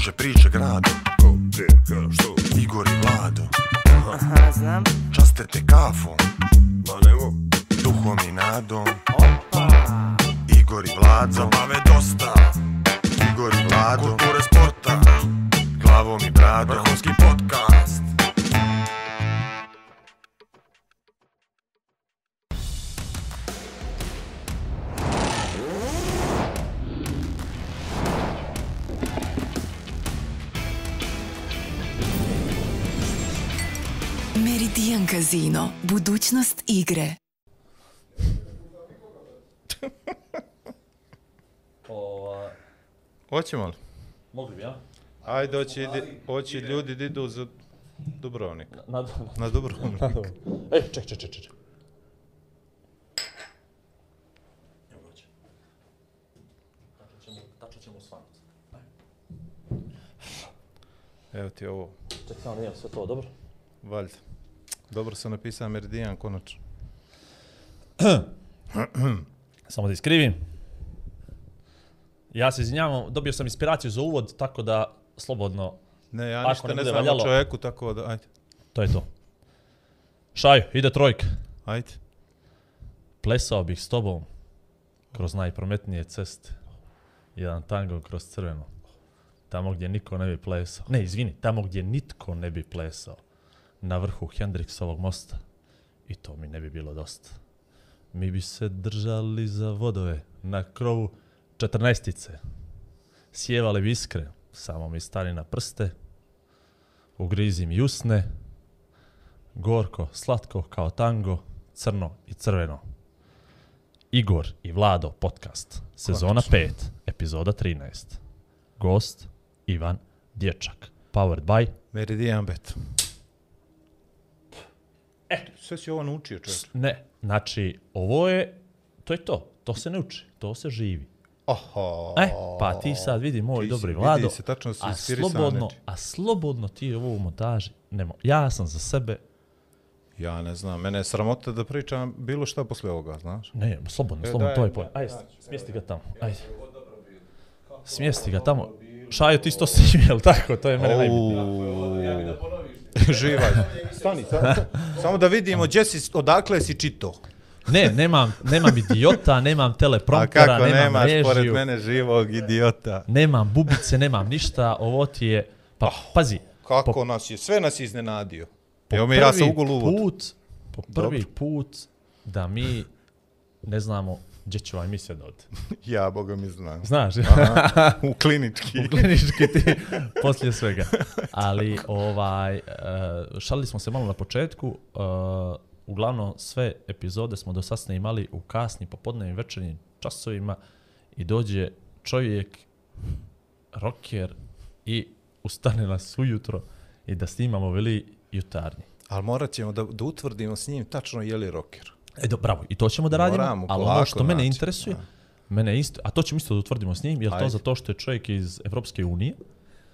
kruže priče grado Ko, gdje, što? Igor i Vlado Aha, znam Časte te kafom Ma Duhom i nadom Opa Igor i Vlado Zabave dosta Igor i Vlado Kulture sporta Glavom i bradom Vrhunski podcast Ian Casino. Budućnost igre. Ova... Hoćemo li? Mogli bi, ja? Ajde, hoće, hoće ljudi da idu za Dubrovnik. Na, na, na Dubrovnik. Na Ej, ček, ček, ček, ček. Evo ti ovo. Čekaj, samo da sve to dobro. Valjda. Dobro sam napisao Meridian, konačno. Samo da iskrivim. Ja se izvinjavam, dobio sam inspiraciju za uvod, tako da slobodno. Ne, ja ništa ne, znam o čovjeku, tako da, ajde. To je to. Šaj, ide trojka. Ajde. Plesao bih s tobom kroz najprometnije ceste. Jedan tango kroz crveno. Tamo gdje niko ne bi plesao. Ne, izvini, tamo gdje nitko ne bi plesao na vrhu Hendriksovog mosta. I to mi ne bi bilo dosta. Mi bi se držali za vodove na krovu četrnaestice. Sjevali bi iskre, samo mi stali na prste. Ugrizi mi Gorko, slatko kao tango, crno i crveno. Igor i Vlado podcast, sezona 5, epizoda 13. Gost Ivan Dječak, powered by Meridian Bet e sve si ovo naučio čovječe. Ne, znači, ovo je, to je to. To se ne uči, to se živi. Oho. E, pa ti sad vidi moj dobri Vlado, a, slobodno, a slobodno ti ovo u montaži, nemo, ja sam za sebe Ja ne znam, mene je sramota da pričam bilo šta posle ovoga, znaš? Ne, slobodno, e, slobodno, to je pojma. Ajde, smjesti ga tamo, ajde. Smjesti ga tamo. Šajo, ti si to tako? To je mene najbitnije. Živaj stani, samo da vidimo, Jesse, odakle si čito? Ne, nemam, nemam idiota, nemam telepromptera, nemam režiju. A kako nemaš pored mene živog idiota? Nemam bubice, nemam ništa, ovo ti je... Pa, oh, pazi. Kako nas je, sve nas je iznenadio. Po Evo ja sam ugol uvod. Put, prvi put da mi ne znamo gdje ću ovaj ja, boga mi znam. Znaš? u klinički. u klinički ti, poslije svega. Ali, ovaj, e, šalili smo se malo na početku, e, uglavnom sve epizode smo do sasne imali u kasnim popodnevnim večernjim časovima i dođe čovjek, rocker i ustane nas ujutro i da snimamo veli jutarnji. Ali morat ćemo da, da utvrdimo s njim tačno je li rocker. E, bravo, i to ćemo da radimo, Moramo, ali ono što mene način, interesuje, mene isto, a to ćemo isto da utvrdimo s njim, jer to zato što je čovjek iz Evropske unije,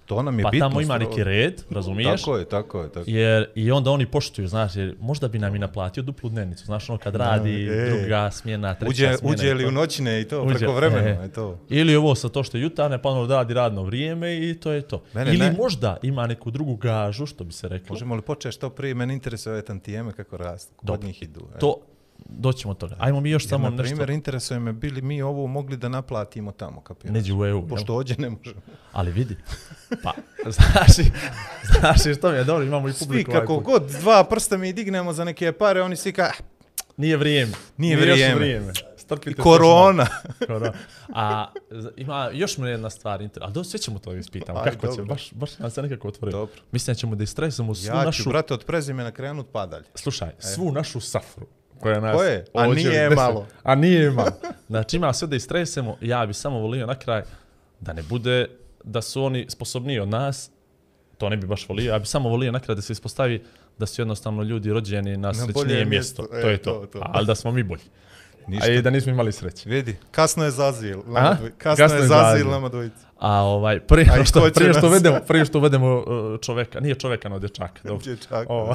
to nam je pa bitno. tamo ima neki red, razumiješ? Tako je, tako je, tako. Jer i onda oni poštuju, znaš, jer možda bi nam i naplatio duplu dnevnicu, znaš, ono kad radi e. druga smjena, treća uđe, smjena. Uđe li u noćne i to, uđe, preko vremena, e. to. Ili ovo sa to što je jutarne, pa ono radi radno vrijeme i to je to. ili možda ima neku drugu gažu, što bi se reklo. Možemo li početi što prije, mene interesuje ove tantijeme kako raste kod Dobre. njih idu. E. To, doćemo od toga. Ajmo mi još samo na primjer, nešto. Na primjer, interesuje me, bili mi ovo mogli da naplatimo tamo, kapiraš? Neđe u EU. Pošto ovdje ne možemo. Ali vidi, pa, znaš, znaš što mi je dobro, imamo i publiku. Svi kako ovaj god, dva prsta mi dignemo za neke pare, oni svi ka... Ah, Nije vrijeme. Nije, Nije vrijeme. vrijeme. Strpite Korona. Korona. A ima još mi jedna stvar, ali do sve ćemo to ispitamo. Kako dobro. će, baš, baš nam se nekako otvori. Dobro. Mislim da ćemo da istresamo svu ja našu... Ja brate, od prezime na krenut padalje. Slušaj, e. svu našu safru koja nas... Koje? A nije malo. A nije malo. Znači ima sve da istresemo, ja bi samo volio na kraj da ne bude da su oni sposobniji od nas, to ne bi baš volio, ja bi samo volio na kraj da se ispostavi da su jednostavno ljudi rođeni na, na srećnije mjesto. To e, je to. to, Ali da smo mi bolji. A i da nismo imali sreće. Vidi, kasno je zazil. kasno, je zazil nama a ovaj prije što, što prije što uvedemo, prije što uvedemo e, čoveka, nije čoveka, no dječaka, dobro. Dječaka. O.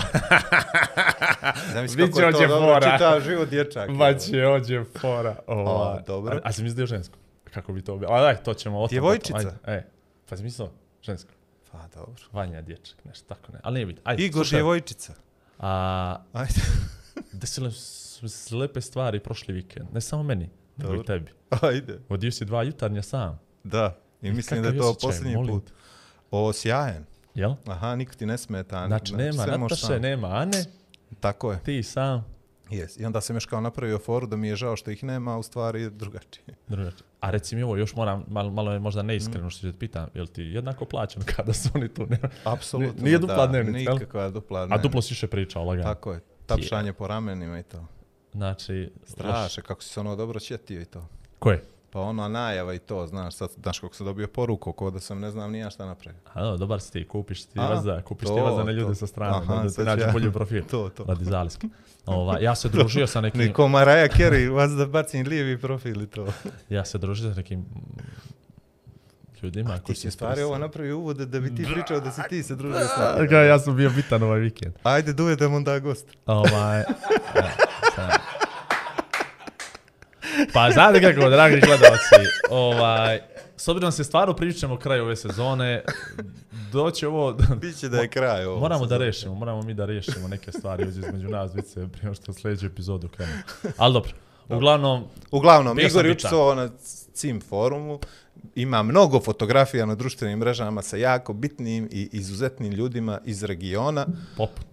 Zamisli kako to dobro čita život dječak. Ma će ođe fora. Ova. O, dobro. A, a si mislio žensko? Kako bi to bilo? Aj, to ćemo ostati. Djevojčica. Ajde, e, pa si mislio žensko. Pa dobro. Vanja dječak, nešto tako ne. Ali nije bitno. Ajde. Igor slušaj. djevojčica. A Ajde. desile su lepe stvari prošli vikend, ne samo meni, nego i tebi. Ajde. Odio si dva jutarnja sam. Da. I mislim da je to posljednji put. O, sjajan. Jel? Aha, niko ti ne smeta. Znači, znači, nema Nataše, nema Ane. Tako je. Ti sam. Yes. I onda sam još kao napravio foru da mi je žao što ih nema, a u stvari drugačije. drugačije. A reci mi ovo, još moram, malo, malo je možda neiskreno što što te pitam, jel ti jednako plaćen kada su oni tu? Ne? Apsolutno, Nije dupla dnevnica, jel? nikakva dupla dnevnica. A duplo si više pričao, lagano. Tako je, tapšanje po ramenima i to. Znači... Straše, kako si se ono dobro četio i to. Koje? Pa ona najava i to, znaš, sad, znaš kako sam dobio poruku, kao da sam ne znam ni ja šta napravio. A dobar si ti, kupiš ti vaza, kupiš to, ti vaza na ljude to. sa strane, Aha, da ti nađe ja. bolji profil. To, to. Radi zaliski. Ova, ja se družio sa nekim... Niko Maraja Kerry, vas da bacim lijevi profil i to. ja se družio sa nekim ljudima. A ti si stvari ovo napravi uvode da bi ti pričao da si ti se družio sa... Ja sam bio bitan ovaj vikend. Ajde, dovedem onda gost. Ovaj, e, e, pa znate kako, dragi gledalci, ovaj, s obzirom se stvarno pričamo kraj ove sezone, doći ovo... Biće da je kraj ovo. Moramo da rešimo, moramo mi da rešimo neke stvari između nas vice prije što sljedeću epizodu krenu. Ali dobro, uglavnom... Uglavnom, Igor je učestvovao na CIM forumu, ima mnogo fotografija na društvenim mrežama sa jako bitnim i izuzetnim ljudima iz regiona.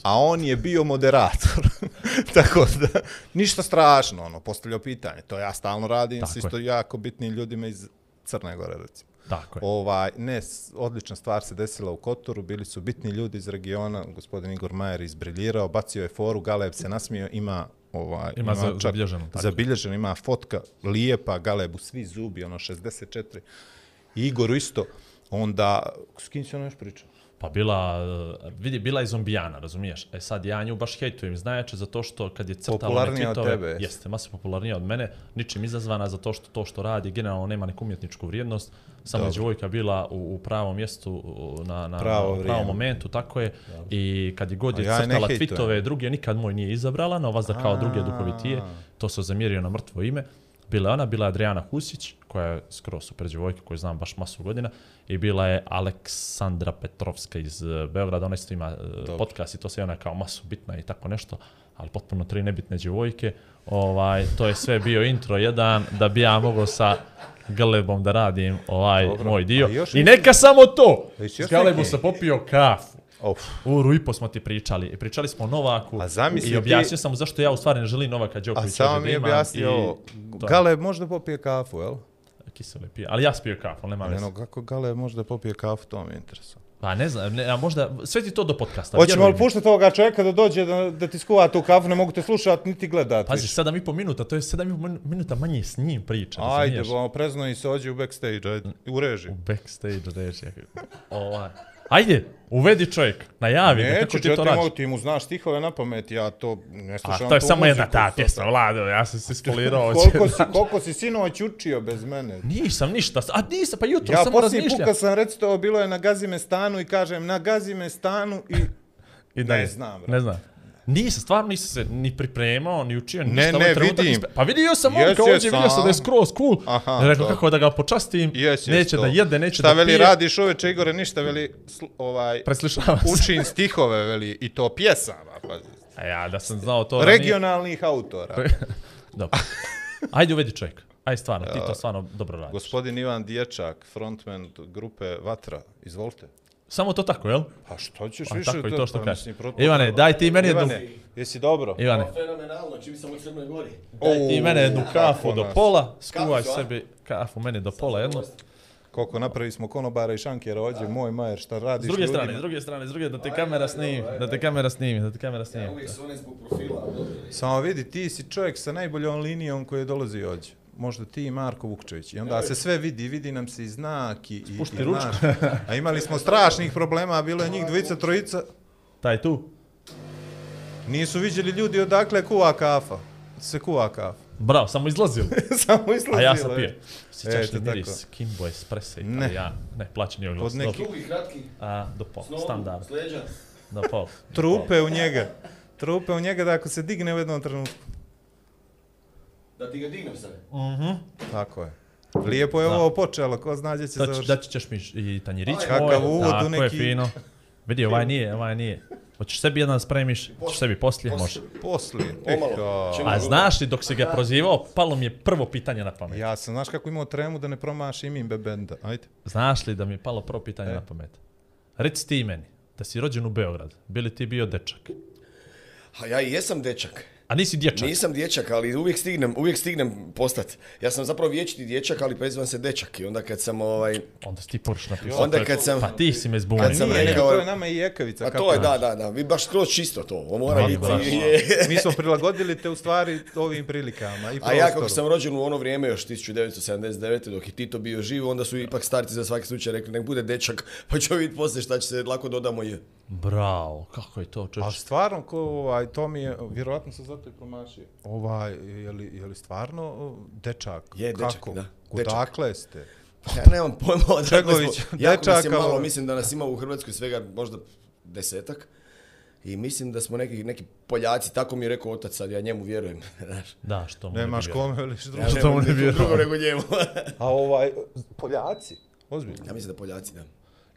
A on je bio moderator. Tako da, ništa strašno, ono, postavljao pitanje. To ja stalno radim Tako s isto jako bitnim ljudima iz Crne Gore, recimo. Tako je. Ovaj, ne, odlična stvar se desila u Kotoru, bili su bitni ljudi iz regiona, gospodin Igor Majer izbriljirao, bacio je foru, Galeb se nasmio, ima Ovaj, ima, ima zabilježeno. Tako. ima fotka, lijepa Galebu, svi zubi, ono 64. Igoru isto. Onda, s kim se ono još pričao? Pa bila, vidi, bila je zombijana, razumiješ? E sad ja nju baš hejtujem, znajače zato što kad je crtala Popularnija od tebe. Jeste, masa popularnija od mene, ničim izazvana zato što to što radi generalno nema neku umjetničku vrijednost, samo je djevojka bila u, pravom mjestu, na, na, pravom momentu, tako je. I kad je god je crtala tweetove, druge nikad moj nije izabrala, na vas da kao druge duhovitije, to se zamjerio na mrtvo ime. Bila je ona, bila je Adriana Husić, koja je skroz super djevojka, koju znam baš masu godina, i bila je Aleksandra Petrovska iz e, Beograda, ona isto ima e, podcast i to se ona kao masu bitna i tako nešto, ali potpuno tri nebitne djevojke. Ovaj, to je sve bio intro jedan, da bi ja mogao sa Galebom da radim ovaj moj dio. I neka samo to! S se sam popio kafu. Of. U Rujpo smo ti pričali. Pričali smo o Novaku a i objasnio sam zašto ja u stvari ne želim Novaka Đokovića. A samo mi je objasnio, Gale možda popije kafu, jel? Kiseli pije, ali ja spio kafu, nema Ne, No, kako Gale možda popije kafu, to mi je interesantno. Pa ne znam, a možda, sve ti to do podcasta. Hoćemo li puštati ovoga čovjeka da dođe da, da ti skuva tu kafu, ne mogu te slušati niti gledati. Pazi, sedam i po minuta, to je sedam i po minuta manje s njim priča. Ajde, bo, prezno i se u backstage, ajde, u režiji. U backstage Ajde, uvedi čovjek, najavi ga, kako ti to radiš. Neću, ti mu znaš stihove na pamet, ja to ne slušam. A to je samo jedna ta pjesma, Vlado, ja sam se spolirao. koliko, si, koliko si sinoć učio bez mene? Nisam ništa, a nisam, pa jutro ja sam razmišljao. Ja poslije puka sam recito, bilo je na stanu i kažem na Gazimestanu i... I ne znam. Ne znam. Nisam, stvarno nisam se ni pripremao, ni učio, ništa. Ne, ne, trenutak, vidim. Pa vidio sam yes, on yes, vidio sam da je skroz cool. Aha, rekao to. kako da ga počastim, yes, neće to. da jede, neće Šta da pije. Šta veli radiš uveče, Igore, ništa veli, ovaj, učin stihove, veli, i to pjesama. Pa... A ja, da sam znao to... Regionalnih ranije. autora. Dobro. Ajde uvedi čovjek. Aj stvarno, ti to e, stvarno dobro radiš. Gospodin Ivan Dječak, frontman grupe Vatra, izvolite. Samo to tako, jel? A pa što ćeš pa, više? Tako i to što pa kažeš. Ivane, daj ti meni jednu... Ivane, jesi dobro? Ivane. O, fenomenalno, čim sam u Crnoj Gori. Daj ti meni jednu kafu do pola, skuvaj sebi kafu meni do pola jedno. Koliko napravi smo konobara i šankjera Ođe, moj majer, šta radiš S druge strane, s druge strane, s druge, da te kamera snimi, da te kamera snimi, da te kamera snimi. Ja, uvijek su zbog profila. Samo vidi, ti si čovjek sa najboljom linijom koji je dolazio možda ti i Marko Vukčević. I onda se sve vidi, vidi nam se i znak i, i, A imali smo strašnih problema, bilo je njih dvojica, trojica. Taj tu? Nisu viđeli ljudi odakle kuva kafa. Se kuva kafa. Bravo, samo izlazilo. samo izlazilo. A ja sam pio. Sjećaš li miris Kimbo Espresso Ne, plaćeni Od neki... kratki. A, do pol, standard. Do pol. Trupe u njega. Trupe u njega da ako se digne u jednom trenutku da ti ga dignem sebe. Mhm. Tako je. Lijepo je da. ovo počelo, ko zna gdje će završiti. Daći ćeš mi i tanjirić moj. Kakav uvod u neki... je fino. Vidi, ovaj nije, ovaj nije. Hoćeš sebi jedan spremiš, hoćeš sebi poslije, može. Poslije, pomalo. A znaš li dok si ga prozivao, palo mi je prvo pitanje na pamet. Ja sam, znaš kako imao tremu da ne promaš imim Bebenda, ajde. Znaš li da mi je palo prvo pitanje e. na pamet? Reci ti meni, da si rođen u Beogradu, bili ti bio dečak? A ja i jesam dečak. A nisi dječak? Nisam dječak, ali uvijek stignem, uvijek stignem postati. Ja sam zapravo vječni dječak, ali prezivam se dečak. I onda kad sam ovaj... Onda si ti Onda kad sam... Pa ti si me zbunio. Kad sam rekao... To je nama i jekavica. A pa to je, da, da, da. Vi baš skroz čisto to. Ovo mora biti... Mi smo prilagodili te u stvari ovim prilikama. I A ja kako sam rođen u ono vrijeme još 1979. dok je Tito bio živ, onda su ipak starci za svaki slučaj rekli nek bude dečak, pa ću vidjeti poslije šta će se lako dodamo je. Bravo, kako je to češće. A stvarno, ko, ovaj, to mi je, vjerojatno se zato i promašio. Ovaj, je li, je li stvarno dečak? Je, dečak, da. Odakle ste? Ja nemam pojma odakle smo. Jako nas malo, mislim da nas ima u Hrvatskoj svega možda desetak. I mislim da smo neki, neki Poljaci, tako mi je rekao otac, sad ja njemu vjerujem. da, što mu Nemaš kome ili što, ja, što mu ne vjerujem. Drugo nego njemu. A ovaj, Poljaci? Ozbiljno? Ja mislim da Poljaci, da.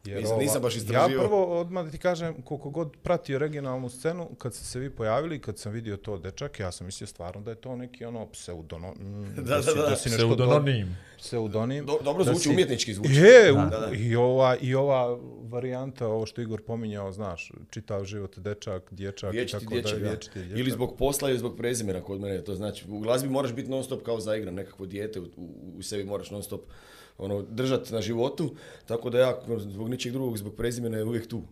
Jer nisam, baš Ja prvo odmah ti kažem, koliko god pratio regionalnu scenu, kad ste se vi pojavili, kad sam vidio to dečak, ja sam mislio stvarno da je to neki ono pseudono... Mm, da, da, da, si, da, pseudonim. dobro zvuči, umjetnički zvuči. Je, I, ova, i ova varijanta, ovo što Igor pominjao, znaš, čitav život dečak, dječak vječiti, tako dječak, Ili zbog posla ili zbog prezimena kod mene, to znači, u glazbi moraš biti non stop kao zaigran, nekakvo dijete u, u sebi moraš non stop ono, držati na životu, tako da ja ono, zbog ničeg drugog, zbog prezimena je uvijek tu.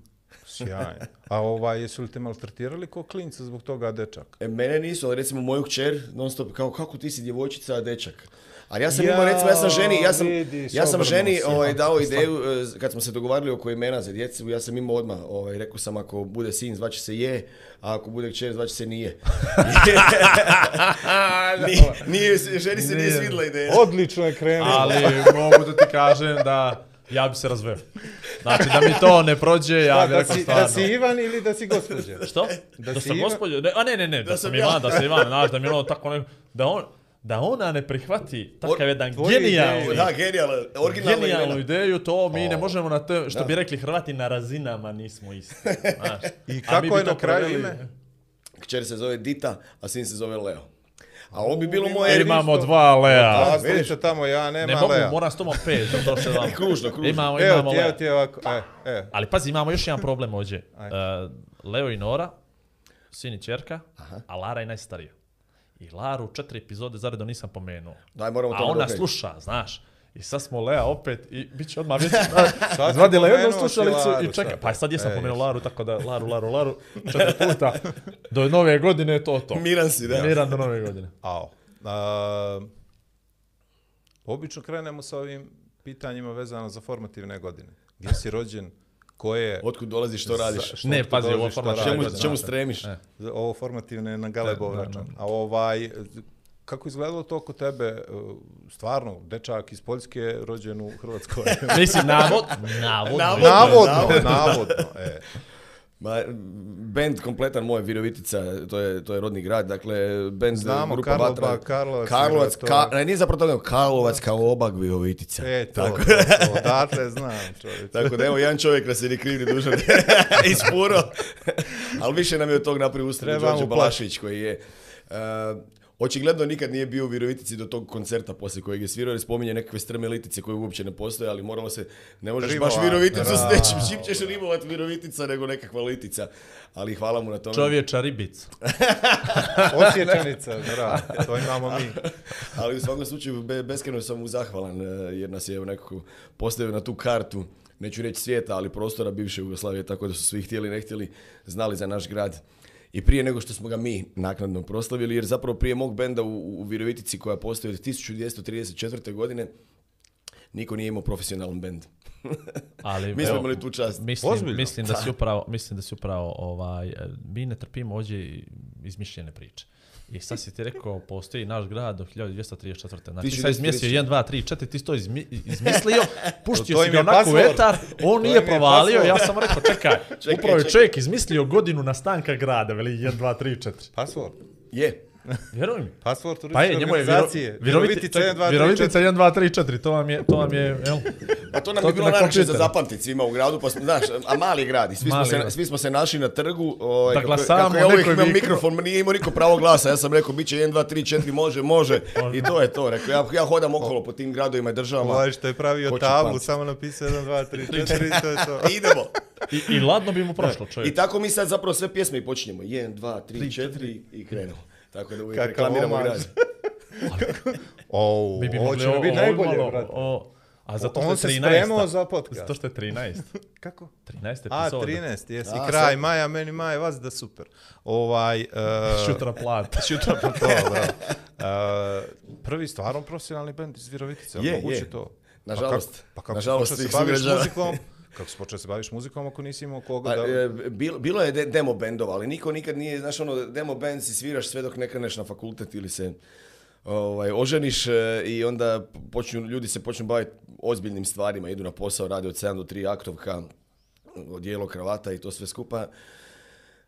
Sjajno. A ovaj, jesu li te maltretirali ko klinca zbog toga dečak? E, mene nisu, ali recimo moju kćer non stop, kao kako ti si djevojčica, a dečak. Ali ja sam imao, recimo, ja sam ženi, ja sam, ja sam ženi ovaj, dao ideju, e, kad smo se dogovarali oko imena za djecu, ja sam imao odmah, ovaj, rekao sam ako bude sin, zvaće se je, a ako bude kćer, zvaće se nije. nije, nije, ženi se nije, svidla ideja. Odlično je krenuo. Ali mogu da ti kažem da ja bi se razveo. Znači, da mi to ne prođe, ja Da si Ivan ili da si gospođe? Što? Da, da si sam gospođa? a ne, ne, ne, da, da sam, sam Ivan, da sam Ivan, znaš, da mi ono tako Da on, da ona ne prihvati takav jedan genijalni, da, genijalnu ideju, to mi oh. ne možemo na to, što da. bi rekli Hrvati, na razinama nismo isti. Znaš. I kako je na kraju preveli... ime? Kćer se zove Dita, a sin se zove Leo. A ovo bi bilo moje... E, Jer imamo dva Lea. A, vidiš tamo, ja nema ne mogu, Lea. mora s tomo pet, kružno, kružno. Imamo, evo imamo ti, Evo ti ovako, e, e. Ali pazi, imamo još jedan problem ovdje. E, Leo i Nora, sin i čerka, a Lara je najstarija. I Laru četiri epizode zaredno nisam pomenuo. Daj, moramo to A ona sluša, znaš. I sad smo Lea opet i bit će odmah već jednu slušalicu i čeka. Pa sad jesam e, pomenuo Laru, tako da Laru, Laru, Laru, četiri puta. Do nove godine je to to. Miran si, da. Miran do nove godine. Ao. obično krenemo sa ovim pitanjima vezano za formativne godine. Gdje si rođen? koje... Otkud dolaziš, što radiš? što ne, pazi, ovo formativno. Čemu, čemu stremiš? E. Ovo formativno je na Galebov račun. A ovaj, kako izgledalo to kod tebe, e, stvarno, dečak iz Poljske rođen u Hrvatskoj? Mislim, navod, navodno. Navodno, navodno, e. Ma, band kompletan moj, Virovitica, to je, to je rodni grad, dakle, band eh, Znamo, grupa Karlovac, Karlovac ka, ne, nije zapravo to, Karlovac kao obak Virovitica. E, tako. to, to, odatle znam čovjek. Tako da evo, jedan čovjek nas je ni krivni dužan ispuro, ali više nam je od tog napravio Ustrić, Đorđe Balašić koji je. Eh, Očigledno nikad nije bio u Virovitici do tog koncerta poslije kojeg je svirao jer spominje nekakve litice koje uopće ne postoje, ali moralo se, ne možeš baš Viroviticu s nečim, čim ćeš ribovat Virovitica nego nekakva litica. Ali hvala mu na tome. Čovječa ribica. Osjećanica, to imamo mi. ali u svakom slučaju be, beskreno sam mu zahvalan e, jer nas je nekako postavio na tu kartu neću reći svijeta, ali prostora bivše Jugoslavije, tako da su svi htjeli, ne htjeli, znali za naš grad i prije nego što smo ga mi naknadno proslavili, jer zapravo prije mog benda u, u Virovitici koja postoji od 1234. godine, niko nije imao profesionalan bend. Ali, mi smo imali tu čast. Mislim, mislim, da si pa. upravo, mislim da si upravo, ovaj, e, mi ne trpimo ovdje izmišljene priče. I sad si ti rekao, postoji naš grad do 1234. Znači, sad izmislio 1, 2, 3, 4, ti si to izmislio, puštio si ga onako etar, on nije provalio, ja sam rekao, čekaj, čekaj upravo je čovjek izmislio godinu nastanka grada, veli 1, 2, 3, 4. Pasvor. Je. Vjerujem. Pasvor turističke pa je, organizacije. Vjero, Virovitica 2, 3, 4. to vam je, to vam je, jel? A pa to nam to je bilo najveće za zapamtiti svima u gradu, pa smo, znaš, a mali grad, svi, mali smo se, svi smo se našli na trgu, ovaj, da glasamo, kako je ovaj mikrofon, nije imao niko pravo glasa, ja sam rekao, bit će 1, 2, 3, 4, može, može, i to je to, rekao, ja, ja hodam okolo po tim gradovima i državama. Ovaj što je pravio tablu, samo napisao 1, 2, 3, 4, to je to. Idemo. I, I ladno bi mu prošlo, čovjek. I tako mi sad zapravo sve pjesme i počinjemo. 1, 2, 3, 4 i krenemo. Tako da uvijek reklamiramo grad. oh, bi bi ovo će biti najbolje, brate. A zato On se spremao za podcast. Zato što je 13. Kako? 13 epizoda. A, 13, jesi I kraj, Maja, meni Maja, vas da super. Ovaj... E, šutra plat. šutra plat, to, da. Uh, e, prvi stvarno profesionalni band iz Virovitice. Je, je. to. Nažalost. Pa kako, pa kako Nažalost, se baviš muzikom, kako si počeo se baviš muzikom ako nisi imao koga pa, da... E, bilo, bilo je demo bendova, ali niko nikad nije, znaš ono, demo band si sviraš sve dok ne kreneš na fakultet ili se ovaj, oženiš e, i onda ljudi se počnu baviti ozbiljnim stvarima, idu na posao, radi od 7 do 3 aktovka, odijelo kravata i to sve skupa.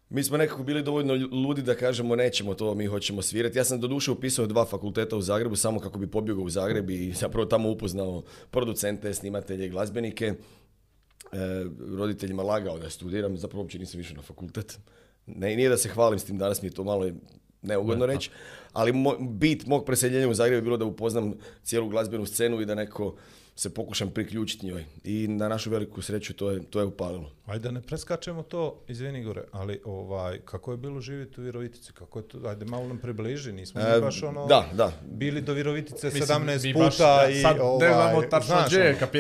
Mi smo nekako bili dovoljno ludi da kažemo nećemo to, mi hoćemo svirati. Ja sam duše upisao dva fakulteta u Zagrebu samo kako bi pobjegao u Zagreb i zapravo tamo upoznao producente, snimatelje, glazbenike. E, roditeljima lagao da studiram, zapravo uopće nisam išao na fakultet. Ne, nije da se hvalim s tim, danas mi je to malo neugodno reći, ali bit mog preseljenja u Zagreb je bilo da upoznam cijelu glazbenu scenu i da neko se pokušam priključiti njoj. I na našu veliku sreću to je, to je upalilo. Ajde, ne preskačemo to, izvini Gore, ali ovaj, kako je bilo živjeti u Virovitici? Kako je to, ajde, malo nam približi, nismo e, baš ono... Da, da. Bili do Virovitice Mislim, 17 puta i... Sad ovaj, tačno ono.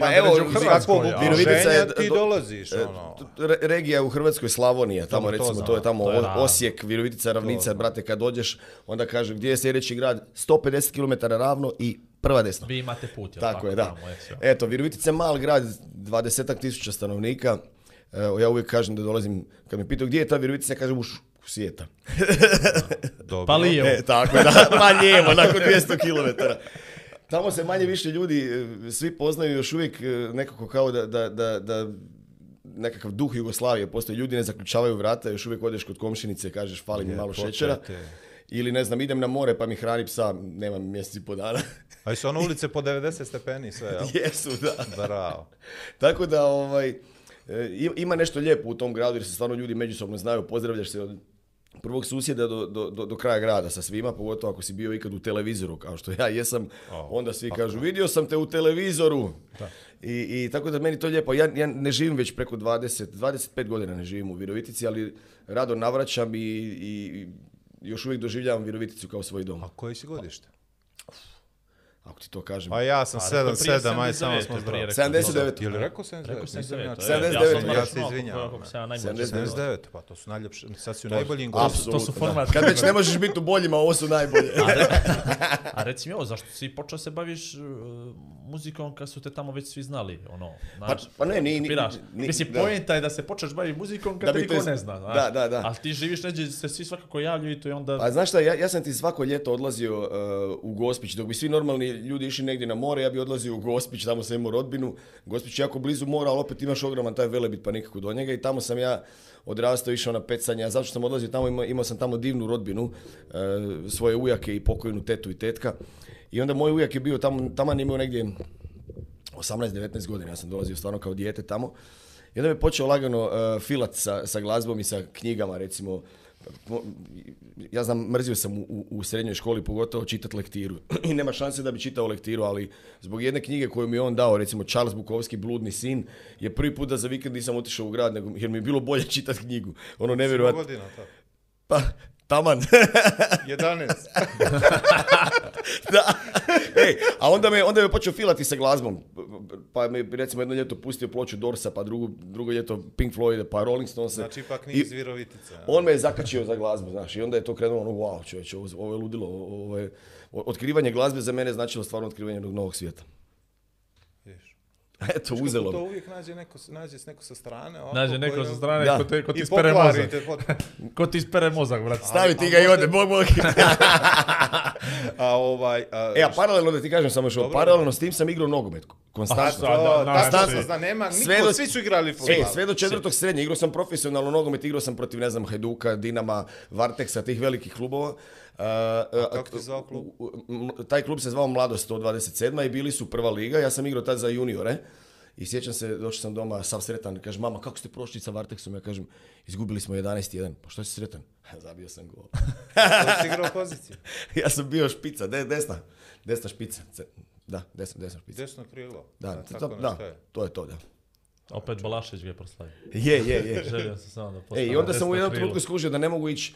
pa, evo, u Hrvatskoj, Virovitica je... ti dolaziš, e, ono... Re, regija u Hrvatskoj Slavonija, tamo to recimo, to, je tamo to Osijek, Virovitica, Ravnica, brate, kad dođeš, onda kaže gdje je sljedeći grad? 150 km ravno i prva desna. Vi imate put, tako, je, da. Eto, Virovitica je mal grad, 20 tisuća stanovnika. Evo, ja uvijek kažem da dolazim, kad me pitaju gdje je ta Virovitica, ja kažem u svijeta. Pa Dobro. Pa tako je, da, pa nakon 200 km. Tamo se manje više ljudi, e, svi poznaju još uvijek e, nekako kao da, da, da, da nekakav duh Jugoslavije postoji. Ljudi ne zaključavaju vrata, još uvijek odeš kod komšinice, kažeš fali mi malo šećera. Ili ne znam, idem na more pa mi hrani psa, nemam mjeseci po dana. A su ono ulice po 90 stepeni sve, jel? Jesu, da. Bravo. Tako da, ovaj, e, ima nešto lijepo u tom gradu jer se stvarno ljudi međusobno znaju, pozdravljaš se od prvog susjeda do, do, do, kraja grada sa svima, pogotovo ako si bio ikad u televizoru, kao što ja jesam, onda svi kažu vidio sam te u televizoru. I, I, tako da meni to lijepo. Ja, ja ne živim već preko 20, 25 godina ne živim u Virovitici, ali rado navraćam i, i još uvijek doživljavam Viroviticu kao svoj dom. A koje si godište? Ako ti to kažem. Pa ja sam 7-7, aj samo smo zdravi. 79. Ili rekao 79? 79. Ja se izvinjam. 79, pa to su najljepše, sad si u najboljim gostima. To su format. Kad već ne možeš biti u boljima, ovo su najbolje. A reci mi ovo, zašto si počeo se baviš uh, muzikom kad su te tamo već svi znali? Ono, pa, pa ne, ni... Mislim, pojenta je da se počeš baviti muzikom kad te niko ne zna. Da, da, da. Ali ti živiš neđe, se svi svakako javljaju i to je onda... Pa znaš šta, ja sam ti svako ljeto odlazio uh, u Gospić, dok bi svi normalni ljudi išli negdje na more, ja bi odlazio u Gospić, tamo sam imao rodbinu. Gospić je jako blizu mora, ali opet imaš ogroman taj velebit pa nikako do njega i tamo sam ja odrastao, išao na pecanja, zato što sam odlazio tamo, imao, sam tamo divnu rodbinu, e, svoje ujake i pokojnu tetu i tetka. I onda moj ujak je bio tamo, tamo imao negdje 18-19 godina, ja sam dolazio stvarno kao dijete tamo. I onda me počeo lagano e, filat sa glazbom i sa knjigama, recimo ja znam, mrzio sam u, srednjoj školi pogotovo čitati lektiru. I nema šanse da bi čitao lektiru, ali zbog jedne knjige koju mi je on dao, recimo Charles Bukovski, Bludni sin, je prvi put da za vikend nisam otišao u grad, jer mi je bilo bolje čitati knjigu. Ono nevjerojatno. Pa, Taman. 11. da. a onda me, onda me počeo filati sa glazbom. Pa mi recimo jedno ljeto pustio ploču Dorsa, pa drugo, drugo ljeto Pink Floyd, pa Rolling Stones. Znači ipak nije iz On me je zakačio za glazbu, znaš. I onda je to krenulo ono, wow, čovječe, ovo, je ludilo. Ovo je, otkrivanje glazbe za mene je značilo stvarno otkrivanje jednog novog svijeta. Eto, uzelo. To uvijek nađe neko, nađe neko sa strane. Ovako, nađe neko sa strane da. ko, te, ko ti mozak. ko Stavi ti ga i ode, bog bog. a ovaj... A, e, a paralelno da ti kažem samo što, paralelno s tim sam igrao nogomet. Konstantno. Konstantno, znači- nema, niko, sve do, svi su igrali e, futbol. sve do četvrtog srednje, igrao sam profesionalno nogomet, igrao sam protiv, ne znam, Hajduka, Dinama, Varteksa, tih velikih klubova. A kako zvao klub? Taj klub se zvao Mlado 127 i bili su prva liga. Ja sam igrao tad za juniore. I sjećam se, došao sam doma, sav sretan, kaže, mama, kako ste prošli sa Vartexom? Ja kažem, izgubili smo 11-1. Pa što si sretan? Zabio sam gol. si igrao poziciju? ja sam bio špica, desna, desna špica. Da, desna, desna špica. Desno krilo. Da, to, da, to je to, da. Opet Balašević ga je proslavio. Je, je, je. Želio sam samo da E, I onda sam u jednom trenutku skužio da ne mogu ići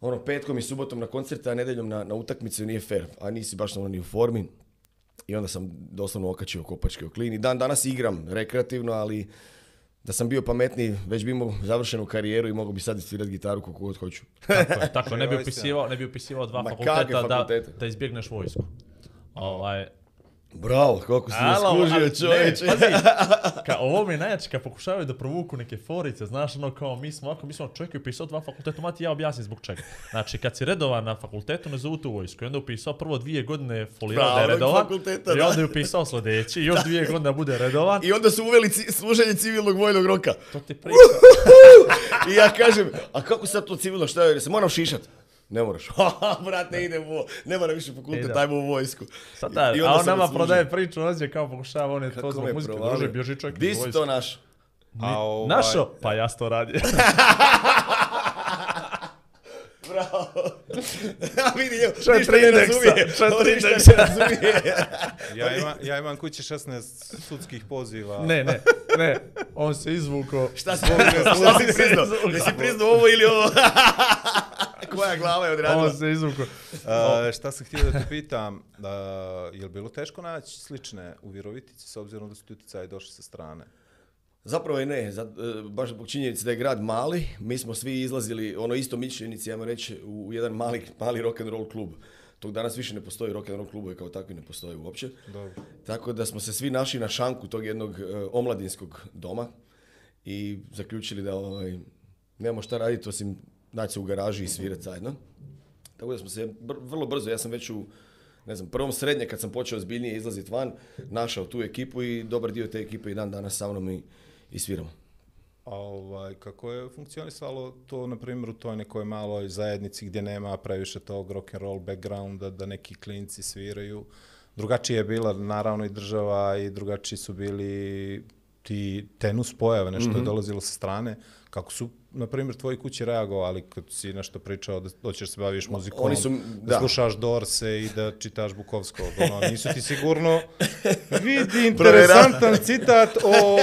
ono petkom i subotom na koncerta, a nedeljom na, na utakmicu nije fair, a nisi baš ono ni u formi. I onda sam doslovno okačio kopačke klini. Dan danas igram rekreativno, ali da sam bio pametniji, već bi imao završenu karijeru i mogao bi sad istirati gitaru kako god hoću. tako, tako ne bi upisivao, ne bi upisivao dva fakulteta, Da, da izbjegneš vojsku. Ovaj, Bravo, kako si skužio čovječ. pazi, ka, ovo mi je najjače, kad pokušavaju da provuku neke forice, znaš, ono kao mi smo ovako, mi smo čovjek koji pisao dva fakulteta, mati ja objasnim zbog čega. Znači, kad si redovan na fakultetu, ne zovu vojsku. I onda upisao prvo dvije godine folirao da je redovan, i onda je upisao sljedeći, još dvije godine bude redovan. I onda su uveli služenje civilnog vojnog roka. To ti priča. I ja kažem, a kako sad to civilno, šta je, se moram šišati. Ne moraš. brate, ide u Ne mora više fakultet, ajmo u vojsku. Sad I, a on nama prodaje priču, on je kao pokušava, one Kako to zbog muzike. Druže, bježi čovjek Di si to naš? A, ovaj... Našo? Pa ja to radim. Bravo. A vidi, evo, ništa ne razumije. ja, imam, ja imam kući 16 sudskih poziva. Ne, ne, ne. On se izvuko. Šta si, šta si priznao? Jesi priznao ovo ili ovo? Koja glava je odradila? On se izvuko. E, šta sam htio da te pitam, e, je li bilo teško naći slične u Virovitici, s obzirom da su ti utjecaji došli sa strane? Zapravo i ne, e, baš zbog činjenice da je grad mali, mi smo svi izlazili, ono isto mišljenici, ajmo reći, u jedan mali, mali roll klub. Tog danas više ne postoji, rock roll klubovi kao takvi ne postoji uopće. Tako da smo se svi našli na šanku tog jednog e, omladinskog doma i zaključili da ovaj, nemamo šta raditi osim naći se u garaži i svirati zajedno. Tako da smo se vrlo brzo, ja sam već u ne znam, prvom srednje kad sam počeo zbiljnije izlaziti van, našao tu ekipu i dobar dio te ekipe i dan danas sa mnom i i sviramo. A ovaj, kako je funkcionisalo to, na primjer, u toj nekoj maloj zajednici gdje nema previše tog rock and roll backgrounda, da neki klinci sviraju? Drugačije je bila, naravno, i država i drugačiji su bili ti tenus pojave, nešto je mhm. dolazilo sa strane. Kako su na primjer, tvoji kući ali kad si nešto pričao da hoćeš se baviš muzikom, Oni su, da, slušaš Dorse i da čitaš Bukovskog, ono, nisu ti sigurno. Vidi, interesantan citat o,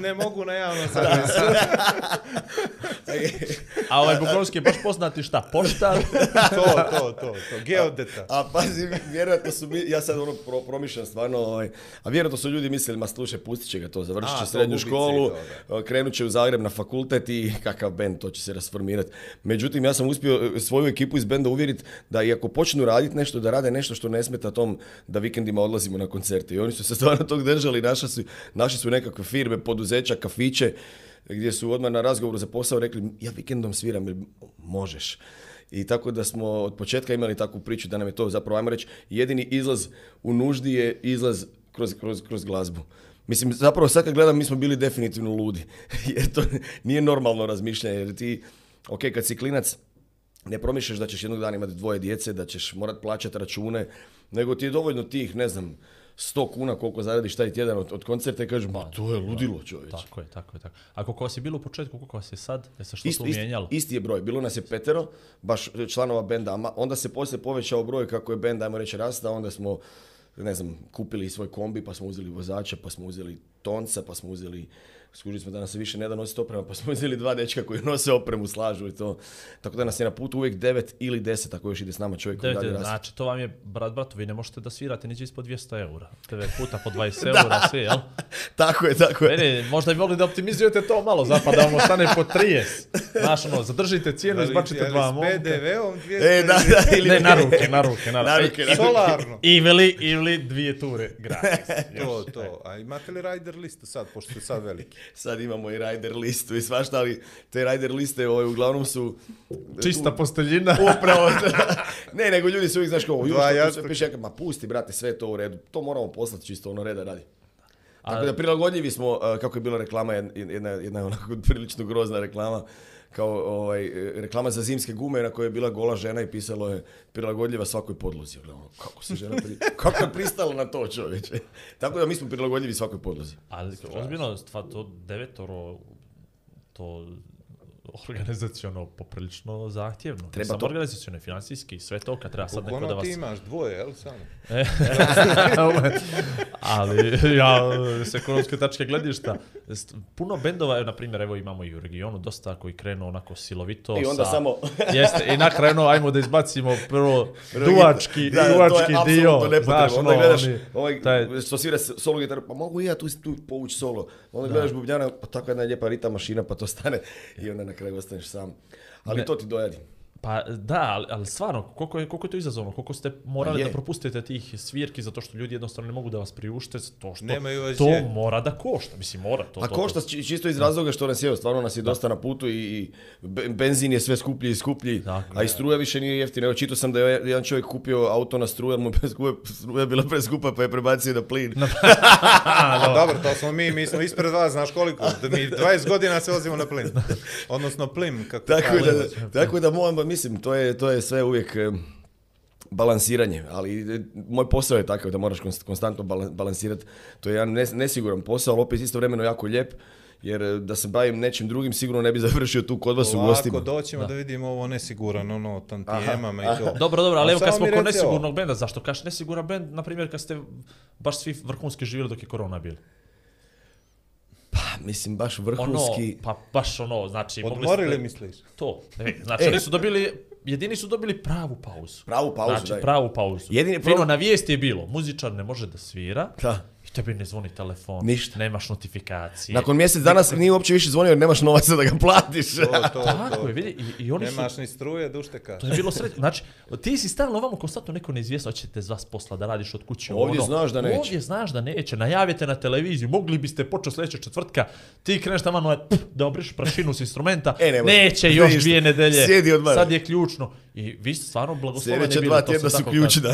ne mogu na javno A ovaj Bukovski je baš poznati šta, poštar? to, to, to, to, geodeta. A, a pazi, vjerojatno su, ja sad ono pro, promišljam stvarno, ovaj, a vjerojatno su ljudi mislili, ma slušaj, pustit će ga to, završit će srednju školu, to, krenut će u Zagreb na fakultet i kakav bend, to će se rasformirati. Međutim, ja sam uspio e, svoju ekipu iz benda uvjeriti da i ako počnu raditi nešto, da rade nešto što ne smeta tom da vikendima odlazimo na koncerte. I oni su se stvarno tog držali, naša su, su nekakve firme, poduzeća, kafiće, gdje su odmah na razgovoru za posao rekli ja vikendom sviram, možeš. I tako da smo od početka imali takvu priču da nam je to zapravo, ajmo reći, jedini izlaz u nuždi je izlaz kroz, kroz, kroz glazbu. Mislim, zapravo sad kad gledam, mi smo bili definitivno ludi. jer to nije normalno razmišljanje. Jer ti, ok, kad si klinac, ne promišljaš da ćeš jednog dana imati dvoje djece, da ćeš morat plaćati račune, nego ti je dovoljno tih, ne znam, 100 kuna koliko zaradiš taj tjedan od, od koncerta i kažeš, ma to je ludilo čovječ. Tako je, tako je. A koliko vas je bilo u početku, koliko vas je sad? Je što isti, Isti, je broj. Bilo nas je petero, baš članova benda. Onda se poslije povećao broj kako je benda, ajmo reći, rasta, onda smo ne znam, kupili svoj kombi pa smo uzeli vozača, pa smo uzeli tonca, pa smo uzeli skužili smo da nas više ne da nositi oprema, pa smo uzeli dva dečka koji nose opremu, slažu i to. Tako da nas je na putu uvijek devet ili 10 ako još ide s nama čovjek. koji dalje znači to vam je, brat brat, vi ne možete da svirate niđe ispod 200 eura. Teve puta po 20 eura, svi, jel? tako je, tako je. možda bi mogli da optimizujete to malo, da vam ostane po 30. Znaš, ono, zadržite cijenu, izbačite dva momka. PDV-om 200 e, da, da, ili... Ne, na ruke, na ruke, na ruke. Na Solarno. Ili, ili dvije ture gratis. to, to. E. A imate rider listu sad, pošto sad veliki? sad imamo i rider listu i svašta, ali te rider liste ovaj, uglavnom su... E, Čista posteljina. Upravo. ne, nego ljudi su uvijek, znaš, kao, sve piše, ma pusti, brate, sve to u redu. To moramo poslati čisto ono reda radi. Tako da prilagodljivi smo, e, kako je bila reklama, jedna, jedna onako prilično grozna reklama, kao ovaj, reklama za zimske gume na kojoj je bila gola žena i pisalo je prilagodljiva svakoj podlozi. Ono, kako se žena pri... kako je pristala na to čovječe? Tako da mi smo prilagodljivi svakoj podlozi. Ali ozbiljno, to devetoro to organizacijono poprilično zahtjevno. Treba Samo to... organizacijono, financijski, sve to kad treba sad neko da ono vas... ti imaš dvoje, jel samo? E, ali ja s ekonomske tačke gledišta, puno bendova, na primjer, evo imamo i u regionu, dosta koji krenu onako silovito. I onda sa... samo... jeste, i na kraju, ono, ajmo da izbacimo prvo duvački, da, duvački to je dio. Znaš, onda gledaš, ono, ovaj, što svira solo gitar, pa mogu i ja tu, tu povući solo. Onda da. gledaš bubnjara, pa tako jedna lijepa rita mašina, pa to stane i onda na kraju ostaneš sam. Ali to ti dojadi. Pa da, ali, ali stvarno, koliko je, koliko je to izazovno? Koliko ste morali pa da propustite tih svirki zato što ljudi jednostavno ne mogu da vas priušte to što Nemaju to mora da košta, mislim mora to. A košta to... čisto iz razloga što nas je, stvarno nas je dosta na putu i benzin je sve skuplji i skuplji, dakle. a i struja više nije jeftina. Evo čitao sam da je ovaj jedan čovjek kupio auto na struju, mu je struja bila preskupa pa je prebacio na plin. dobro, to smo mi, mi smo ispred vas, znaš koliko, mi 20 godina se vozimo na plin. Odnosno plin, kako tako da, tako da moram, mislim, to je, to je sve uvijek eh, balansiranje, ali eh, moj posao je takav da moraš konstantno balansirati. To je jedan nesiguran posao, ali opet vremeno jako lijep. Jer eh, da se bavim nečim drugim sigurno ne bi završio tu kod vas u gostima. ako doćemo da. da vidimo ovo nesiguran, ono, tantijema i to. Dobro, dobro, ali evo kad smo kod nesigurnog benda, zašto kažeš nesiguran bend, na primjer kad ste baš svi vrhunski živjeli dok je korona bila? Pa, mislim, baš ono, vrhunski... Ono, pa baš ono, znači... Odmorili ste... misliš? To, ne, e. znači e. oni su dobili jedini su dobili pravu pauzu. Pravu pauzu, znači, daj. pravu pauzu. Jedini na vijesti je bilo, muzičar ne može da svira. Da tebi ne zvoni telefon, Ništa. nemaš notifikacije. Nakon mjesec danas nije uopće više zvonio jer nemaš novaca da ga platiš. To, to, to, je, vidi, i, i oni Nemaš su, ni struje, dušteka. To je bilo sretno. Znači, ti si stalno ovamo konstantno neko da će te zvas posla da radiš od kuće. Ovdje ono, znaš da neće. Ovdje znaš da neće, najavite na televiziju, mogli biste početi sljedeća četvrtka, ti kreneš tamo ono da obriš prašinu s instrumenta, e, neće još dvije nedelje, sad je ključno. I vi ste stvarno blagosloveni bili. dva tjedna su ključna.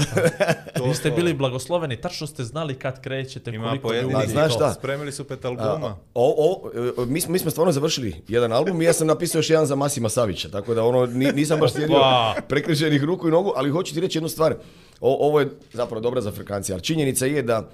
to, vi ste bili blagosloveni, tačno ste znali kad krećete, Ima koliko ljudi. znaš šta? Spremili su pet albuma. o, o, e, mi, mi, smo stvarno završili jedan album i ja sam napisao još jedan za Masima Savića, tako da ono nisam baš sjedio prekriženih ruku i nogu, ali hoću ti reći jednu stvar. ovo je zapravo dobra za frekvencija, ali činjenica je da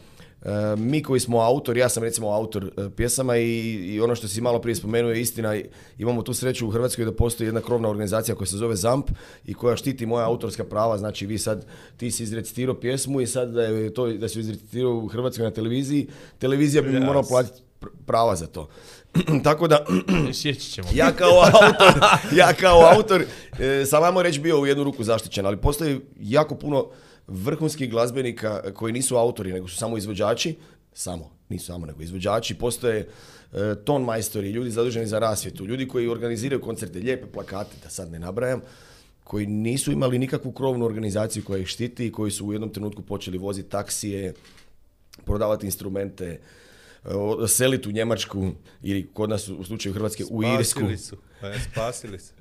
E, mi koji smo autor, ja sam recimo autor e, pjesama i, i ono što si malo prije spomenuo je istina, imamo tu sreću u Hrvatskoj da postoji jedna krovna organizacija koja se zove ZAMP i koja štiti moja autorska prava, znači vi sad, ti si izrecitirao pjesmu i sad da je to, da si izrecitirao u Hrvatskoj na televiziji, televizija bi mi morala platiti prava za to. Tako da, ćemo. ja kao autor, ja kao autor, e, sam ajmo reći bio u jednu ruku zaštićen, ali postoji jako puno vrhunskih glazbenika koji nisu autori, nego su samo izvođači, samo, nisu samo, nego izvođači, postoje e, ton majstori, ljudi zaduženi za rasvjetu, ljudi koji organiziraju koncerte, lijepe plakate, da sad ne nabrajam, koji nisu imali nikakvu krovnu organizaciju koja ih štiti i koji su u jednom trenutku počeli voziti taksije, prodavati instrumente, e, seliti u Njemačku ili kod nas u slučaju Hrvatske u Irsku. E, spasili su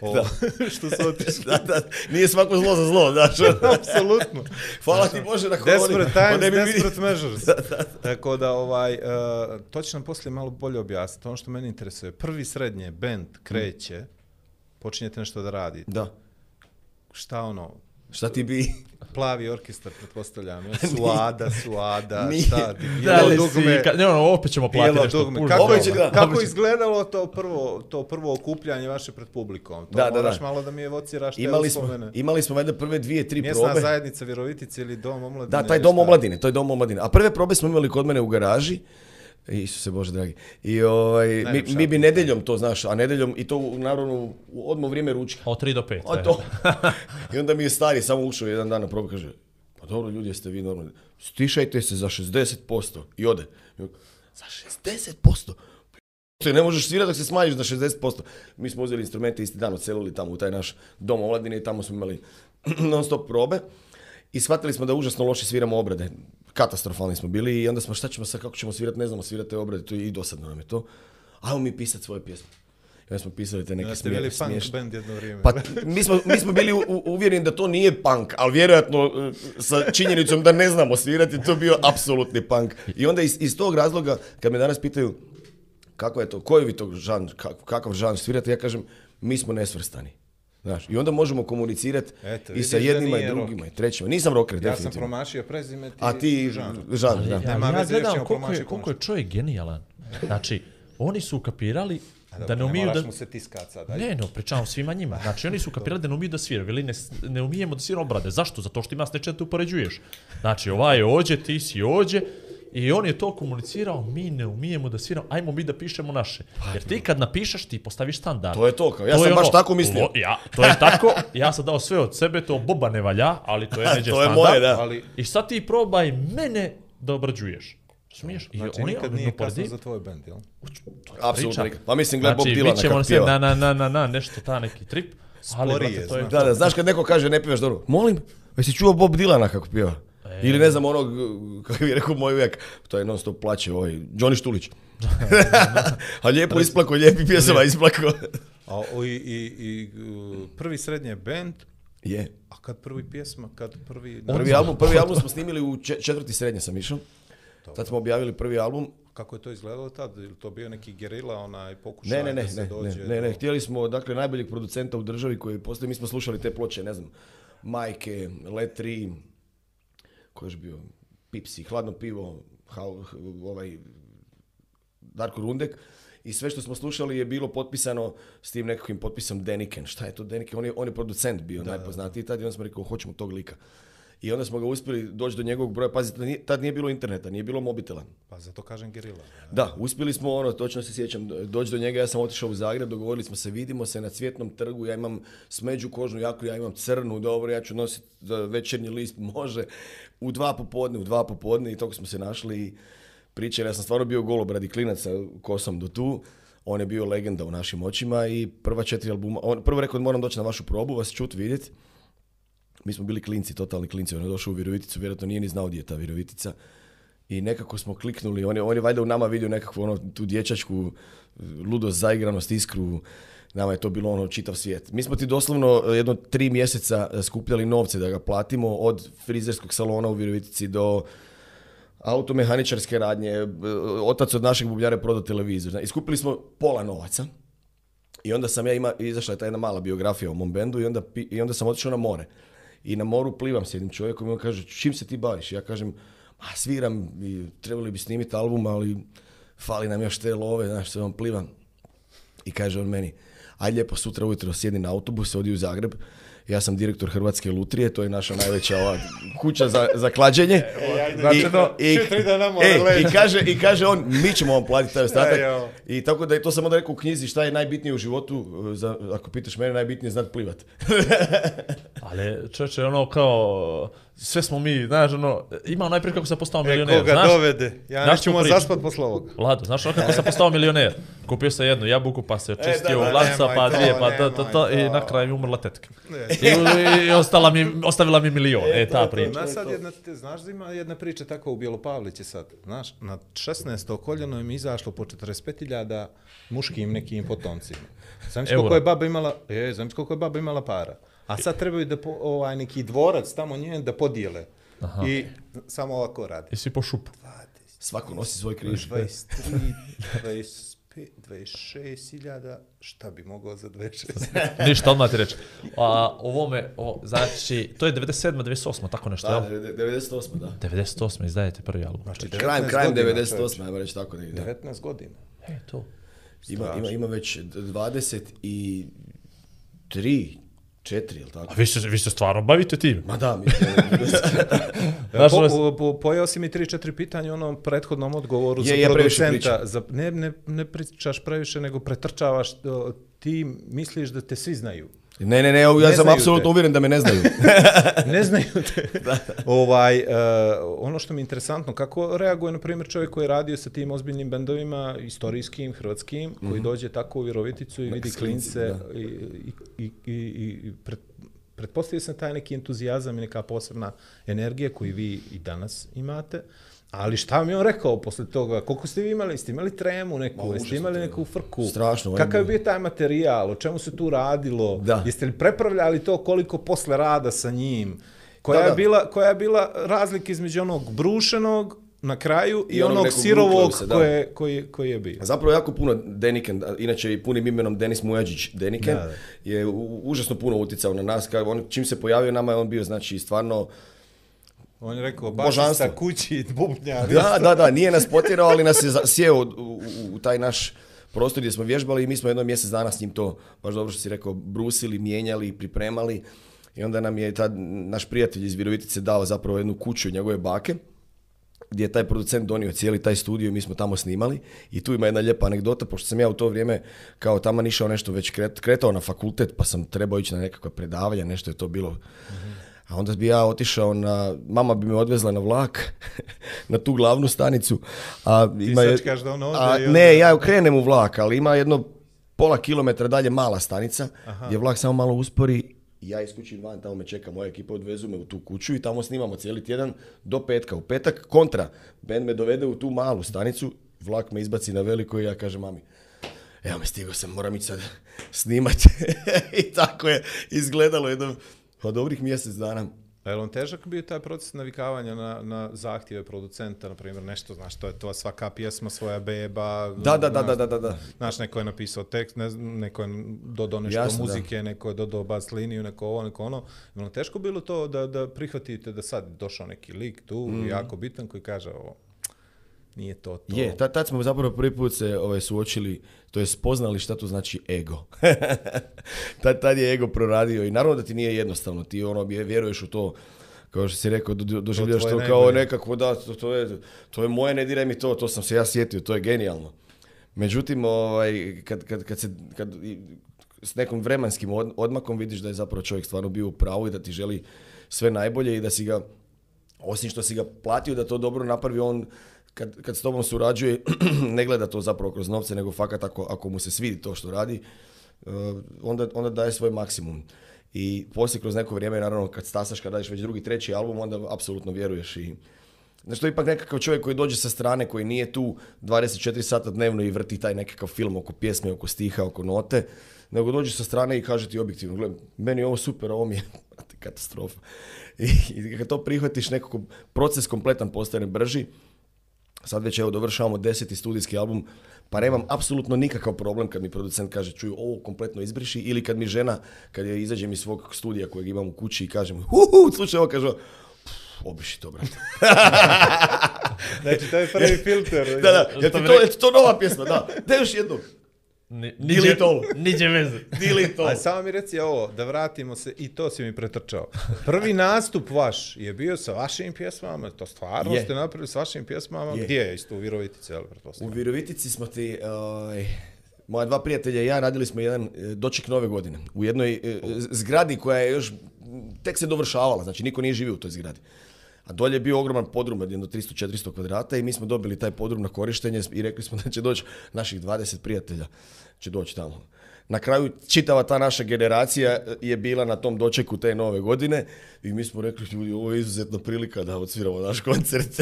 da. što su otišli. da, da, nije svako zlo za zlo, znaš. Apsolutno. Hvala ti ono, Bože na kolonima. Desperate times, pa desperate measures. da, da, da. Tako da, ovaj, uh, to će nam poslije malo bolje objasniti. Ono što mene interesuje, prvi srednje, band kreće, mm. počinjete nešto da radite. Da. Šta ono? Šta ti bi? plavi orkestar, pretpostavljam. suada, suada, šta da dugme, ne, ono, opet ćemo platiti nešto. Kako, je kako izgledalo to prvo, to prvo okupljanje vaše pred publikom? To da, moraš da, da. malo da mi evociraš te imali smo, Imali smo valjda prve dvije, tri Mjesna probe. Mjesna zajednica virovitice ili Dom omladine. Da, taj Dom omladine, to je Dom omladine. A prve probe smo imali kod mene u garaži se Bože dragi. I ovaj, mi, mi, bi nedeljom to, znaš, a nedeljom i to naravno u odmah vrijeme ručka. Od 3 do pet. to. I onda mi je stari samo ušao jedan dan na probu kaže, pa dobro ljudi jeste vi normalni, stišajte se za 60% i ode. Za 60%? Pa Ti ne možeš svirati da se smanjiš na 60%. Mi smo uzeli instrumente isti dan, odselili tamo u taj naš dom omladine i tamo smo imali non stop probe. I shvatili smo da užasno loše sviramo obrade katastrofalni smo bili i onda smo šta ćemo sad, kako ćemo svirati, ne znamo svirati te obrade, to je i dosadno nam je to. Ajmo mi pisati svoje pjesme. I smo pisali te neke ja, bili smiješne. jedno vrijeme. Pa, mi, smo, bili uvjereni da to nije punk, ali vjerojatno uh, sa činjenicom da ne znamo svirati, to je bio apsolutni punk. I onda iz, tog razloga, kad me danas pitaju kako je to, koji vi to žan, kakav žan svirate, ja kažem, mi smo nesvrstani. Znaš, I onda možemo komunicirati i sa jednima i drugima i trećima. Nisam rocker, ja definitivno. Ja sam promašio prezime, ti A ti žan. Ja, ja, ja gledam koliko je, je čovjek genijalan. Znači, oni su ukapirali da, ne umiju da... mu se sada. Ne, ne, svima njima. Znači, oni su kapirali da ne umiju da sviraju, ili ne, ne umijemo da sviramo obrade. Zašto? Zato što ima s nečem te upoređuješ. Znači, ovaj je ođe, ti si ođe, i on je to komunicirao, mi ne umijemo da sviramo, ajmo mi da pišemo naše. Pa, Jer ti kad napišeš, ti postaviš standard. To je to, kao, ja to sam baš ono, tako mislio. ja, to je tako, ja sam dao sve od sebe, to boba ne valja, ali to je neđe to je standard. Moje, da. Ali, I sad ti probaj mene da obrađuješ. Smiješ? I znači, nikad nije kasno za tvoj band, jel? Apsolutno nikad. Pa mislim, gledaj znači, Bob Dylan nekak pjeva. Na, na, na, na, na, nešto ta neki trip. Sporije, ali, brate, to je, da, da, znaš kad neko kaže ne pjevaš dobro. Molim, jesi čuo Bob Dylana kako pjeva? E, Ili ne znam onog, kako bi rekao moj uvijek, to je non stop plaće ovaj, Johnny Štulić. A lijepo isplako, lijepi pjesama isplako. A i, i, prvi srednje je band, je. A kad prvi pjesma, kad prvi... Prvi album, prvi album smo snimili u četvrti srednje sam išao. Tad smo objavili prvi album. Kako je to izgledalo tad? Ili to bio neki gerila, onaj pokušaj ne, ne, ne, da se ne, dođe? Ne, ne, ne, htjeli smo, dakle, najboljeg producenta u državi koji postoji, mi smo slušali te ploče, ne znam, Majke, Let koji je bio, Pipsi, Hladno pivo, ovaj, Darko Rundek, i sve što smo slušali je bilo potpisano s tim nekakvim potpisom Deniken. Šta je to Deniken? On je, on je producent bio da, najpoznatiji tad i onda smo rekao hoćemo tog lika. I onda smo ga uspjeli doći do njegovog broja. Pazite, tad nije bilo interneta, nije bilo mobitela. Pa zato kažem gerila. Da, uspjeli smo ono, točno se sjećam, doći do njega. Ja sam otišao u Zagreb, dogovorili smo se, vidimo se na cvjetnom trgu. Ja imam smeđu kožnu jaku, ja imam crnu, dobro, ja ću nositi e, večernji list, može. U dva popodne, u dva popodne i toko smo se našli i pričali. Ja sam stvarno bio golob radi klinaca sam do tu. On je bio legenda u našim očima i prva četiri albuma, on, prvo rekao moram doći na vašu probu, vas čut vidjeti mi smo bili klinci, totalni klinci, on je došao u Viroviticu, vjerojatno nije ni znao gdje je ta Virovitica. I nekako smo kliknuli, on je, on valjda u nama vidio nekakvu ono, tu dječačku eh, ludost, zaigranost, iskru, nama je to bilo ono čitav svijet. Mi smo ti doslovno eh, jedno tri mjeseca eh, skupljali novce da ga platimo od frizerskog salona u Virovitici do automehaničarske radnje, otac od našeg je prodao televizor. skupili smo pola novaca i onda sam ja ima, izašla je ta jedna mala biografija u mom bendu i onda, i onda sam otišao na more i na moru plivam s jednim čovjekom i on kaže čim se ti baviš? Ja kažem ma sviram i trebali bi snimiti album ali fali nam još te love, znaš sve vam plivam. I kaže on meni, aj lijepo sutra ujutro sjedi na autobus, odi u Zagreb, ja sam direktor Hrvatske lutrije, to je naša najveća kuća za, za klađenje. I, kaže, on, mi ćemo vam platiti taj ostatak. E, I tako da je to samo da rekao u knjizi šta je najbitnije u životu, e, za, ako pitaš mene, najbitnije je znat plivat. Ali čovječe, ono kao sve smo mi, znaš, ono, ima onaj kako sam postao e, milioner. E, koga znaš, dovede, ja nećemo zaspat posle ovog. Lado, znaš ono kako sam postao milioner. Kupio sam jednu jabuku, pa se čistio e, laca pa dvije, pa to to to i na kraju mi umrla tetka. I, i ostala mi, ostavila mi milion, e, e ta priča. Na sad jedna, te, znaš da ima jedna priča tako u Bjelopavlići sad, znaš, na 16. koljeno mi izašlo po 45.000 muškim nekim potomcima. Znam koliko je baba imala, je, znam koliko je baba imala para. A sad trebaju da po, ovaj, neki dvorac tamo nje da podijele. Aha. I samo ovako radi. Jesi po šupu. 20, Svako nosi svoj križ. 23, 25, 26.000, šta bi mogao za 26.000? Ništa, odmah ti reći. A, ovome, o, znači, to je 97. 98. tako nešto, da, jel? 98. da. 98. izdajete prvi album. Znači, krajem, krajem 98. ajmo reći tako negdje. 19 godina. E, to. Ima, ima, ima već 23, Četiri, jel tako? A vi se, vi se stvarno bavite tim? Ma da, mi Znaš, po, po, pojao si mi tri, četiri pitanja u onom prethodnom odgovoru je, za ja producenta. Za, ne, ne, ne pričaš previše, nego pretrčavaš, ti misliš da te svi znaju. Ne, ne, ne, ja sam apsolutno uvjeren da me ne znaju. ne znaju te. ovaj, uh, ono što mi je interesantno, kako reaguje, na primjer, čovjek koji je radio sa tim ozbiljnim bendovima, istorijskim, hrvatskim, koji mhm. dođe tako u Viroviticu i vidi klince i, i, i, i pred, pretpostavio sam taj neki entuzijazam i neka posebna energija koju vi i danas imate. Ali šta vam je on rekao posle toga? Koliko ste vi imali? Ste imali tremu neku? Ma, jeste imali neku frku? Strašno. Ovaj Kakav je bio taj materijal? O čemu se tu radilo? Jeste li prepravljali to koliko posle rada sa njim? Koja, Je, bila, koja je bila razlika između onog brušenog na kraju i, onog, sirovog koji, koji je bio. Zapravo jako puno Deniken, inače i punim imenom Denis Mujađić Deniken, je užasno puno uticao na nas. on, čim se pojavio nama je on bio znači stvarno on je rekao, baš sa kući, bubnja. Da, da, da, nije nas potjerao, ali nas je sjeo u, taj naš prostor gdje smo vježbali i mi smo jedno mjesec dana s njim to, baš dobro što si rekao, brusili, mijenjali, pripremali. I onda nam je naš prijatelj iz Virovitice dao zapravo jednu kuću njegove bake gdje je taj producent donio cijeli taj studio i mi smo tamo snimali. I tu ima jedna lijepa anegdota, pošto sam ja u to vrijeme kao tamo išao nešto već kretao na fakultet, pa sam trebao ići na nekakva predavanja, nešto je to bilo. A onda bi ja otišao na, mama bi me odvezla na vlak, na tu glavnu stanicu. A ima, Ti da ono a, Ne, ja krenem u vlak, ali ima jedno pola kilometra dalje mala stanica, Aha. gdje vlak samo malo uspori ja iskućim van, tamo me čeka moja ekipa, odvezu me u tu kuću i tamo snimamo cijeli tjedan do petka. U petak kontra, Ben me dovede u tu malu stanicu, vlak me izbaci na veliko i ja kažem mami, evo me stigao sam, moram ići sad snimati. I tako je izgledalo jedno pa dobrih mjesec dana. A on težak bio taj proces navikavanja na, na zahtjeve producenta, na primjer, nešto, znaš, to je to svaka pjesma, svoja beba. Da, da, znaš, da, da, da, Znaš, neko je napisao tekst, ne, neko je dodao nešto muzike, da. neko je dodao bas liniju, neko ovo, neko ono. Je li teško bilo to da, da prihvatite da sad došao neki lik tu, mm. jako bitan, koji kaže ovo, nije to to. Je, tad, tad smo zapravo prvi put se ovaj, suočili, to je spoznali šta to znači ego. tad, je ego proradio i naravno da ti nije jednostavno, ti ono vjeruješ u to kao što si rekao, do, to, kao nekako, da, to, to, je, to je moje, ne diraj mi to, to sam se ja sjetio, to je genijalno. Međutim, ovaj, kad, kad, kad, se, kad s nekom vremenskim odmakom vidiš da je zapravo čovjek stvarno bio u pravu i da ti želi sve najbolje i da si ga, osim što si ga platio da to dobro napravi, on kad, kad s tobom surađuje, ne gleda to zapravo kroz novce, nego fakat ako, ako mu se svidi to što radi, e, onda, onda daje svoj maksimum. I poslije kroz neko vrijeme, naravno kad stasaš, kad radiš već drugi, treći album, onda apsolutno vjeruješ i Znači to je ipak nekakav čovjek koji dođe sa strane, koji nije tu 24 sata dnevno i vrti taj nekakav film oko pjesme, oko stiha, oko note, nego dođe sa strane i kaže ti objektivno, gledaj, meni je ovo super, ovo mi je katastrofa. I, kad to prihvatiš, nekako proces kompletan postane brži, sad već evo dovršavamo deseti studijski album, pa nemam apsolutno nikakav problem kad mi producent kaže čuj ovo kompletno izbriši ili kad mi žena, kad je izađem iz svog studija kojeg imam u kući i kažem hu, slučaj ovo, kaže obiši to, brate. znači, to je prvi filter. da, da, to, je to nova pjesma, da. Da još jednu. Ni, to Niđe veze. dili to! A samo mi reci ovo, da vratimo se, i to si mi pretrčao. Prvi nastup vaš je bio sa vašim pjesmama, to stvarno ste napravili sa vašim pjesmama. Gdje je isto u Virovitici, pretpostavljam? U Virovitici smo ti, ovaj, moja dva prijatelja i ja radili smo jedan e, doček nove godine u jednoj e, zgradi koja je još tek se dovršavala, znači niko nije živio u toj zgradi. A dolje je bio ogroman podrum od jedno 300-400 kvadrata i mi smo dobili taj podrum na korištenje i rekli smo da će doći naših 20 prijatelja će doći tamo. Na kraju čitava ta naša generacija je bila na tom dočeku te nove godine i mi smo rekli ljudi ovo je izuzetna prilika da odsviramo naš koncert.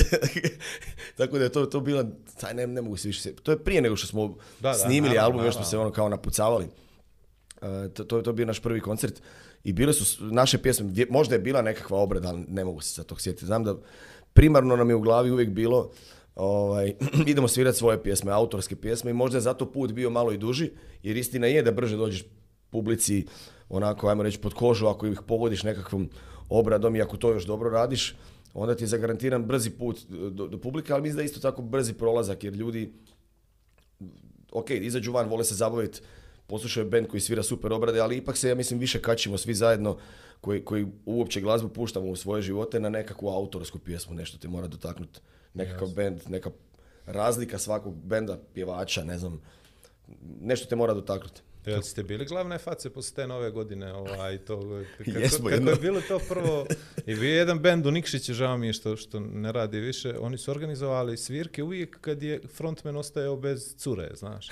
Tako da je to, to bila, taj ne, mogu se više, to je prije nego što smo snimili album, još smo se ono kao napucavali. E, to, to, to je bio naš prvi koncert i bile su naše pjesme, možda je bila nekakva obrada, ali ne mogu se za to sjetiti. Znam da primarno nam je u glavi uvijek bilo ovaj, idemo svirati svoje pjesme, autorske pjesme i možda je zato put bio malo i duži, jer istina je da brže dođeš publici onako, ajmo reći, pod kožu ako ih pogodiš nekakvom obradom i ako to još dobro radiš, onda ti je zagarantiran brzi put eh, do, do publike, ali mislim da isto tako brzi prolazak, jer ljudi, ok, izađu van, vole se zabaviti, poslušaju band koji svira super obrade, ali ipak se, ja mislim, više kačimo svi zajedno koji, koji uopće glazbu puštamo u svoje živote na nekakvu autorsku pjesmu, nešto te mora dotaknuti. Nekakav yes. band, neka razlika svakog benda, pjevača, ne znam, nešto te mora dotaknuti. Jel ste bili glavne face posle te nove godine? Ovaj, to, kako, kako je bilo to prvo? I vi jedan bend u Nikšiće, žao mi je što, što ne radi više. Oni su organizovali svirke uvijek kad je frontman ostajao bez cure, znaš.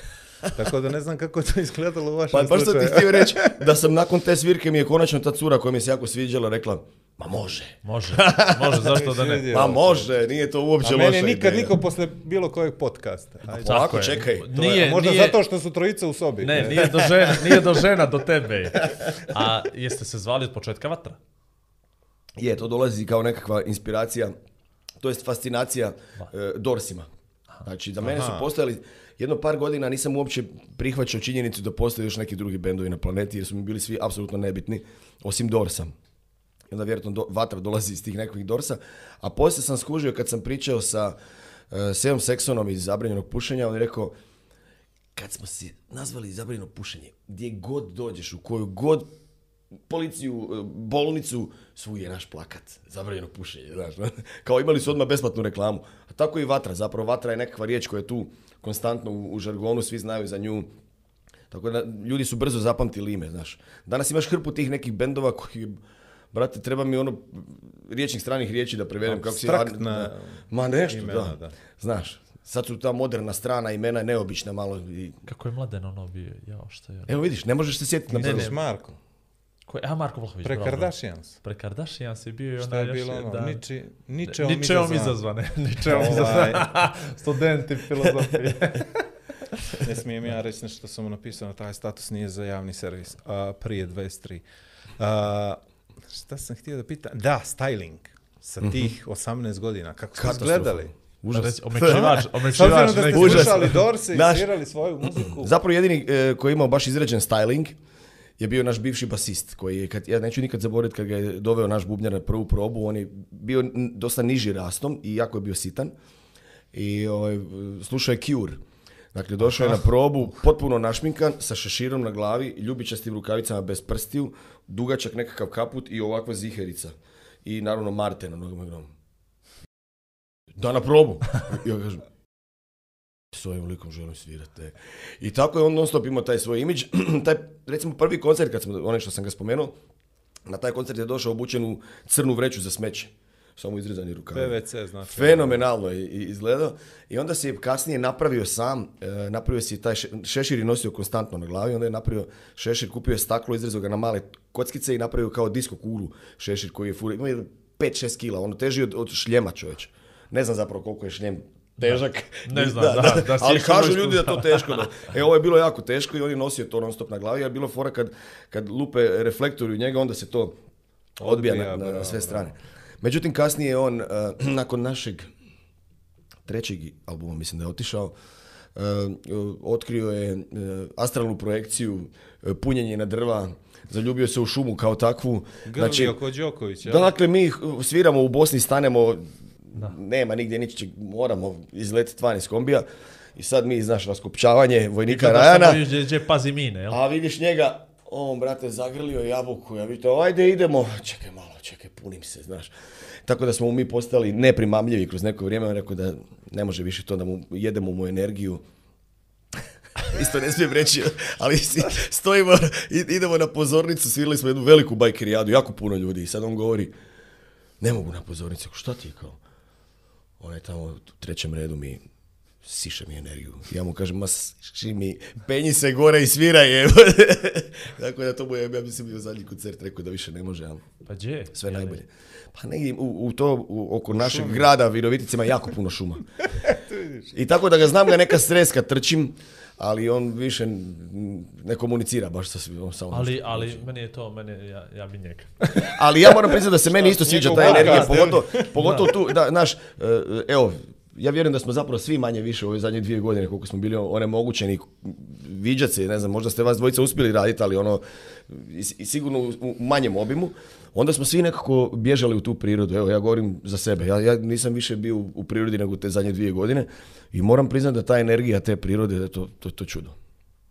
Tako da ne znam kako je to izgledalo u vašem slučaju. Pa, pa što ti htio reći, da sam nakon te svirke mi je konačno ta cura koja mi se jako sviđala rekla Ma može. Može, može, zašto da ne? Ma može, nije to uopće loša ideja. A mene nikad niko posle bilo kojeg podcasta. Pa Ajde. čekaj. Nije, možda zato što su trojice u sobi. Ne, nije do žena, do žena, tebe. A jeste se zvali od početka vatra? Je, to dolazi kao nekakva inspiracija, to jest fascinacija e, Dorsima. Znači, za mene su postojali, jedno par godina nisam uopće prihvaćao činjenicu da postoje još neki drugi bendovi na planeti, jer su mi bili svi apsolutno nebitni, osim Dorsa. I onda vjerojatno vatra dolazi iz tih nekakvih dorsa. A poslije sam skužio kad sam pričao sa uh, e, Sevom Seksonom iz zabranjenog pušenja, on je rekao, kad smo se nazvali zabranjeno pušenje, gdje god dođeš, u koju god policiju, e, bolnicu, svu je naš plakat, zabranjeno pušenje, znaš. Kao imali su odmah besplatnu reklamu. A tako i vatra, zapravo vatra je nekakva riječ koja je tu konstantno u, u žargonu, svi znaju za nju. Tako da ljudi su brzo zapamtili ime, znaš. Danas imaš hrpu tih nekih bendova koji brate, treba mi ono riječnih stranih riječi da prevedem kako si... Na... Ma nešto, imena, da. da. Znaš, sad su ta moderna strana imena neobična malo. I... Kako je mladen ono bio, jao što je... Evo vidiš, ne možeš se sjetiti na prvo. Marko. Ko je? A, Marko Vlahović. Prekardašijans. Prekardašijans je bio i onda je bilo Ono? niči, ničeom, ničeom izazvane. ničeom ovaj. izazvane. Studenti filozofije. ne smijem ja reći nešto što sam napisao, taj status nije za javni servis. A, prije 23. Uh, Šta sam htio da pitam? Da, styling. Sa mhm. tih 18 godina. Kako ste gledali? Užas. Omekšivač, slušali Dorse i svirali svoju muziku. Zapravo jedini e, koji je imao baš izređen styling je bio naš bivši basist koji ja neću nikad zaboraviti kad ga je doveo naš bubnjar na prvu probu, on je bio dosta niži rastom i jako je bio sitan. I ovaj, slušao je Cure. Dakle, došao je na probu, potpuno našminkan, sa šeširom na glavi, ljubičastim rukavicama bez prstiju, dugačak nekakav kaput i ovakva ziherica. I naravno Marte na nogama igrom. Da, na probu. Ja kažem, s ovim likom želim svirati. I tako je on non stop imao taj svoj imidž. taj, recimo, prvi koncert, kad smo, onaj što sam ga spomenuo, na taj koncert je došao obučen u crnu vreću za smeće samo izrezani rukavi. PVC znači. Fenomenalno je izgledao. I onda se je kasnije napravio sam, e, napravio si taj šešir i nosio konstantno na glavi, onda je napravio šešir, kupio je staklo, izrezao ga na male kockice i napravio kao disko kuru šešir koji je fur, ima 5-6 kila, ono teži od, od šljema čovječ. Ne znam zapravo koliko je šljem težak. Ne znam, da, ali kažu ljudi da to teško. Da. E, ovo je bilo jako teško i on je nosio to non stop na glavi, a bilo fora kad, kad lupe reflektori u njega, onda se to odbija, na sve strane. Međutim, kasnije je on, eh, nakon našeg trećeg albuma, mislim da je otišao, eh, otkrio je eh, astralnu projekciju, punjenje na drva, zaljubio se u šumu kao takvu. Grlio znači, kod Đoković, Dakle, mi sviramo u Bosni, stanemo, nema nigdje ničeg, moramo izletiti van iz kombija. I sad mi, znaš, raskopčavanje vojnika Rajana. pazi mine, jel? A vidiš njega, on, brate, zagrlio jabuku, ja vidite, ajde idemo, čekaj malo, čekaj, punim se, znaš. Tako da smo mi postali neprimamljivi kroz neko vrijeme. On rekao da ne može više to da mu jedemo mu energiju. Isto ne smijem reći, ali stojimo, idemo na pozornicu, svirali smo jednu veliku bajkerijadu, jako puno ljudi. I sad on govori, ne mogu na pozornicu, šta ti kao? On je tamo u trećem redu mi siše mi energiju. Ja mu kažem, ma siši mi, penji se gore i sviraj je. Tako da to mu je, ja mislim, bio zadnji koncert, rekao da više ne može, ali pa dje, sve najbolje. Pa negdje u, to, oko našeg grada Viroviticima jako puno šuma. I tako da ga znam ga neka streska trčim, ali on više ne komunicira baš sa svim. Ali, ali meni je to, meni, ja, ja bi njega. ali ja moram priznati da se meni isto sviđa ta energija, pogotovo, pogotovo tu, da, naš, e, evo, ja vjerujem da smo zapravo svi manje više u ove zadnje dvije godine koliko smo bili onemogućeni viđati se, ne znam, možda ste vas dvojica uspjeli raditi, ali ono, sigurno u manjem obimu, onda smo svi nekako bježali u tu prirodu. Evo, ja govorim za sebe, ja, ja nisam više bio u prirodi nego te zadnje dvije godine i moram priznati da ta energija te prirode, da to, to, to čudo.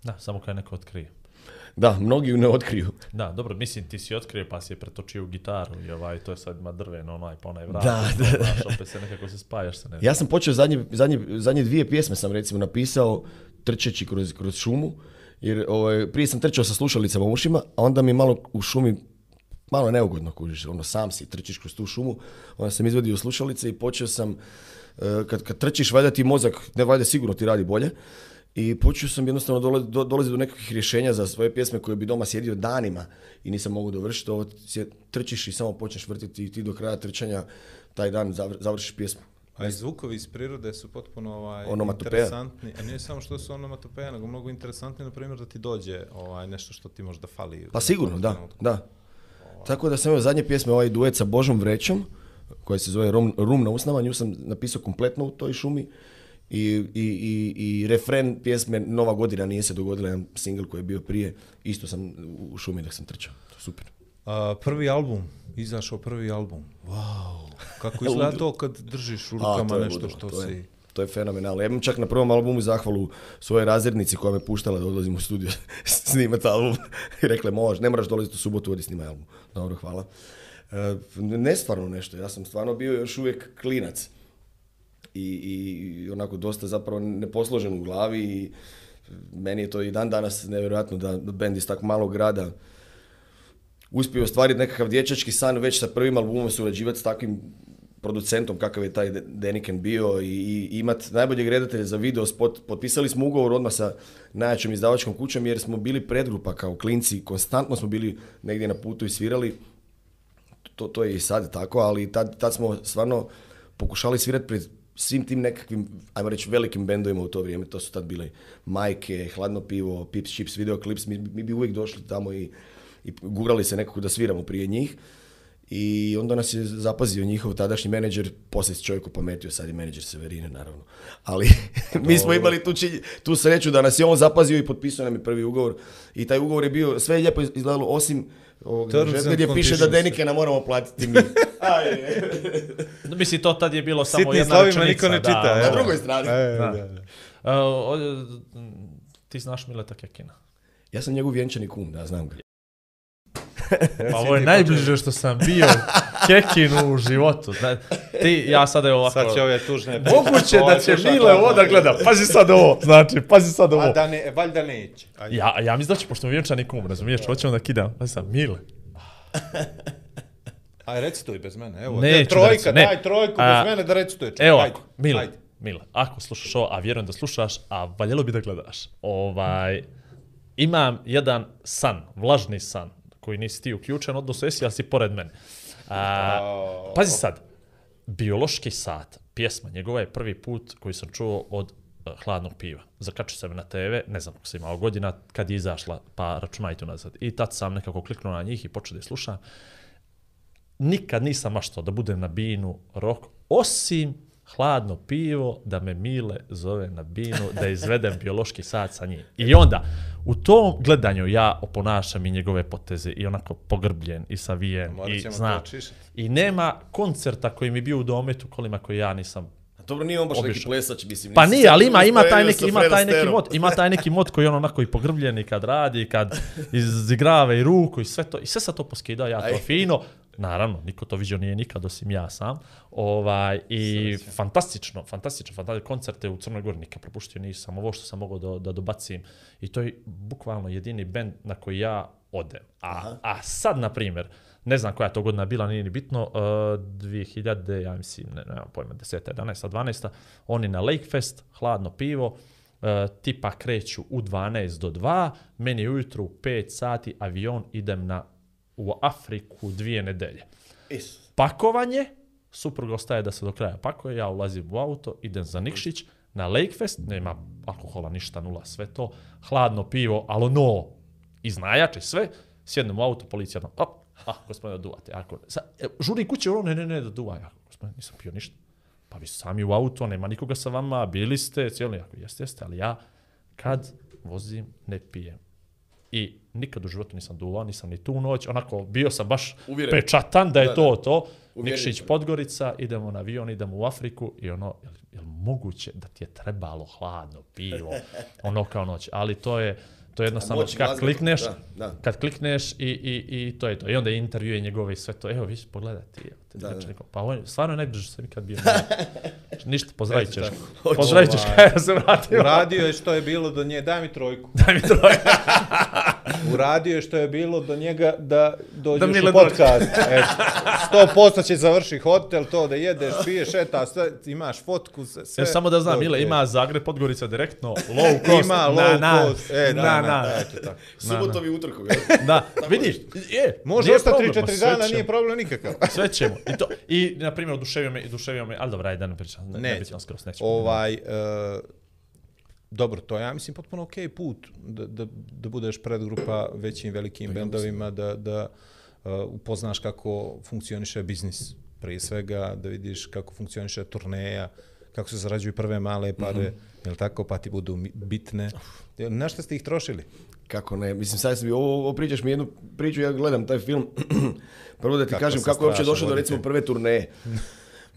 Da, samo kada neko otkrije. Da, mnogi ju ne otkriju. Da, dobro, mislim ti si otkrio pa si je pretočio u gitaru i ovaj, to je sad ima drveno onaj pa onaj vrat. Da, opet se nekako se spajaš sa Ja sam počeo zadnje, zadnje, zadnje dvije pjesme sam recimo napisao trčeći kroz, kroz šumu. Jer ovaj, prije sam trčao sa slušalicama u ušima, a onda mi malo u šumi malo neugodno kužiš, ono sam si trčiš kroz tu šumu, onda sam izvadio slušalice i počeo sam, eh, kad, kad trčiš, valjda ti mozak, ne valjda sigurno ti radi bolje, i počeo sam jednostavno do, dolazi do nekakvih rješenja za svoje pjesme koje bi doma sjedio danima i nisam mogu dovršiti. Ovo trčiš i samo počneš vrtiti i ti do kraja trčanja taj dan završiš pjesmu. A zvukovi iz prirode su potpuno ovaj, interesantni. A nije samo što su onomatopeja, nego mnogo interesantni, na primjer, da ti dođe ovaj, nešto što ti možda fali. Pa sigurno, da, da. Tako da sam imao zadnje pjesme, ovaj duet sa Božom Vrećom, koja se zove Rum, Rum na usnama, nju sam napisao kompletno u toj šumi i, i, i, refren pjesme Nova godina nije se dogodila, jedan single koji je bio prije, isto sam u šumi da sam trčao, to super. A, prvi album, izašao prvi album, wow, kako izgleda to kad držiš u rukama nešto što to si... Je, to je fenomenalno. Ja imam čak na prvom albumu zahvalu svojoj razrednici koja me puštala da odlazim u studio snimat album. I rekla može, ne moraš dolaziti u subotu, odi snimaj album. Dobro, hvala. E, nestvarno nešto, ja sam stvarno bio još uvijek klinac i, i onako dosta zapravo neposložen u glavi i meni je to i dan danas nevjerojatno da bend iz tako malog grada uspio ostvariti nekakav dječački san već sa prvim albumom surađivati s takvim producentom kakav je taj Deniken bio i, i imati najboljeg redatelja za video spot. Potpisali smo ugovor odmah sa najjačom izdavačkom kućom jer smo bili predgrupa kao klinci, konstantno smo bili negdje na putu i svirali. To, to je i sad tako, ali tad, tad smo stvarno pokušali svirati pred svim tim nekakvim, ajmo reći, velikim bendovima u to vrijeme, to su tad bile Majke, Hladno pivo, Pips Chips, Videoclips, mi, mi bi uvijek došli tamo i, i gurali se nekako da sviramo prije njih. I onda nas je zapazio njihov tadašnji menadžer, poslije se čovjeku pametio, sad je menadžer Severine naravno. Ali mi smo imali tu, tu sreću da nas je on zapazio i potpisao nam je prvi ugovor. I taj ugovor je bio, sve je lijepo izgledalo osim ovog gdje piše da Denike ne moramo platiti mi. no, mislim, to tad je bilo samo Sitni jedna rečenica. niko ne čita. Da, na drugoj strani. Aj, e, da. Da, uh, ti znaš Mileta Kekina? Ja sam njegov vjenčani kum, da, znam ga. Pa ovo je najbliže što sam bio kekinu u životu. Zna, ti, ja sada je ovako... Sad će ove tužne... Moguće da će Mile ovo da gleda. Pazi sad ovo. Znači, pazi sad ovo. A da ne, valjda neće. Ja, ja mislim da će, pošto mi vjenčani kum, razumiješ, hoćemo da kidam. Pazi sad, Mile. Aj, reci to i bez mene. Evo, trojka, daj trojku a, bez mene da reci to. Evo, ajde, Mile, ako slušaš ovo, a vjerujem da slušaš, a valjelo bi da gledaš. Ovaj, imam jedan san, vlažni san, koji nisi ti uključen, odnosno jesi, ali si pored mene. A, pazi sad, biološki sat, pjesma, njegova je prvi put koji sam čuo od e, hladnog piva. Zakačio sam na TV, ne znam kako sam imao godina, kad je izašla, pa računajte nazad. I tad sam nekako kliknuo na njih i počeo da je slušam. Nikad nisam maštao da budem na binu rok, osim hladno pivo, da me Mile zove na binu, da izvedem biološki sat sa njim. I onda, u tom gledanju ja oponašam i njegove poteze i onako pogrbljen i savijen. i, zna, I nema koncerta koji mi bio u dometu kolima koji ja nisam dobro, nije on baš neki plesač, mislim. Pa nije, ali ima, ima taj neki, ima taj neki mod, ima taj neki mod koji je on onako i pogrbljeni kad radi, kad izigrave i ruku i sve to. I sve sa to poskidao, ja to fino. Naravno, niko to vidio nije nikad, osim ja sam. Ovaj, I fantastično, fantastično, fantastično. Koncerte u Crnoj Gori nikad propuštio nisam. Ovo što sam mogao da, da dobacim. I to je bukvalno jedini band na koji ja odem. A, a sad, na primjer, ne znam koja to godina bila, nije ni bitno, uh, e, 2000, ja mislim, ne, nemam pojma, 10. 11. 12. Oni na Lakefest, hladno pivo, uh, tipa kreću u 12 do 2, meni je ujutru u 5 sati avion idem na, u Afriku dvije nedelje. Is. Pakovanje, suprug ostaje da se do kraja pakuje, ja ulazim u auto, idem za Nikšić, na Lakefest, nema alkohola, ništa, nula, sve to, hladno pivo, ali no, iznajače sve, sjednem u auto, policija, op, a, gospodine, da Ako, sa, e, žuri kuće, ono, ne, ne, ne, da gospodine, nisam pio ništa. Pa vi sami u auto, nema nikoga sa vama, bili ste, cijeli, ako jeste, jeste, ali ja kad vozim, ne pijem. I nikad u životu nisam duvao, nisam ni tu noć, onako bio sam baš pečatan da je to da. to. Nikšić Podgorica, idemo na avion, idemo u Afriku i ono, je li moguće da ti je trebalo hladno pivo, ono kao noć, ali to je, to je jednostavno, kad, klikneš, kad klikneš i, i, i to je to. I onda intervjuje njegove i sve to. Evo, vi pogledajte. Da, znači, pa ovo je stvarno najbliže što sam ikad bio. Ništa, pozdravit ćeš. Pozdravit ćeš kada ovaj, ja se vratio. Uradio je što je bilo do nje, daj mi trojku. Daj mi trojku. Uradio je što je bilo do njega da dođeš da u podcast. Eto, 100% će završi hotel, to da jedeš, piješ, eta, imaš fotku, sve. E, samo da znam, Mile, ima Zagreb, Podgorica direktno, low cost. Ima low na, na. cost, e, da, na, na. na. na. tako. Subotom i utrkom. Da, vidiš, je, Može ostati 3-4 dana, nije problem nikakav. Sve ćemo. I, to, i na primjer, oduševio me, oduševio me, ali dobro, ajde da ne pričam, skroz, Ovaj, e, dobro, to ja mislim, potpuno ok put da, da, da budeš predgrupa većim velikim bendovima, da, da e, upoznaš kako funkcioniše biznis prije svega, da vidiš kako funkcioniše turneja, kako se zarađuju prve male pare, mhm. jel tako, pa ti budu bitne. Na što ste ih trošili? Kako ne, mislim sad mi, ovo, ovo pričaš mi jednu priču, ja gledam taj film, prvo da ti kažem kako je uopće došlo do recimo prve turneje.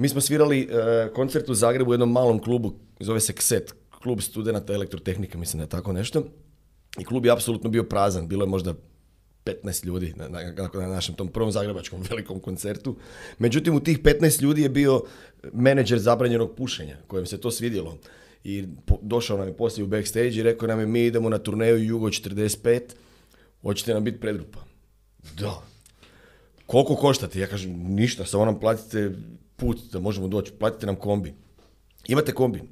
Mi smo svirali uh, koncert u Zagrebu u jednom malom klubu, zove se Kset, klub studenata elektrotehnike, mislim da je tako nešto. I klub je apsolutno bio prazan, bilo je možda 15 ljudi na, na, našem tom prvom zagrebačkom velikom koncertu. Međutim, u tih 15 ljudi je bio menadžer zabranjenog pušenja, kojem se to svidjelo i došao nam je poslije u backstage i rekao nam je mi idemo na turneju Jugo 45, hoćete nam biti predrupa? Da. Koliko koštate? Ja kažem, ništa, samo nam platite put da možemo doći, platite nam kombi. Imate kombi?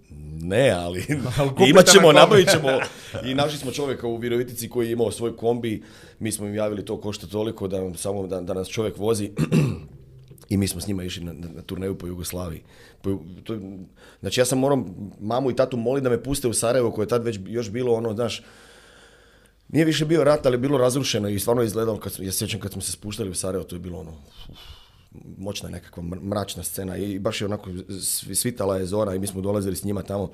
Ne, ali, imat ćemo, nabavit ćemo. I našli smo čovjeka u Virovitici koji je imao svoj kombi. Mi smo im javili to košta toliko da, samo da nas čovjek vozi. I mi smo s njima išli na, na, turneju po Jugoslaviji. to, znači ja sam moram mamu i tatu moliti da me puste u Sarajevo koje je tad već još bilo ono, znaš, nije više bio rat, ali je bilo razrušeno i stvarno je izgledalo, kad, ja sjećam kad smo se spuštali u Sarajevo, to je bilo ono, moćna nekakva mračna scena i baš je onako svitala je zora i mi smo dolazili s njima tamo.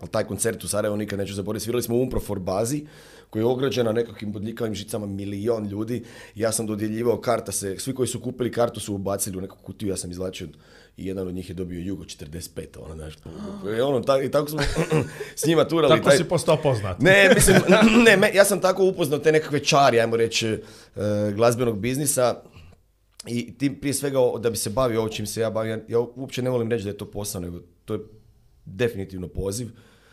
Ali taj koncert u Sarajevo nikad neću zaboraviti. Svirali smo u Umprofor bazi koja je ograđena nekakvim bodljikavim žicama milion ljudi. Ja sam dodjeljivao karta se, svi koji su kupili kartu su ubacili u neku kutiju, ja sam izlačio i jedan od njih je dobio Jugo 45, ono, znaš, i ono, i tako smo s njima turali. Tako taj... si postao poznat. Ne, mislim, ne, ja sam tako upoznao te nekakve čari, ajmo reći, e, glazbenog biznisa, i tim prije svega da bi se bavio ovim čim se ja bavim, ja uopće ne volim reći da je to posao, nego to je definitivno poziv.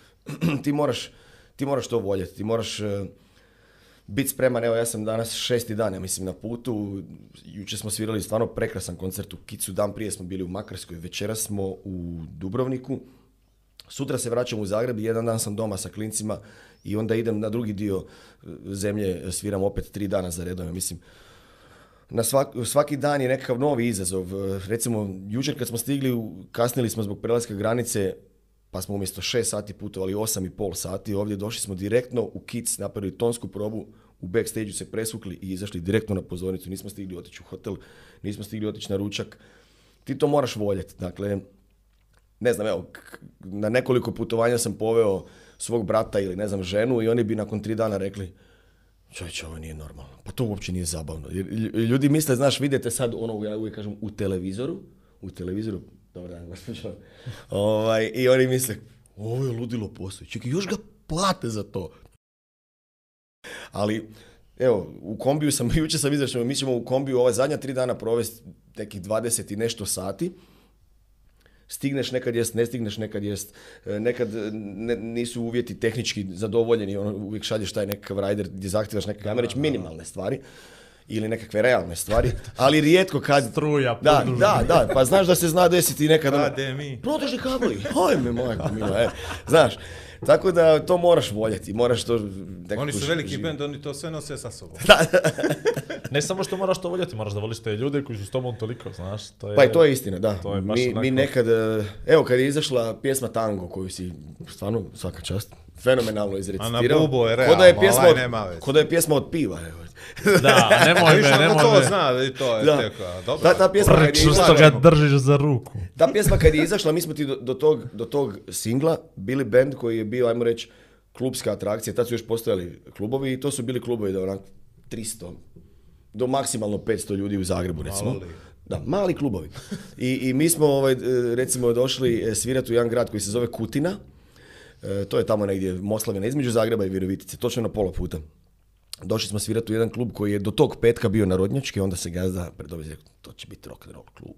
ti moraš ti moraš to voljeti, ti moraš e, biti spreman, evo ja sam danas šesti dan, ja mislim, na putu, jučer smo svirali stvarno prekrasan koncert u Kicu, dan prije smo bili u Makarskoj, večera smo u Dubrovniku, sutra se vraćam u Zagreb, jedan dan sam doma sa klincima i onda idem na drugi dio e, zemlje, sviram opet tri dana za redom, ja mislim, na svaki, svaki dan je nekakav novi izazov. E, recimo, jučer kad smo stigli, kasnili smo zbog prelaska granice, pa smo umjesto 6 sati putovali i pol sati, ovdje došli smo direktno u Kids, napravili tonsku probu, u backstage se presukli i izašli direktno na pozornicu, nismo stigli otići u hotel, nismo stigli otići na ručak. Ti to moraš voljeti, dakle, ne znam, evo, na nekoliko putovanja sam poveo svog brata ili ne znam ženu i oni bi nakon tri dana rekli Čovječe, ovo nije normalno. Pa to uopće nije zabavno. Ljudi misle, znaš, vidite sad ono, ja uvijek kažem, u televizoru, u televizoru Dobar dan, gospođo. ovaj, I oni misle, ovo je ludilo postoji. Čekaj, još ga plate za to. Ali, evo, u kombiju sam, jučer sam izračunao, mi ćemo u kombiju ova zadnja tri dana provesti nekih 20 i nešto sati. Stigneš nekad jest, ne stigneš nekad jest, e, nekad e, ne, nisu uvjeti tehnički zadovoljeni, ono, uvijek šalješ taj nekakav rider gdje zahtjevaš neke, ajmo reći, minimalne stvari ili nekakve realne stvari, ali rijetko kad... Struja, da, da, da, pa znaš da se zna desiti nekad... mi? protože kabli, hajme majko mila, e. Znaš, tako da to moraš voljeti, moraš to... Oni su veliki band, oni to sve nose sa sobom. ne samo što moraš to voljeti, moraš da voliš te ljude koji su s tobom toliko, znaš. To je, pa i to je istina, da. mi, nekad, e, evo kad je izašla pjesma Tango koju si, stvarno svaka čast, fenomenalno izrecitirao. A na bubo je realno, nema Ko je pjesma od piva, Da, nemoj me, nemoj me. zna to je da. dobro. Ta, ta pjesma kad je držiš za ruku. Ta pjesma kad je izašla, mi smo ti do, tog, do tog singla bili band koji je bio, ajmo reći, klubska atrakcija. Tad su još postojali klubovi i to su bili klubovi da onako 300, do maksimalno 500 ljudi u Zagrebu, recimo. Da, mali klubovi. I, I, mi smo, ovaj, recimo, došli e, svirati u jedan grad koji se zove Kutina. E, to je tamo negdje Moslavina, između Zagreba i Virovitice, točno na pola puta došli smo svirati u jedan klub koji je do tog petka bio narodnjački, onda se gazda predobio to će biti rock and roll klub.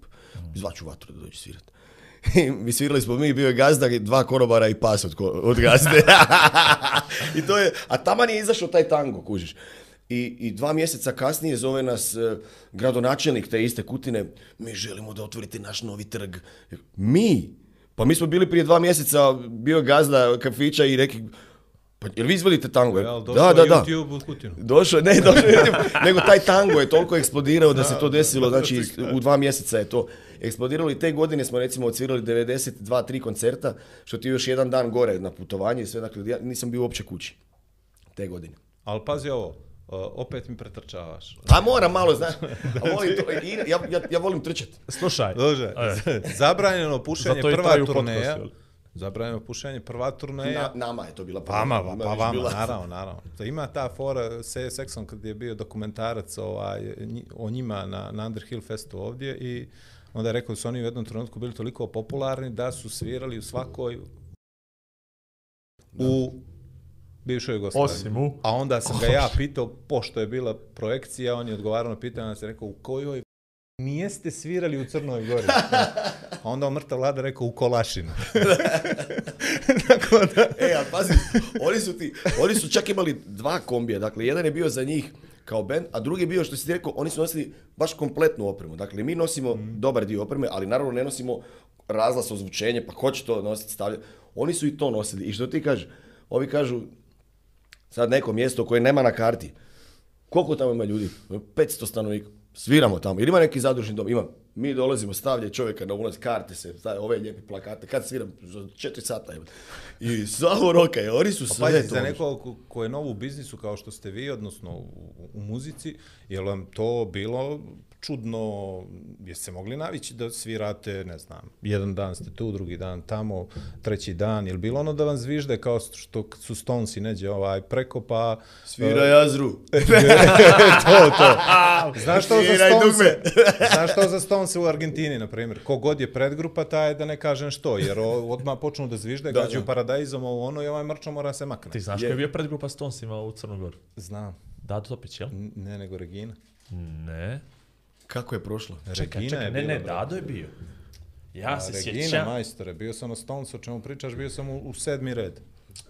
Zvaću vatru da dođe svirati. I svirali smo mi, bio je gazda, dva korobara i pas od, gazde. I to je, a taman je izašao taj tango, kužiš. I, I, dva mjeseca kasnije zove nas e, gradonačelnik te iste Kutine, mi želimo da otvorite naš novi trg. Mi? Pa mi smo bili prije dva mjeseca, bio je gazda kafića i rekli, pa jel vi izvodite tango? Ja, da, da, da. ne, došao nego taj tango je toliko eksplodirao da, se to desilo, znači u dva mjeseca je to eksplodiralo i te godine smo recimo odsvirali 92-3 koncerta, što ti još jedan dan gore na putovanje i sve, dakle ja nisam bio uopće kući te godine. Ali pazi ovo, opet mi pretrčavaš. pa moram malo, znaš. E, ja, ja, ja volim trčati. Slušaj. Dože, zabranjeno pušenje prva turneja. Zabranjeno pušenje, prva turneja. Na, nama je to bila prva. Vama, pa vama, naravno, naravno. To ima ta fora s om kad je bio dokumentarac ovaj, o njima na, na Underhill Festu ovdje i onda je rekao da su oni u jednom trenutku bili toliko popularni da su svirali u svakoj u bivšoj Jugoslaviji. Osim u... A onda sam ga ja pitao, pošto je bila projekcija, on je odgovarano pitao pitanje, on se rekao u kojoj nijeste svirali u Crnoj Gori. Znači, a pa onda mrtav vlada rekao u kolašinu. dakle, ali pazi, oni su, ti, oni su čak imali dva kombija. Dakle, jedan je bio za njih kao band, a drugi je bio što si ti rekao, oni su nosili baš kompletnu opremu. Dakle, mi nosimo mhm. dobar dio opreme, ali naravno ne nosimo razlas ozvučenje, pa ko će to nositi, stavljati. Oni su i to nosili. I što ti kažeš? Ovi kažu, sad neko mjesto koje nema na karti. Koliko tamo ima ljudi? 500 stanovnika sviramo tamo, ili ima neki zadružni dom, ima. Mi dolazimo, stavlja čovjeka na ulaz, karte se, stavlja ove lijepe plakate, kad sviram, za četiri sata I samo roka je, oni su pa sve pa, za nekog ko je nov u biznisu kao što ste vi, odnosno u, u muzici, je vam to bilo čudno, jeste se mogli navići da svirate, ne znam, jedan dan ste tu, drugi dan tamo, treći dan, je bilo ono da vam zvižde kao što su Stonesi neđe ovaj preko pa... Svira uh, jazru. to, to. Znaš što za stonsi? Znaš što za stonsi u Argentini, na primjer? Kogod je predgrupa, taj je da ne kažem što, jer odmah počnu da zvižde, da, gađu da. paradajzom ovo ono i ovaj mrčo mora se makne. Ti znaš je. je bio predgrupa Stonesima u Crnoj Gori? Znam. Dado Topić, jel? Ne, nego Regina. Ne. Kako je prošlo? Čekaj, čekaj, ne, ne, Dado je bio. Ja se Regina sjećam. Regina majstore, bio sam na Stonesu, o čemu pričaš, bio sam u, u sedmi red.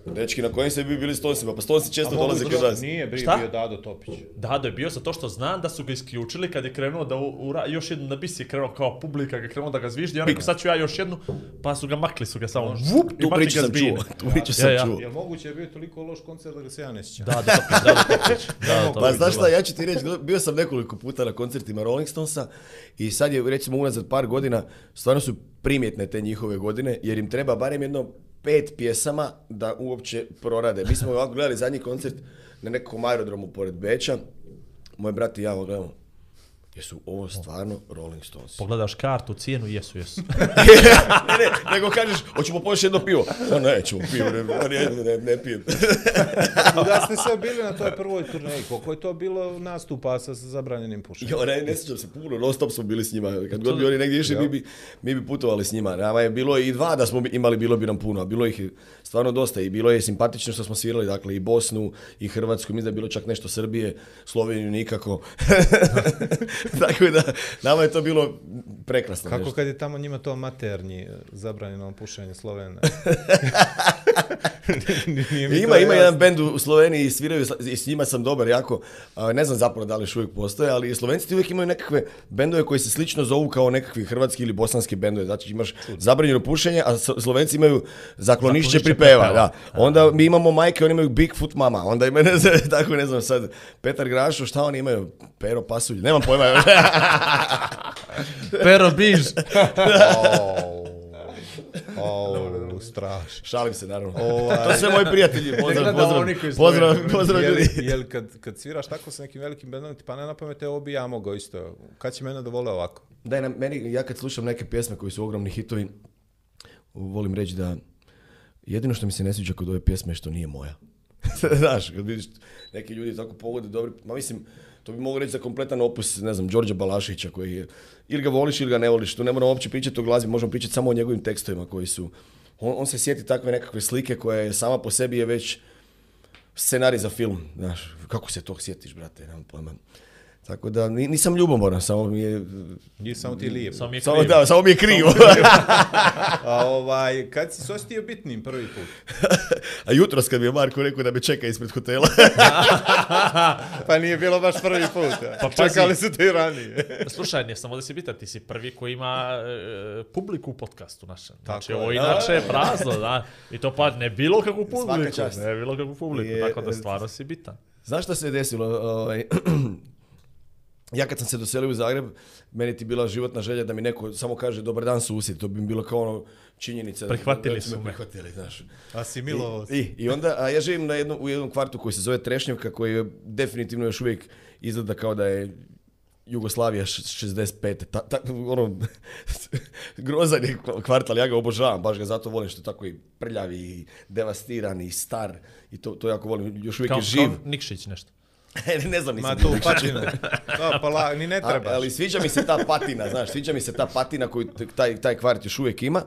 Dečki na kojem se bi bili s pa stonsi često dolaze kod nas. Nije bio, bio Dado Topić. Dado je bio sa to što znam da su ga isključili kad je krenuo da ura, još jednu na bisi je krenuo kao publika, kad je krenuo da ga zviždi, ja rekao sad ću ja još jednu, pa su ga makli su ga samo vup tu priču sam Tu priču sam čuo. Jel moguće je bio toliko loš koncert da ga se ja ne sjećam? Dado Topić, pa znaš šta, ja ću ti reći, bio sam nekoliko puta na koncertima Rolling Stonesa i sad je recimo unazad par godina, stvarno su primjetne te njihove godine jer im treba barem jedno pet pjesama da uopće prorade. Mi smo ovako gledali zadnji koncert na nekom aerodromu pored Beča. Moj brat i ja ovo gledamo su ovo stvarno Rolling Stones. Pogledaš kartu, cijenu, jesu, jesu. ne, nego kažeš, hoćemo poješ jedno pivo. No, ne, pivo, ne, ne, pijem. da ste sve bili na toj prvoj turneji, koliko je to bilo nastupa sa zabranjenim pušenjem? Jo, ne, ne sjećam se puno, non stop smo bili s njima. Kad god bi oni negdje išli, mi bi, mi bi putovali s njima. Nama je bilo i dva da smo imali, bilo bi nam puno, a bilo ih stvarno dosta i bilo je simpatično što smo svirali, dakle i Bosnu i Hrvatsku, mislim da bilo čak nešto Srbije, Sloveniju nikako. Tako da, nama je to bilo prekrasno. Kako kad je tamo njima to maternji eh, zabranjeno pušenje Slovena? ima, ima jedan bend u Sloveniji i sviraju i s njima sam dobar jako. Ne znam zapravo da li još uvijek postoje, ali Slovenci ti uvijek imaju nekakve bendove koji se slično zovu kao nekakvi hrvatski ili bosanski bendove. Znači imaš zabranjeno pušenje, a Slovenci imaju zaklonišće, pripeva. Da. Onda mi imamo majke, oni imaju Bigfoot mama. Onda imaju, ne znam, tako ne znam sad, Petar Grašo, šta oni imaju? Pero pasulj, nemam pojma. Pero biž. O, oh. oh, strašno. Šalim se, naravno. Ovaj... To sve moji prijatelji. Pozdrav, pozdrav. Pozdrav, pozdrav Jel, kad, kad sviraš tako sa nekim velikim bendom, ti pa ne napamete, ovo bi ja mogao isto. Kad će mene da vole ovako? Da, meni, ja kad slušam neke pjesme koji su ogromni hitovi, volim reći da jedino što mi se ne sviđa kod ove pjesme je što nije moja. Znaš, kad vidiš, neki ljudi tako pogode dobri, ma mislim, to bi mogu reći za kompletan opus, ne znam, Đorđa Balašića koji je, ili ga voliš ili ga ne voliš, tu ne moramo uopće pričati o glazbi, možemo pričati samo o njegovim tekstovima koji su, on, on se sjeti takve nekakve slike koje sama po sebi je već scenarij za film, znaš, kako se to sjetiš, brate, nemam pojma. Tako da nisam ljubomoran, samo mi je... Nije samo ti lijep. Samo mi Samo, da, samo mi je krivo. A ovaj, kad si se ostio bitnim prvi put? A jutros kad mi je Marko rekao da me čeka ispred hotela. pa nije bilo baš prvi put. Pa Čekali su te i ranije. Pa slušaj, ne samo da si bitan, ti si prvi koji ima e, publiku u podcastu našem. Znači, ovo inače je prazno, da. I to pa ne bilo kakvu publiku. Ne bilo kakvu publiku, je, tako da e, stvarno si bitan. Znaš šta se desilo? Ovaj, ja kad sam se doselio u Zagreb, meni ti bila životna želja da mi neko samo kaže dobar dan susjed, to bi mi bilo kao ono činjenica. Prihvatili su me. Prihvatili, znaš. milo I, i, I, onda, a ja živim na jednom, u jednom kvartu koji se zove Trešnjevka, koji je definitivno još uvijek izgleda kao da je Jugoslavija 65. Ta, ta, ono, grozan je kvartal, ja ga obožavam, baš ga zato volim što je tako i prljavi, i devastiran i star. I to, to jako volim, još uvijek je živ. Kao Nikšić nešto. ne znam, nisam Ma tu patina. pa la, ni ne treba. Ali sviđa mi se ta patina, znaš, sviđa mi se ta patina koju taj, taj kvart još uvijek ima.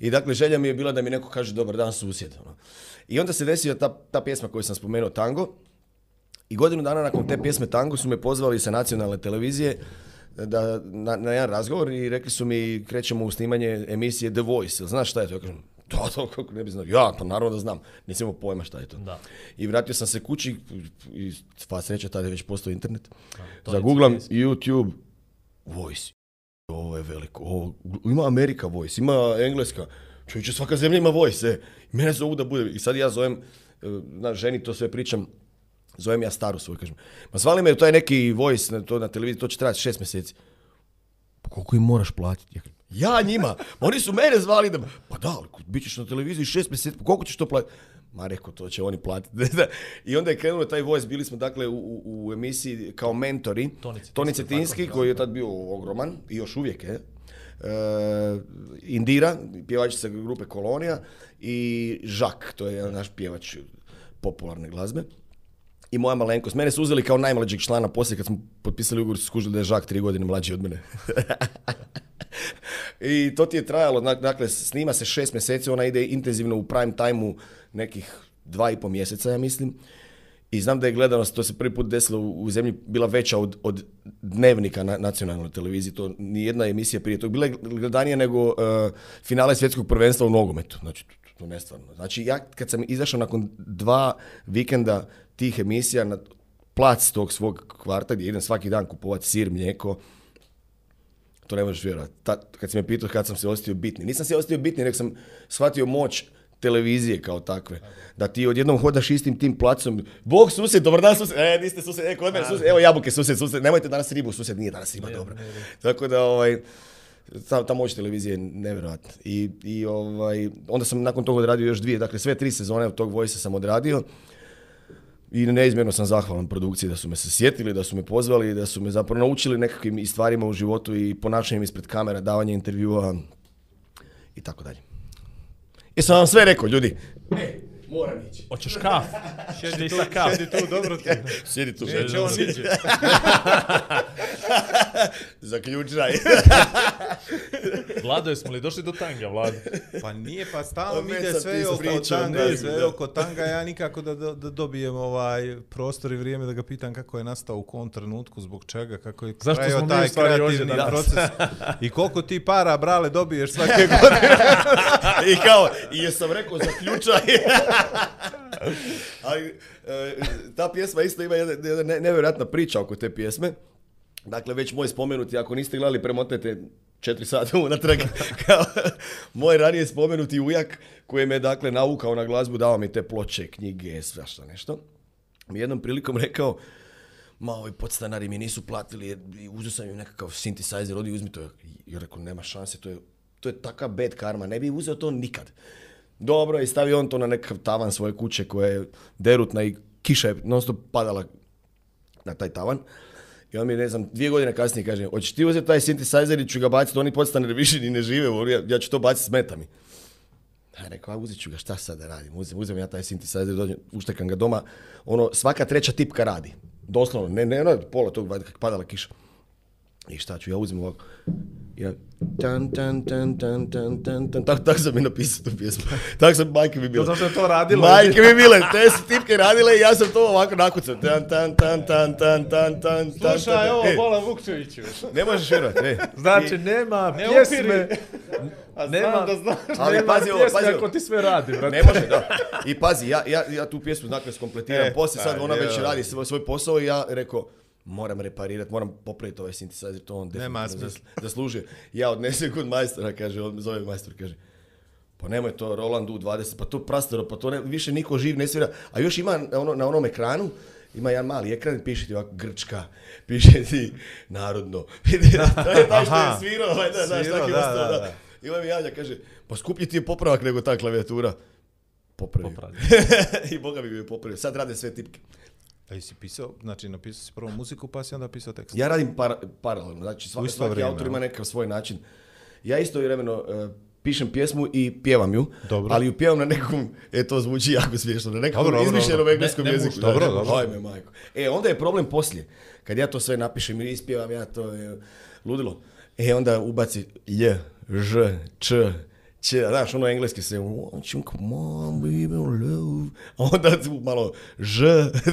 I dakle, želja mi je bila da mi neko kaže dobar dan susjed. Ono. I onda se desio ta, ta pjesma koju sam spomenuo, Tango. I godinu dana nakon te pjesme Tango su me pozvali sa nacionalne televizije eh, da, na, na jedan razgovor i rekli su mi krećemo u snimanje emisije The Voice. Znaš šta je to? Ja kažem, to, pa to, kako ne bi znao. Ja, pa naravno da znam. Nisam imao pojma šta je to. Da. I vratio sam se kući i sva sreća, tada je već postao internet. Da, Zaguglam YouTube voice. Ovo je veliko. ima Amerika voice, ima Engleska. Čovječe, svaka zemlja ima voice. E. Mene zovu da bude. I sad ja zovem, e, na ženi to sve pričam, zovem ja staru svoju, kažem. Ma zvali me, to je neki voice na, to, na televiziji, to će trajati šest mjeseci. Pa koliko im moraš platiti? Ja njima. Oni su mene zvali da... Pa da, ali bit ćeš na televiziji šest mjeseci, pa koliko ćeš to platiti? Ma rekao, to će oni platiti. I onda je krenulo taj voice, bili smo dakle u, u emisiji kao mentori. Toni Cetinski, koji je tad bio ogroman i još uvijek je. Uh, Indira, pjevačica grupe Kolonija i Žak, to je naš pjevač popularne glazbe. I moja malenkost. Mene su uzeli kao najmlađeg člana poslije kad smo potpisali ugovor su skužili da je Žak tri godine mlađi od mene. I to ti je trajalo, dakle, snima se šest mjeseci, ona ide intenzivno u prime time nekih dva i po mjeseca, ja mislim. I znam da je gledanost, to se prvi put desilo u, zemlji, bila veća od, od dnevnika na nacionalnoj televiziji. To jedna emisija prije toga. bila je gledanija nego uh, finale svjetskog prvenstva u nogometu. Znači, to, to nestvarno. Znači, ja kad sam izašao nakon dva vikenda tih emisija na plac tog svog kvarta gdje idem svaki dan kupovati sir, mlijeko, to ne možeš vjerovati. Kad si me pitao kad sam se osjetio bitni. Nisam se osjetio bitni, nego sam shvatio moć televizije kao takve. Da ti odjednom hodaš istim tim placom. Bog susjed, dobar dan susjed, e, niste susjed, e, kod mene susjed, evo jabuke susjed, susjed, nemojte danas ribu, susjed nije danas ima dobro. Tako da, ovaj, ta, moć televizije je nevjerojatna. I, i ovaj, onda sam nakon toga odradio još dvije, dakle sve tri sezone od tog Vojsa sam odradio i neizmjerno sam zahvalan produkciji da su me se sjetili, da su me pozvali i da su me zapravo naučili nekakvim stvarima u životu i ponašanjem ispred kamera, davanje intervjua i tako dalje. Jesam vam sve rekao, ljudi? E, Moram ići. Hoćeš kaf? Sjedi tu, kaf. Sjedi tu, dobro ti. Sjedi tu, Zaključaj. Vlado, jesmo li došli do tanga, Vlado? Pa nije, pa stalno ide sve oko tanga, sve da. oko tanga. Ja nikako da, da dobijem ovaj prostor i vrijeme da ga pitam kako je nastao u kom trenutku, zbog čega, kako je Zašto taj kreativni proces. I koliko ti para, brale, dobiješ svake godine. I kao, i jesam rekao, zaključaj. E, ta pjesma isto ima jedna nevjerojatna priča oko te pjesme. Dakle, već moj spomenuti, ako niste gledali, premotajte četiri sata unatrag, kao moj ranije spomenuti ujak koji me dakle naukao na glazbu, dao mi te ploče, knjige, svašta nešto. Mi jednom prilikom rekao, ma ovi podstanari mi nisu platili, uzeo sam im nekakav synthesizer, odi uzmi to. Ja rekao, nema šanse, to je, to je taka bad karma, ne bi uzeo to nikad. Dobro, i stavi on to na nekakav tavan svoje kuće koja je derutna i kiša je non stop padala na taj tavan. I on mi, ne znam, dvije godine kasnije kaže, hoćeš ti uzeti taj synthesizer i ću ga baciti, oni postane više ni ne žive, ja, ja ću to baciti, s mi. Ja rekao, a uzet ću ga, šta sad da radim? Uzem, uzem ja taj synthesizer, dođem, uštekam ga doma. Ono, svaka treća tipka radi. Doslovno, ne, ne, ono, pola tog, kad padala kiša. I šta ću, ja uzmem ovako, ja, tan, tan, tan, tan, tan, tan, tan, tako, tako sam mi napisao tu pjesmu. tako sam, majke mi bile. Zato što to radila. Majke mi bile, te su tipke radile i ja sam to ovako nakucao. Tan, tan, tan, tan, tan, tan, tan, tan. Slušaj, ovo, e, Bola Vukčeviću. Ne možeš vjerovat, ne. Znači, nema pjesme. A nema, da znaš, ali nema pazi ovo, pazi ako ti sve radi, brate. Ne može, da. I pazi, ja, ja, ja tu pjesmu dakle skompletiram, e, poslije sad ona već radi svoj, svoj posao i ja rekao, moram reparirati, moram popraviti ovaj sintesajzer, to on Nema zaslužuje. Ja odnesem kod majstora, kaže, on zove majstor, kaže, pa nemoj to Roland U20, pa to prastero pa to više niko živ ne svira. A još ima ono, na onom ekranu, ima jedan mali ekran, piše ti ovako Grčka, piše ti narodno. to je taj što svirao, ovaj, da, da, I ovaj mi javlja, kaže, pa skuplji ti je popravak nego ta klavijatura. Popravio. I Boga bi mi popravio. Sad rade sve tipke. A jesi pisao, znači napisao si prvo muziku pa si onda pisao tekst? Ja radim par, paralelno, znači svaki, svaki autor ima nekakav svoj način. Ja isto vremeno uh, e, pišem pjesmu i pjevam ju, dobro. ali ju pjevam na nekom, e to zvuči jako smiješno, na nekom dobro, izmišljenom engleskom jeziku. Dobro, dobro. majko. E, onda je problem poslije, kad ja to sve napišem i ispjevam, ja to je ludilo. E, onda ubaci je ž, č, će, znaš, ono engleski se want come on, baby, love. onda malo ž.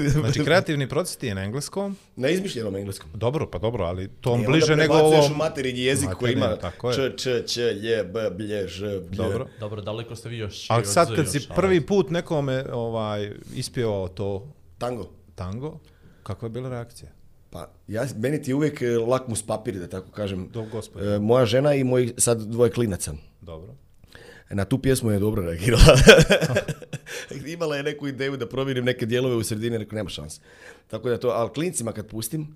znači, kreativni proces ti je na engleskom. Na izmišljenom engleskom. Dobro, pa dobro, ali to on e, bliže nego ovo... Onda materinji jezik koji ima č, č, č, lje, b, blje, ž, blje. Dobro. Dobro, daleko ste vi još. A sad kad si prvi put nekome ovaj, ispjevao to... Tango. Tango, kakva je bila reakcija? Pa, ja, meni ti je uvijek eh, lakmus papir, da tako kažem. Do, eh, moja žena i moj sad dvoje klinaca. Dobro na tu pjesmu je dobro reagirala. Imala je neku ideju da provjerim neke dijelove u sredini, rekao nema šanse. Tako da to, ali klincima kad pustim,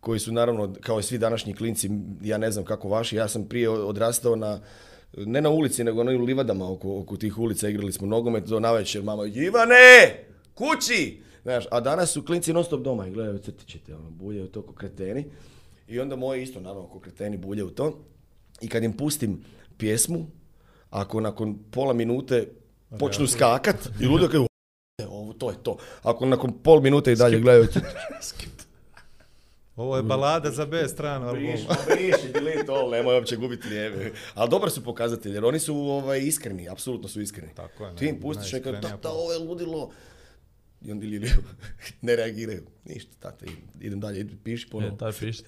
koji su naravno, kao i svi današnji klinci, ja ne znam kako vaši, ja sam prije odrastao na, ne na ulici, nego na livadama oko, oko tih ulica, igrali smo nogomet do navečer, mama, Ivane, kući! Znaš, a danas su klinci non stop doma i gledaju crtičite, ono, bulje u to ko kreteni. I onda moje isto, naravno, ko kreteni bulje u to. I kad im pustim pjesmu, ako nakon pola minute počnu skakat i ljudi kao, e, ovo to je to. Ako nakon pol minute i dalje gledaju... Ovo je balada za B stranu albuma. Briši, delete all, nemoj uopće gubiti Ali dobar su pokazatelji, jer oni su ovaj, iskreni, apsolutno su iskreni. Tako je. Ti im pustiš to ovo je ludilo, i onda ili ne reagiraju, ništa, tate, idem dalje, piši ponovno. E, taj piši,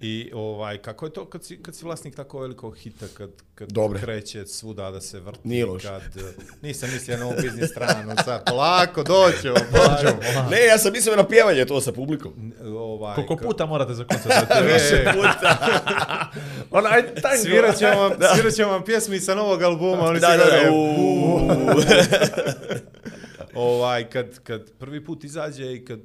I ovaj, kako je to kad si, kad si vlasnik tako velikog hita, kad, kad kreće svuda da se vrti? Nije loš. Kad, eh, nisam mislio na ovu biznis stranu, sad polako doćemo, doćemo. ne, ja sam mislio na pjevanje to sa publikom. Ovaj, Koliko puta morate za koncert? Više puta. Ona, aj, tango. Svirat ćemo vam, svirat vam pjesmi sa novog albuma, oni da, se ovaj, kad, kad prvi put izađe i kad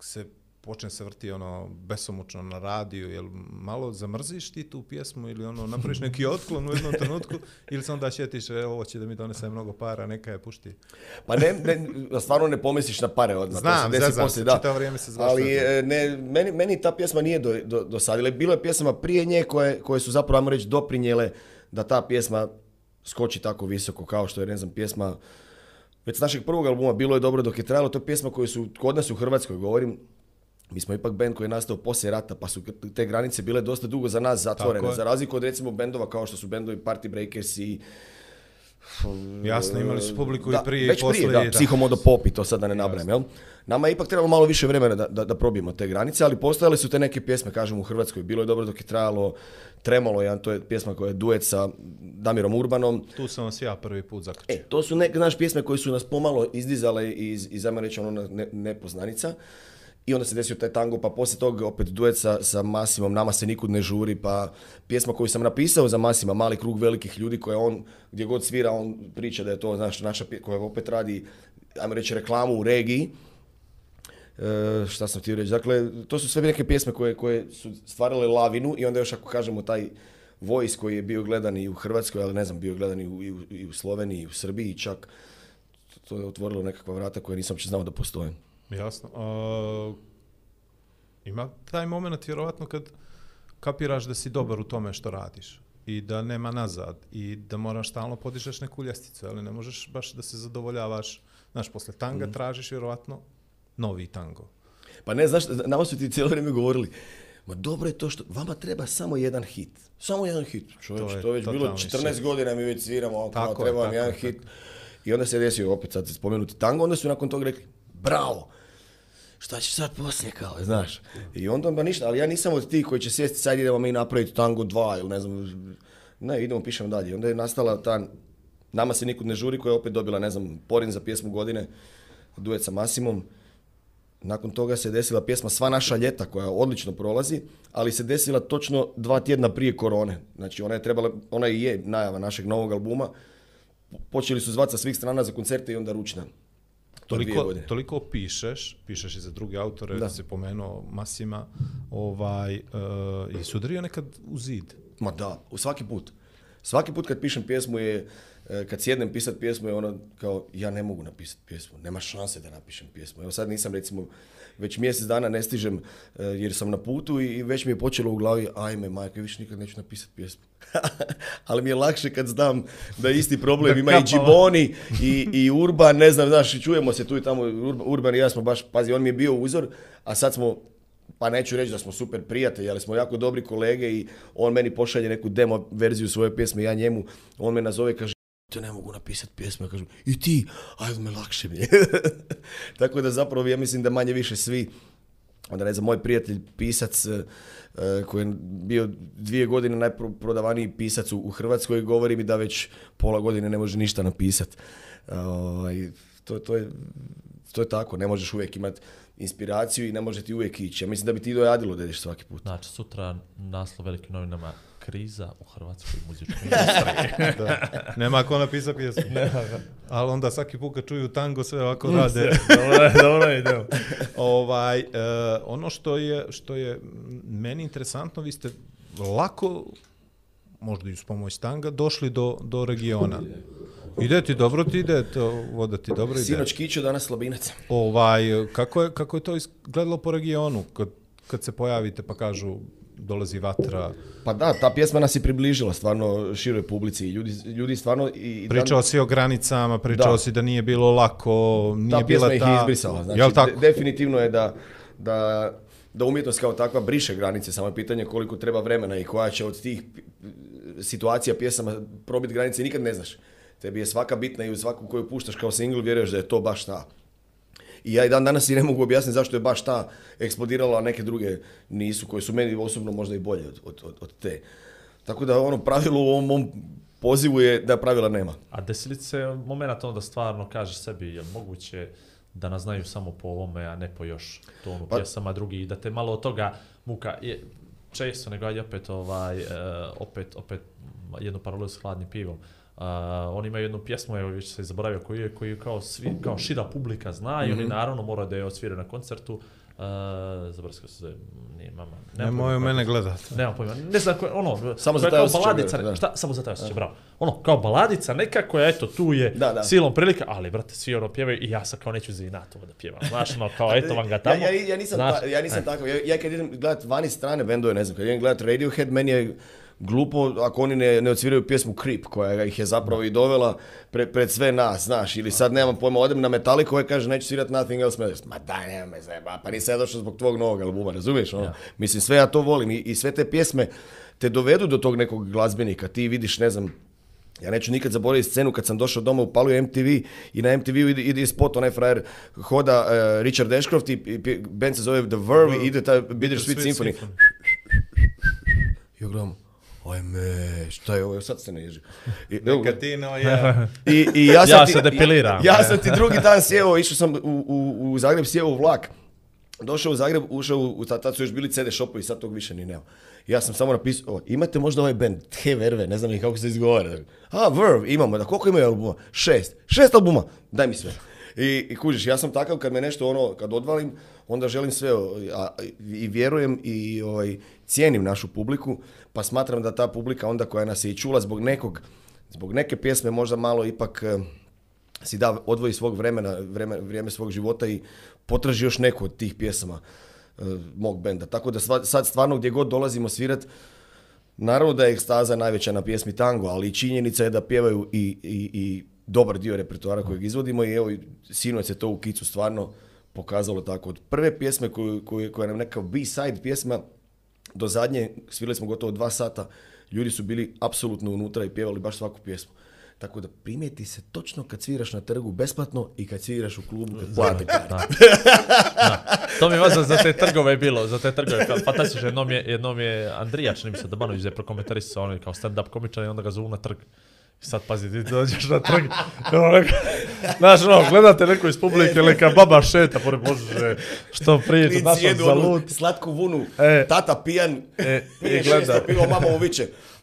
se počne se vrti ono besomučno na radiju, jel malo zamrziš ti tu pjesmu ili ono napraviš neki otklon u jednom trenutku ili se onda šetiš, e, ovo će da mi donese mnogo para, neka je pušti. Pa ne, ne stvarno ne pomisliš na pare odmah. Znam, to se vrijeme se zvašta. Ali e, ne, meni, meni ta pjesma nije do, dosadila. Bilo je pjesama prije nje koje, koje su zapravo, ajmo reći, doprinjele da ta pjesma skoči tako visoko kao što je, ne znam, pjesma već s našeg prvog albuma Bilo je dobro dok je trajalo, to je pjesma koju su kod nas u Hrvatskoj, govorim, mi smo ipak bend koji je nastao poslije rata, pa su te granice bile dosta dugo za nas zatvorene, za razliku od recimo bendova kao što su bendovi Party Breakers i Jasno, imali su publiku i prije i poslije. Prije, da, psihomodo popi, to sad da ne nabrajem, jel? Nama je ipak trebalo malo više vremena da, da, da probijemo te granice, ali postojale su te neke pjesme, kažem, u Hrvatskoj. Bilo je dobro dok je trajalo Tremolo, jedan, to je pjesma koja je duet sa Damirom Urbanom. Tu sam vas ja prvi put zaključio. E, to su neke, naše pjesme koje su nas pomalo izdizale iz, iz ajmo ono, nepoznanica. I onda se desio taj tango, pa poslije toga opet duet sa, sa Masimom, nama se nikud ne žuri, pa pjesma koju sam napisao za Masima, Mali krug velikih ljudi, koja on, gdje god svira, on priča da je to znaš, naša pjesma, koja opet radi, ajmo reći, reklamu u regiji. E, šta sam ti reći, dakle, to su sve neke pjesme koje, koje su stvarale lavinu i onda još ako kažemo taj voice koji je bio gledan i u Hrvatskoj, ali ne znam, bio gledan i u, i u, i u Sloveniji, i u Srbiji čak, to je otvorilo nekakva vrata koja nisam znao da postoje. Jasno. A, ima taj moment vjerovatno kad kapiraš da si dobar u tome što radiš i da nema nazad i da moraš stalno podižeš neku ljesticu, ali ne možeš baš da se zadovoljavaš. Znaš, posle tanga mhm. tražiš vjerovatno novi tango. Pa ne, znaš, nama su ti cijelo vrijeme govorili, ma dobro je to što, vama treba samo jedan hit. Samo jedan hit. Čovječ, to, je, to već bilo 14 šir. godina mi već sviramo, ako treba vam jedan hit. I onda se desio opet sad spomenuti tango, onda su nakon toga rekli, bravo, šta će sad poslije kao, znaš. I onda ba ništa, ali ja nisam od tih koji će sjesti sad idemo mi napraviti tango 2 ili ne znam, ne, idemo pišemo dalje. Onda je nastala ta, nama se nikud ne žuri koja je opet dobila, ne znam, porin za pjesmu godine, duet sa Masimom. Nakon toga se desila pjesma Sva naša ljeta koja odlično prolazi, ali se desila točno dva tjedna prije korone. Znači ona je trebala, ona i je najava našeg novog albuma. Počeli su zvati sa svih strana za koncerte i onda ručna toliko, toliko pišeš, pišeš i za druge autore, da. se pomenuo Masima, ovaj, uh, i sudario nekad u zid. Ma da, u svaki put. Svaki put kad pišem pjesmu je, e, kad sjednem pisat pjesmu je ono kao, ja ne mogu napisati pjesmu, nema šanse da napišem pjesmu. Evo sad nisam recimo, već mjesec dana ne stižem e, jer sam na putu i već mi je počelo u glavi, ajme majka, više nikad neću napisati pjesmu. ali mi je lakše kad znam da isti problem ima i Džiboni i, i Urban, ne znam, znaš, čujemo se tu i tamo, Urban i ja smo baš, pazi, on mi je bio uzor, a sad smo pa neću reći da smo super prijatelji, ali smo jako dobri kolege i on meni pošalje neku demo verziju svoje pjesme, ja njemu, on me nazove, kaže, te ne mogu napisati pjesme, ja kažem, i ti, ajde me lakše mi Tako da zapravo ja mislim da manje više svi onda ne znam, moj prijatelj pisac e, e, koji je bio dvije godine najprodavaniji pisac u Hrvatskoj, govori mi da već pola godine ne može ništa napisati. E, ovaj, to, je, to je tako, ne možeš uvijek imati inspiraciju i ne može ti uvijek ići. Ja mislim da bi ti dojadilo da ideš svaki put. Znači, sutra naslov velikim novinama kriza u hrvatskoj muzičkoj industriji. Nema ko napisao pjesmu. Ali onda svaki put kad čuju tango sve ovako mm. rade. dobro je, dobro je, ovaj, e, ono što je, što je meni interesantno, vi ste lako, možda i s pomoć tanga, došli do, do regiona. Ide ti dobro, ti ide, to, voda ti dobro ide. Sinoć kiću, danas slabinac. Ovaj, kako, je, kako je to izgledalo po regionu? Kad, kad se pojavite pa kažu dolazi vatra. Pa da, ta pjesma nas je približila stvarno široj publici. Ljudi, ljudi stvarno... I, pričao dan... si o granicama, pričao da. si da nije bilo lako, nije ta pjesma ta... izbrisala. Znači, definitivno je da, da, da umjetnost kao takva briše granice. Samo je pitanje koliko treba vremena i koja će od tih situacija pjesama probiti granice nikad ne znaš. Tebi je svaka bitna i u svaku koju puštaš kao single vjeruješ da je to baš ta i ja i dan danas i ne mogu objasniti zašto je baš ta eksplodirala, a neke druge nisu, koje su meni osobno možda i bolje od, od, od te. Tako da ono pravilo u ovom mom pozivu je da pravila nema. A desi se moment onda stvarno kažeš sebi, je moguće da nas znaju samo po ovome, a ne po još tonu pa... pjesama drugi, da te malo od toga muka, je, često nego ajde opet, ovaj, e, opet, opet jednu paralelu s hladnim pivom. Uh, oni imaju jednu pjesmu, evo već se zaboravio koju je, koju kao, svi, kao šira publika zna i mm -hmm. oni mhm. naravno moraju da je osvire na koncertu. Uh, Zabrsko se, nije mama. Ne moju mene gledat. Nema pojma, ne znam koje, ono, samo za taj osjećaj. Baladica, ne, šta, samo za taj osjećaj, bravo. Ono, kao baladica neka koja, eto, tu je da, da. silom prilika, ali, brate, svi ono pjevaju i ja sam kao neću zinat to da pjevam, znaš, ono, kao, eto vam ga tamo. ja, ja, ja nisam, znaš, ta, ja nisam e. takav, ja, ja kad idem gledat vani strane bendove, ne znam, kad idem gledat Radiohead, meni je, glupo ako oni ne, ne odsviraju pjesmu Creep koja ih je zapravo i dovela pre, pred sve nas, znaš, ili sad nemam pojma, odem na Metallica koja ovaj kaže neću svirati Nothing Else Matters, ma daj nema me zajeba, pa nisam ja došao zbog tvog novog albuma, razumiješ? Ono? Mislim, sve ja to volim i, i sve te pjesme te dovedu do tog nekog glazbenika, ti vidiš, ne znam, ja neću nikad zaboraviti scenu kad sam došao doma, upalio MTV i na MTV ide, ide spot, onaj frajer hoda uh, Richard Ashcroft i, i band se zove The Verve i ide taj Bitter Sweet Symphony. I gledamo, ajme, šta je ovo, sad se je. I, i ja, sam ti, se depiliram. Ja, sam ti drugi dan sjeo, išao sam u, u, u Zagreb, sjeo u vlak. Došao u Zagreb, ušao u, tad su još bili CD shopovi, sad tog više ni nema. Ja sam samo napisao, imate možda ovaj band, Te Verve, ne znam ni kako se izgovara. A, Verve, imamo, da koliko imaju albuma? Šest, šest albuma, daj mi sve. I, kužiš, ja sam takav kad me nešto ono, kad odvalim, onda želim sve a, i vjerujem i ovaj, cijenim našu publiku pa smatram da ta publika onda koja nas je i čula zbog nekog, zbog neke pjesme možda malo ipak eh, si da odvoji svog vremena, vrijeme svog života i potraži još neku od tih pjesama eh, mog benda. Tako da sad stvarno gdje god dolazimo svirat, naravno da je ekstaza najveća na pjesmi tango, ali činjenica je da pjevaju i, i, i dobar dio repertoara kojeg izvodimo i evo sinoć se to u Kicu stvarno pokazalo tako. Od prve pjesme koja nam neka B-side pjesma do zadnje, svirali smo gotovo dva sata, ljudi su bili apsolutno unutra i pjevali baš svaku pjesmu. Tako da primijeti se točno kad sviraš na trgu besplatno i kad sviraš u klubu kad kartu. To mi je za te trgove je bilo, za te trgove. Fantastično, jednom je, jednom je Andrija, čini mi se, Dabanović je prokomentarisao, on je kao stand-up komičan i onda ga zovu na trg. Sad pazi, ti dođeš na trg, znaš ono, gledate neko iz publike, e, neka e. baba šeta, pored Bože, što prije, to našo za Slatku vunu, e. tata pijan, e, pije šesto pivo, mama mu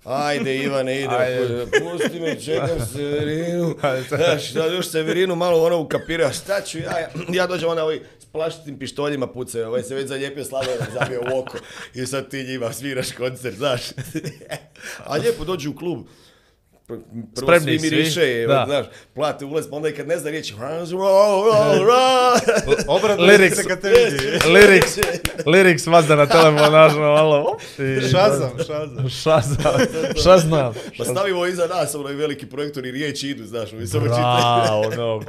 Ajde Ivane, ide, Ajde. pusti me, čekam Severinu, znaš, da još Severinu malo ono ukapira, šta ću ja, ja dođem ona ovaj s plaštitim pištoljima pucaju, ovaj se već zalijepio sladoled, zabio u oko i sad ti njima sviraš koncert, znaš. A lijepo dođu u klub, prvo Spremni svi miriše, svi. Da. znaš, plate ulaz, pa onda i kad ne zna riječi, lyrics, kad te vidi. lyrics, lyrics vazda na telefon, znaš, malo. Šazam, šazam. Šazam, šazam. Pa stavimo iza nas, onaj veliki projektor i riječi idu, znaš, mi samo čitaj. no,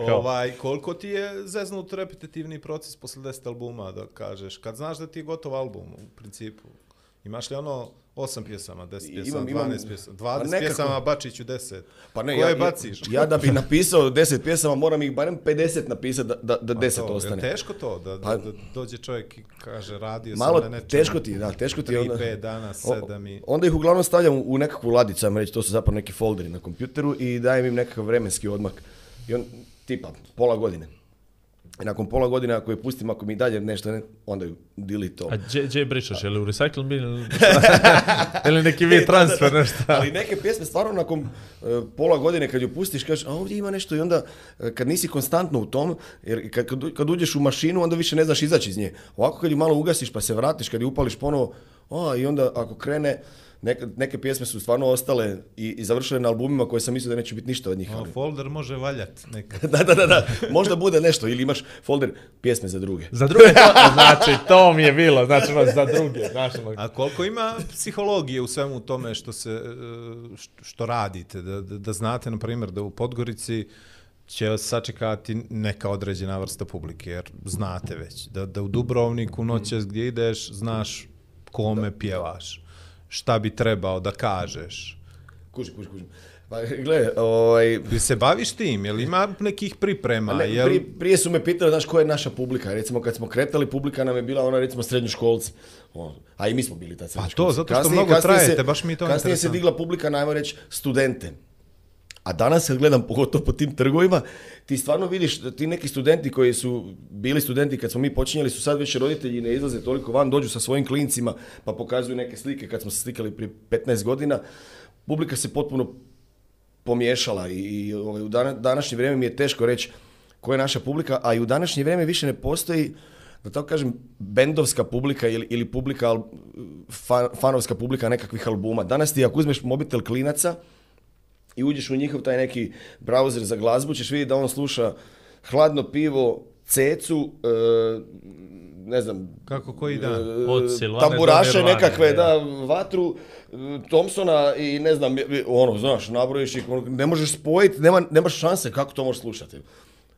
koliko ti je zeznut repetitivni proces posle 10 albuma, da kažeš, kad znaš da ti je gotov album, u principu, imaš li ono 8 pjesama, 10 pjesama, imam, 12 pjesama, 20 nekako, pjesama, Bačiću 10. Pa ne, Koje ja, baciš? Ja, ja da bi napisao 10 pjesama moram ih barem 50 napisati da, da, da 10 to, ostane. Je teško to, da, pa, da dođe čovjek i kaže radio malo, sam na nečem? Teško ti, da, teško ti. Tri, onda, pet dana, sedam i... Onda ih uglavnom stavljam u, nekakvu ladicu, ja reći, to su zapravo neki folderi na kompjuteru i dajem im nekakav vremenski odmak. I on, tipa, pola godine. I nakon pola godine ako je pustim, ako mi dalje nešto ne, onda ju dili to. A gdje brišaš, je li u recycle bin ili neki vi e, transfer nešto? Ali neke pjesme stvarno nakon e, pola godine kad ju pustiš kažeš, a ovdje ima nešto i onda uh, kad nisi konstantno u tom, jer kad, kad, uđeš u mašinu onda više ne znaš izaći iz nje. Ovako kad ju malo ugasiš pa se vratiš, kad ju upališ ponovo, a i onda ako krene, neke, neke pjesme su stvarno ostale i, i završile na albumima koje sam mislio da neće biti ništa od njih. A, folder može valjati nekad. da, da, da, da, možda bude nešto ili imaš folder pjesme za druge. Za druge, to, znači to mi je bilo, znači za druge. Ono. A koliko ima psihologije u svemu tome što, se, e, što radite, da, da znate, na primjer, da u Podgorici će vas sačekati neka određena vrsta publike, jer znate već da, u Dubrovniku noćas gdje ideš, znaš kome pjevaš šta bi trebao da kažeš. Kuži, kuži, kuži. Pa, gle, ovaj... Bi se baviš tim, jel ima nekih priprema? Ne, jel... prije, prije, su me pitali, znaš, koja je naša publika? Recimo, kad smo kretali, publika nam je bila ona, recimo, srednjoškolci. a i mi smo bili tad srednjoškolci. Pa to, zato što kasnije, mnogo kasnije trajete, se, baš mi to Kasnije se digla publika, najmo reći, studente. A danas kad gledam pogotovo po tim trgovima, ti stvarno vidiš da ti neki studenti koji su bili studenti kad smo mi počinjali su sad već roditelji ne izlaze toliko van, dođu sa svojim klincima pa pokazuju neke slike kad smo se slikali prije 15 godina. Publika se potpuno pomiješala i, ovaj, u današnje vrijeme mi je teško reći koja je naša publika, a i u današnje vrijeme više ne postoji da tako kažem, bendovska publika ili, publika, fan, fanovska publika nekakvih albuma. Danas ti ako uzmeš mobitel klinaca, i uđeš u njihov taj neki browser za glazbu, ćeš vidjeti da on sluša hladno pivo, cecu, e, ne znam... Kako koji da e, Tamburaše nekakve, da, vatru, e, Thompsona i ne znam, ono, znaš, nabrojiš ih, ono, ne možeš spojiti, nema, nemaš šanse kako to možeš slušati.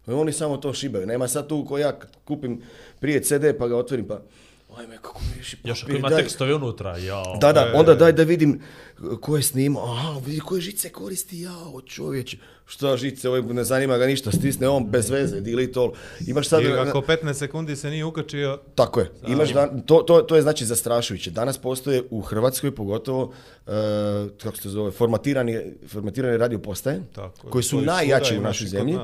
Oni samo to šibaju, nema sad tu ko ja kupim prije CD pa ga otvorim pa ajme, kako miriši papir. Još ako ima tekstove unutra, jao. Da, da, e. onda daj da vidim ko je snimao. Aha, vidi koje žice koristi, jao, čovječe. što žice, ovaj ne zanima ga ništa, stisne on bez veze, dili to Imaš sad... I ako 15 sekundi se nije ukačio... Tako je, imaš dan, to, to, to je znači zastrašujuće. Danas postoje u Hrvatskoj pogotovo, uh, kako se zove, formatirani, formatirane radio postaje, koji su najjači u našoj zemlji.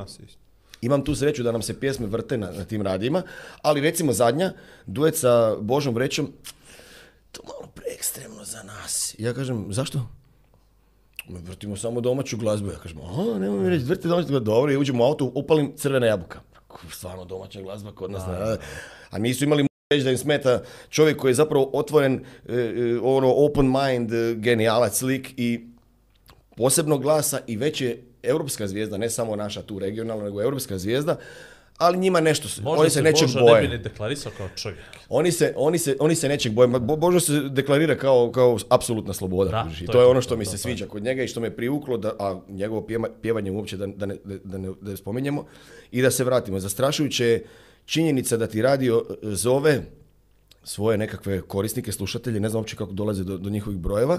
Imam tu sreću da nam se pjesme vrte na, na tim radijima, ali recimo zadnja, duet sa Božom Vrećom, to malo preekstremno za nas. Ja kažem, zašto? Mi vrtimo samo domaću glazbu. Ja kažem, a nemoj mi reći, vrte domaću glazbu. Dobro, i uđemo u auto, upalim crvena jabuka. Stvarno domaća glazba kod nas. A, a nisu imali reći da im smeta čovjek koji je zapravo otvoren, e, e, ono, open mind, e, genijalac lik i posebnog glasa i već je europska zvijezda, ne samo naša tu regionalna, nego europska zvijezda, ali njima nešto oni se, se nečeg Božo ne bi kao čovjek. Oni se, oni se, oni se nečeg boje. Bo, Božo se deklarira kao, kao apsolutna sloboda. to, I to je, ono što mi se sviđa kod njega i što me privuklo, da, a njegovo pjevanje uopće da, ne, spominjemo, i da se vratimo. Zastrašujuće je činjenica da ti radio e, zove svoje nekakve korisnike, slušatelje, ne znam uopće kako dolaze do, do njihovih brojeva,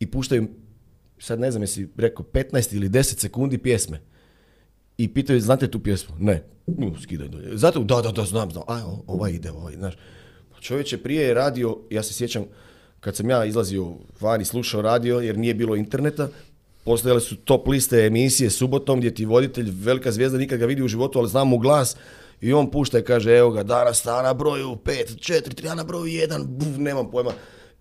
i puštaju sad ne znam jesi rekao 15 ili 10 sekundi pjesme. I je, znate tu pjesmu? Ne. U, skidaj dolje. Zato, da, da, da, znam, znam. Aj, ide, ovaj, znaš. Pa Čovječ je prije radio, ja se sjećam, kad sam ja izlazio van i slušao radio, jer nije bilo interneta, postojale su top liste emisije subotom gdje ti voditelj, velika zvijezda, nikad ga vidi u životu, ali znam mu glas, i on pušta i kaže, evo ga, danas sta na broju 5, četiri, 3, na broju jedan, buf, nemam pojma.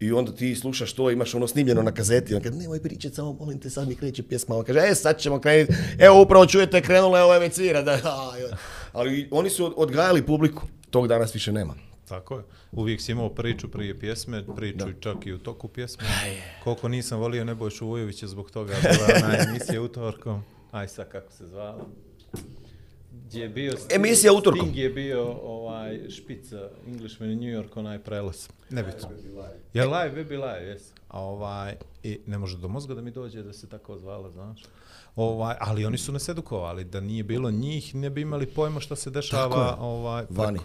I onda ti slušaš to, imaš ono snimljeno na kazeti. On kaže, nemoj pričati, samo molim te, sad mi kreće pjesma. On kaže, e, sad ćemo krenuti. Evo, upravo čujete, krenula je ova Da, ali oni su odgajali publiku. Tog danas više nema. Tako je. Uvijek si imao priču prije pjesme, priču čak i u toku pjesme. Koliko nisam volio Nebojšu Vujovića zbog toga, bila je u utorkom. Aj sad kako se zvala. Gdje je bio Emisija utorkom. Sting je bio ovaj, špica uh, Englishman in New York, onaj prelaz. Ne to. Je live, baby live, jes. A ovaj, i ne može do mozga da mi dođe da se tako zvala, znaš. Ovaj, ali oni su nas edukovali, da nije bilo njih, ne bi imali pojma šta se dešava. Ovaj, tako, ovaj, vani.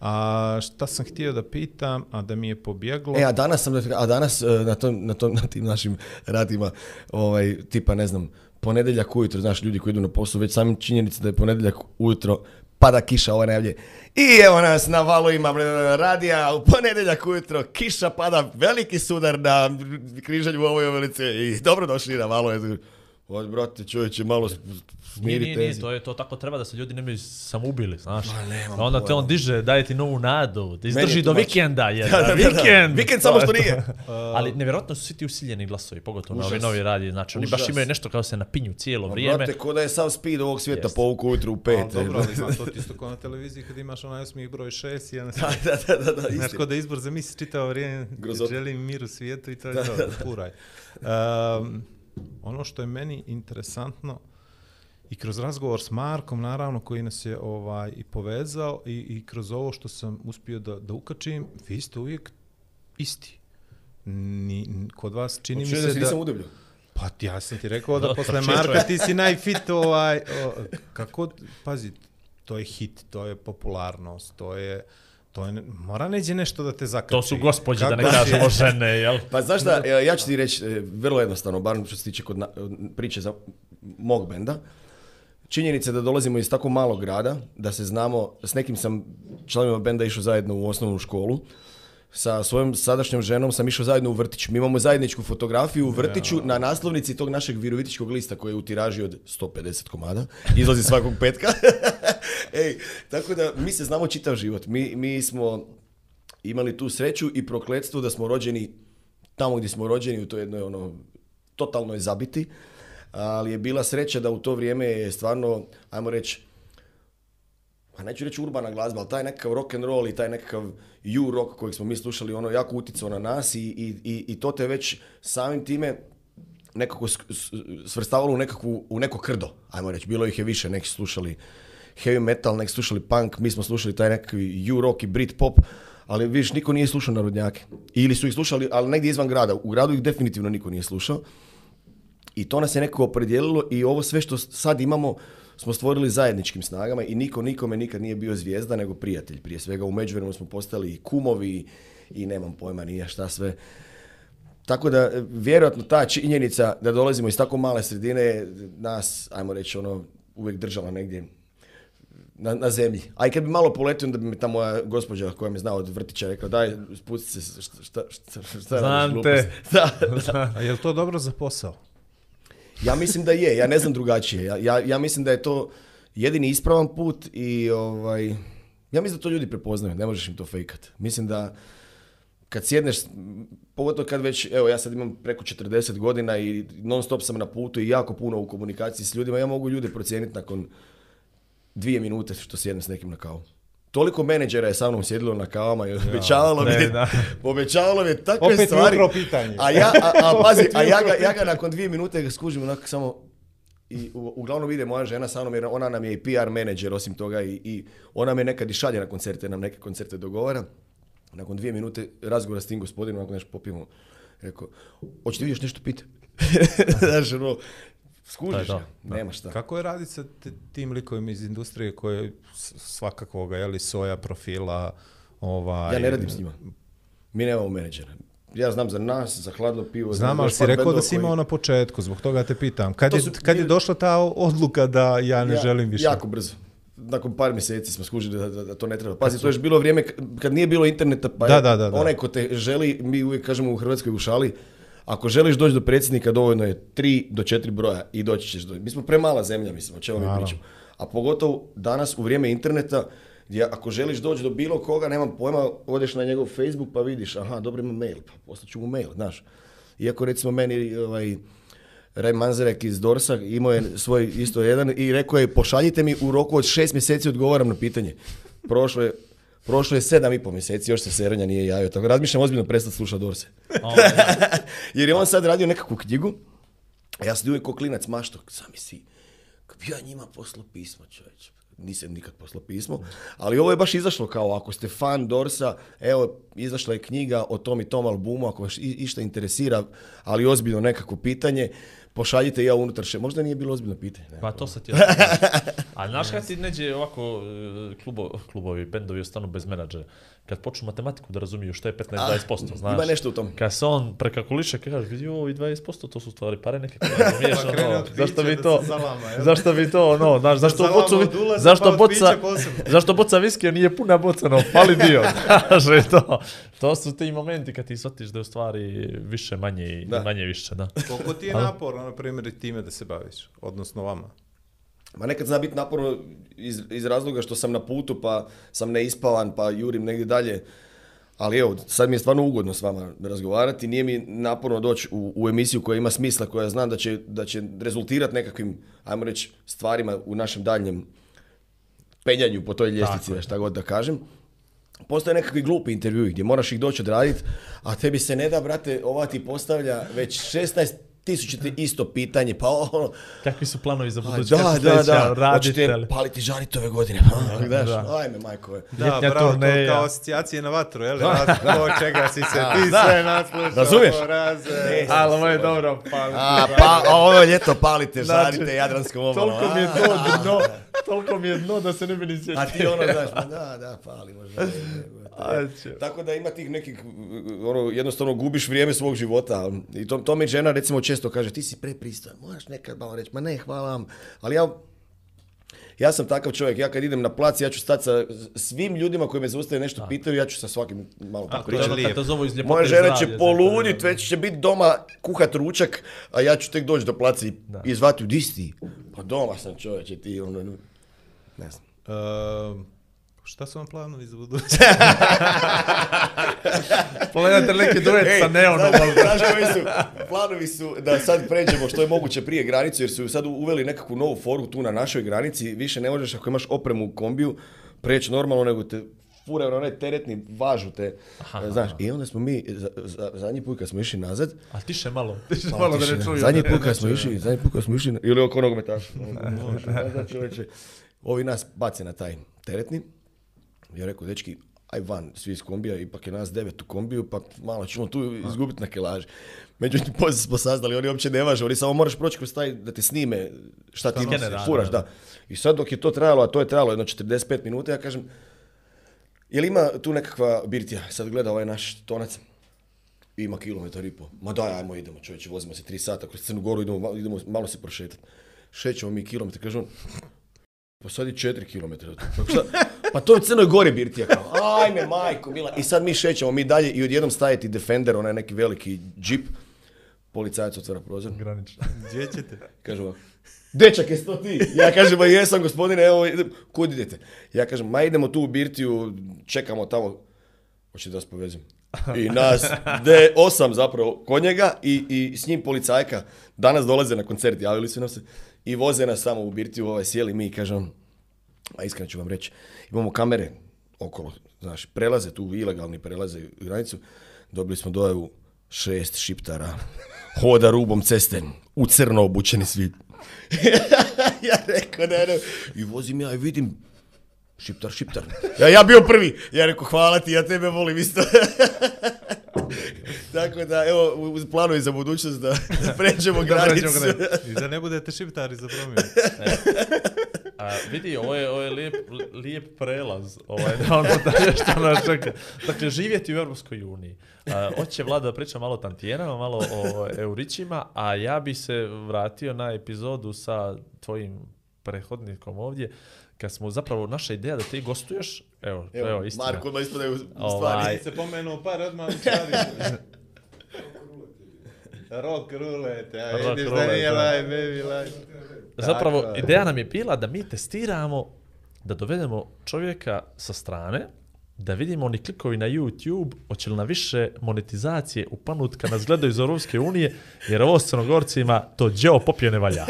A šta sam htio da pitam, a da mi je pobjeglo. E, a danas sam, a danas e, na, tom, na, tom, na tim našim radima, ovaj, tipa ne znam, ponedeljak ujutro, znaš, ljudi koji idu na posao, već samim činjenica da je ponedeljak ujutro pada kiša ova najavlje. I evo nas na valovima radija, u ponedeljak ujutro kiša pada, veliki sudar na križanju u ovoj ulici i dobrodošli na valove. Od brate, čovječe, malo smirite. Nije, nije, nije, to, je, to tako treba da se ljudi ne bi samoubili, znaš. Ma, pa Onda te on diže, daje ti novu nadu, te izdrži do vikenda. Je, da, vikend! Vikend samo što nije. Uh, ali nevjerojatno su svi ti usiljeni glasovi, pogotovo na ovi novi radi. Znači, oni baš imaju nešto kao se napinju cijelo vrijeme. Brate, ko da je sam speed ovog svijeta po ujutru u pa, pet. Dobro, ali ima to isto kao na televiziji kad imaš onaj osmih broj šest. Da, da, da, da, Znaš, da izbor za misli čitao vrijeme, želim mir u svijetu i to je to, um, Ono što je meni interesantno, i kroz razgovor s Markom, naravno, koji nas je ovaj, i povezao i, i kroz ovo što sam uspio da, da ukačim, vi ste uvijek isti. Ni, kod vas čini mi se da... da nisam Pa ja sam ti rekao da posle Marka ti si najfit ovaj... kako, pazi, to je hit, to je popularnost, to je... To je, mora neđe nešto da te zakrči. To su gospođe, da ne kažemo žene, jel? Pa znaš e, ja ću ti reći e, vrlo jednostavno, bar što se tiče kod priče za mog benda činjenica da dolazimo iz tako malog grada, da se znamo, s nekim sam članovima benda išao zajedno u osnovnu školu, sa svojom sadašnjom ženom sam išao zajedno u vrtić. Mi imamo zajedničku fotografiju u vrtiću na naslovnici tog našeg virovitičkog lista koji je u tiraži od 150 komada. Izlazi svakog petka. Ej, tako da mi se znamo čitav život. Mi, mi smo imali tu sreću i prokletstvo da smo rođeni tamo gdje smo rođeni u toj jednoj ono totalnoj zabiti ali je bila sreća da u to vrijeme je stvarno, ajmo reći, a pa neću reći urbana glazba, ali taj nekakav rock and roll i taj nekakav you rock kojeg smo mi slušali, ono jako utjecao na nas i, i, i to te već samim time nekako svrstavalo u, nekakvu, u neko krdo, ajmo reći. Bilo ih je više, neki slušali heavy metal, neki slušali punk, mi smo slušali taj nekakvi you rock i brit pop, ali viš niko nije slušao narodnjake. Ili su ih slušali, ali negdje izvan grada. U gradu ih definitivno niko nije slušao. I to nas je nekako opredijelilo i ovo sve što sad imamo smo stvorili zajedničkim snagama i niko nikome nikad nije bio zvijezda nego prijatelj. Prije svega u međuvremenu smo postali i kumovi i nemam pojma nije šta sve. Tako da vjerojatno ta činjenica da dolazimo iz tako male sredine nas, ajmo reći ono, uvijek držala negdje na, na zemlji. A i kad bi malo poletio, onda bi mi ta moja gospođa koja me zna od vrtića rekla daj, spusti se, šta, šta, šta, šta Znam te. Da, da. A je li to dobro za posao? Ja mislim da je, ja ne znam drugačije. Ja, ja, mislim da je to jedini ispravan put i ovaj, ja mislim da to ljudi prepoznaju, ne možeš im to fejkat. Mislim da kad sjedneš, pogotovo kad već, evo ja sad imam preko 40 godina i non stop sam na putu i jako puno u komunikaciji s ljudima, ja mogu ljude procijeniti nakon dvije minute što sjednem s nekim na kao toliko menadžera je sa mnom sjedilo na kavama i obećavalo mi, je obećavalo mi takve stvari. pitanje. A ja, a, pazi, a ja ga, ja ga nakon dvije minute skužim onako samo, i u, uglavnom ide moja žena sa mnom jer ona nam je i PR menadžer osim toga i, i ona me nekad i šalje na koncerte, nam neke koncerte dogovara. Nakon dvije minute razgovora s tim gospodinom, ako nešto popijemo, rekao, hoćete vidjeti nešto pitati Znaš, ono, Skužiš da, nema šta. Kako je radit sa tim likovima iz industrije koje svakakoga jeli, soja, profila, ovaj... Ja ne radim s njima. Mi nemamo menadžera. Ja znam za nas, za hladno pivo. Znam, ali si rekao da si imao na početku, zbog toga te pitam. Kad, je, kad je došla ta odluka da ja ne želim više? Jako brzo nakon par mjeseci smo skužili da, da, to ne treba. Pazi, to je bilo vrijeme kad nije bilo interneta, pa da, onaj ko te želi, mi uvijek kažemo u Hrvatskoj u šali, ako želiš doći do predsjednika, dovoljno je tri do četiri broja i doći ćeš do... Mi smo premala zemlja, mislim, o čemu mi pričamo. A pogotovo danas u vrijeme interneta, gdje ako želiš doći do bilo koga, nemam pojma, odeš na njegov Facebook pa vidiš, aha, dobro ima mail, pa ću mu mail, znaš. Iako recimo meni ovaj, Raj Manzarek iz Dorsa imao je svoj isto jedan i rekao je pošaljite mi u roku od šest mjeseci odgovaram na pitanje. Prošlo je Prošlo je sedam i pol mjeseci, još se Serenja nije javio. Tako razmišljam ozbiljno prestati slušati Dorse. Jer je on sad radio nekakvu knjigu. Ja sam uvijek ko klinac mašto, sami si. Ja njima poslao pismo, čovječ. Nisam nikad poslo pismo. Ali ovo je baš izašlo kao, ako ste fan Dorsa, evo, izašla je knjiga o tom i tom albumu, ako vas išta interesira, ali ozbiljno nekako pitanje, pošaljite ja unutar še. Možda nije bilo ozbiljno pitanje. Ne? Pa to sad ti ja... Ali znaš kad ti neđe ovako e, klubo, klubovi, bendovi ostanu bez menadžera, kad počnu matematiku da razumiju što je 15-20%, ah, znaš. Ima nešto u tom. Kad se on prekakuliše, kažeš kaže, vidi ovi 20%, to su stvari pare neke razumiješ, pa, pa ono, zašto bi to, zalama, zašto bi to, ono, znaš, zašto bocu, pa zašto boca, zašto boca viske nije puna boca, no, pali dio, znaš, to, to su ti momenti kad ti shvatiš da je u stvari više manje i manje više, da. Koliko ti je naporno, na primjer, time da se baviš, odnosno vama? Ma nekad zna biti naporno iz, iz razloga što sam na putu pa sam neispavan pa jurim negdje dalje. Ali evo, sad mi je stvarno ugodno s vama razgovarati, nije mi naporno doći u, u emisiju koja ima smisla, koja znam da će, da će rezultirati nekakvim, ajmo reći, stvarima u našem daljem penjanju po toj ljestvici, šta god da kažem. Postoje nekakvi glupi intervjui gdje moraš ih doći odraditi, a tebi se ne da, brate, ova ti postavlja već 16 ti isto pitanje, pa ono... Kakvi su planovi za budućnost? Da, da, da, pa, da. Hoćete paliti žarit ove godine. Ha, da, da. Ajme, majkove. Da, bravo, to kao asocijacije na vatru, jel? To čega si se ti sve naslušao. Razumiješ? Ali ovo je dobro paliti. A, pa, ovo ljeto palite znači, žarite znači, Jadranskom obalom. Toliko mi je to dno, toliko mi je dno da se ne bi ni sjetio. A ti ono, znaš, pa da, da, palimo žanite. Tako da ima tih nekih, ono, jednostavno gubiš vrijeme svog života. I to, to mi žena recimo često kaže, ti si prepristojan, moraš nekad malo reći, ma ne, hvala vam. Ali ja ja sam takav čovjek, ja kad idem na plac, ja ću stati sa svim ljudima koji me zaustaju nešto pitaju, ja ću sa svakim malo tako pričati. Moja žena će poluditi, već će biti doma kuhat ručak, a ja ću tek doći do placa i, i u disti. Pa doma sam čovječe ti, ono, ne znam. Uh... Šta su vam planovi za budućnost? Pogledajte neke duet sa Neonom. Znaš koji su? Planovi su da sad pređemo što je moguće prije granicu, jer su sad uveli nekakvu novu foru tu na našoj granici. Više ne možeš ako imaš opremu u kombiju preći normalno, nego te furaju na onaj teretni, važu te, e, znaš. I onda smo mi, zadnji put kad smo išli nazad... A tiše malo, pa, tiše malo, da ne čuju. Zadnji put kad smo išli, zadnji put kad smo išli, ili oko nogometaša. Ovi nas bace na taj teretni, ja rekao, dečki, aj van svi iz kombija, ipak je nas devet u kombiju, pa malo ćemo tu izgubiti na kelaži. Međutim, poslije smo saznali, oni uopće ne važe, oni samo moraš proći kroz taj da te snime šta ti furaš. Da. I sad dok je to trajalo, a to je trajalo jedno 45 minuta, ja kažem, jel ima tu nekakva birtija? Sad gleda ovaj naš tonac, ima kilometar i pol. Ma daj, ajmo idemo čovječe, vozimo se tri sata kroz Crnu Goru, idemo, idemo malo se prošetati. Šećemo mi kilometar, kažem on, pa sad je četiri kilometra. Pa to je u Crnoj Gori birtija kao. Ajme, majko, mila. I sad mi šećemo, mi dalje i odjednom staje ti Defender, onaj neki veliki džip. Policajac otvara prozor. Granično. Gdje ćete? Kaže ovako. Dečak, jesi to ti? Ja kažem, ba jesam gospodine, evo, kud idete? Ja kažem, ma idemo tu u birtiju, čekamo tamo. Hoćete da vas povezim? I nas, d osam zapravo, kod njega i, s njim policajka. Danas dolaze na koncert, javili su nam se i voze nas samo u birtiju, ovaj, sjeli mi i kažem, a iskreno ću vam reći, imamo kamere okolo, znaš, prelaze tu, ilegalni prelaze u granicu, dobili smo dojavu šest šiptara, hoda rubom ceste, u crno obučeni svi. ja rekao, ne, ne, i vozim ja i vidim, šiptar, šiptar. Ja, ja bio prvi, ja rekao, hvala ti, ja tebe volim isto. Tako da, evo, uz planovi za budućnost da, da pređemo da granicu. I da ne budete šiptari za promjenu. A vidi, ovo je, ovo je lijep, lijep prelaz ovaj, ono da ono dalje što nas čeka. Dakle, živjeti u Europskoj uniji. Hoće vlada da priča malo o tantijenama, malo o eurićima, a ja bi se vratio na epizodu sa tvojim prehodnikom ovdje, kad smo zapravo, naša ideja da ti gostuješ, evo, evo, evo istina. Marko odmah ispada da ovaj. je stvari. se pomenuo par odmah Rock roulette, rock rulete, da nije baby like. Zapravo, dakle. ideja nam je bila da mi testiramo, da dovedemo čovjeka sa strane, da vidimo oni klikovi na YouTube, hoće li na više monetizacije upanut kad nas gledaju iz Europske unije, jer ovo s crnogorcima to djeo popio ne valja.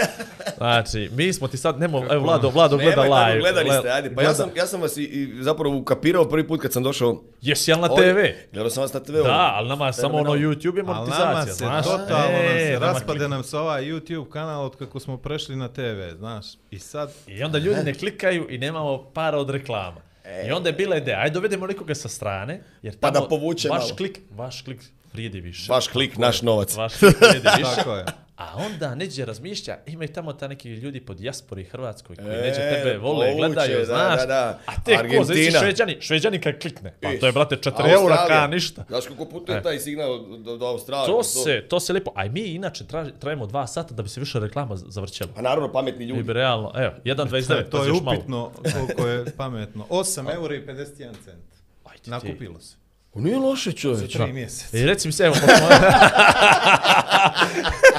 Znači, mi smo ti sad, nemo, evo Vlado, Vlado gleda live. Gledali ste, ajde, pa ja, sam, ja sam vas i, zapravo ukapirao prvi put kad sam došao. Jesi, jel na TV? gledao sam vas na TV. Da, ono. ali nama samo ono YouTube je monetizacija. znaš, totalno e, nam se, raspade nam se ovaj YouTube kanal od kako smo prešli na TV, znaš. I sad... I onda ljudi ne klikaju i nemamo para od reklama. E. I onda je bila ideja, ajde dovedemo nekoga sa strane, jer tamo pa da povuče vaš malo. klik, vaš klik vrijedi više. Vaš klik, naš novac. Vaš klik vrijedi više. Tako je. A onda neđe razmišlja, imaju tamo ta neki ljudi po dijaspori Hrvatskoj koji e, neđe tebe vole, gledaju, da, znaš. Da, da. A te ko, znači šveđani, šveđani kad klikne. Pa to je, brate, 4 eura ka ništa. Znaš kako putuje e. taj signal do, do Australije. To, to, se, to se lijepo. A mi inače trajemo dva sata da bi se više reklama zavrćela. Pa naravno, pametni ljudi. I realno, evo, 1.29, to je upitno koliko je pametno. 8 eura i 51 cent. Ajde, Nakupilo se. Pa nije loše čovječ. Za tri mjeseca. I reci mi se, evo,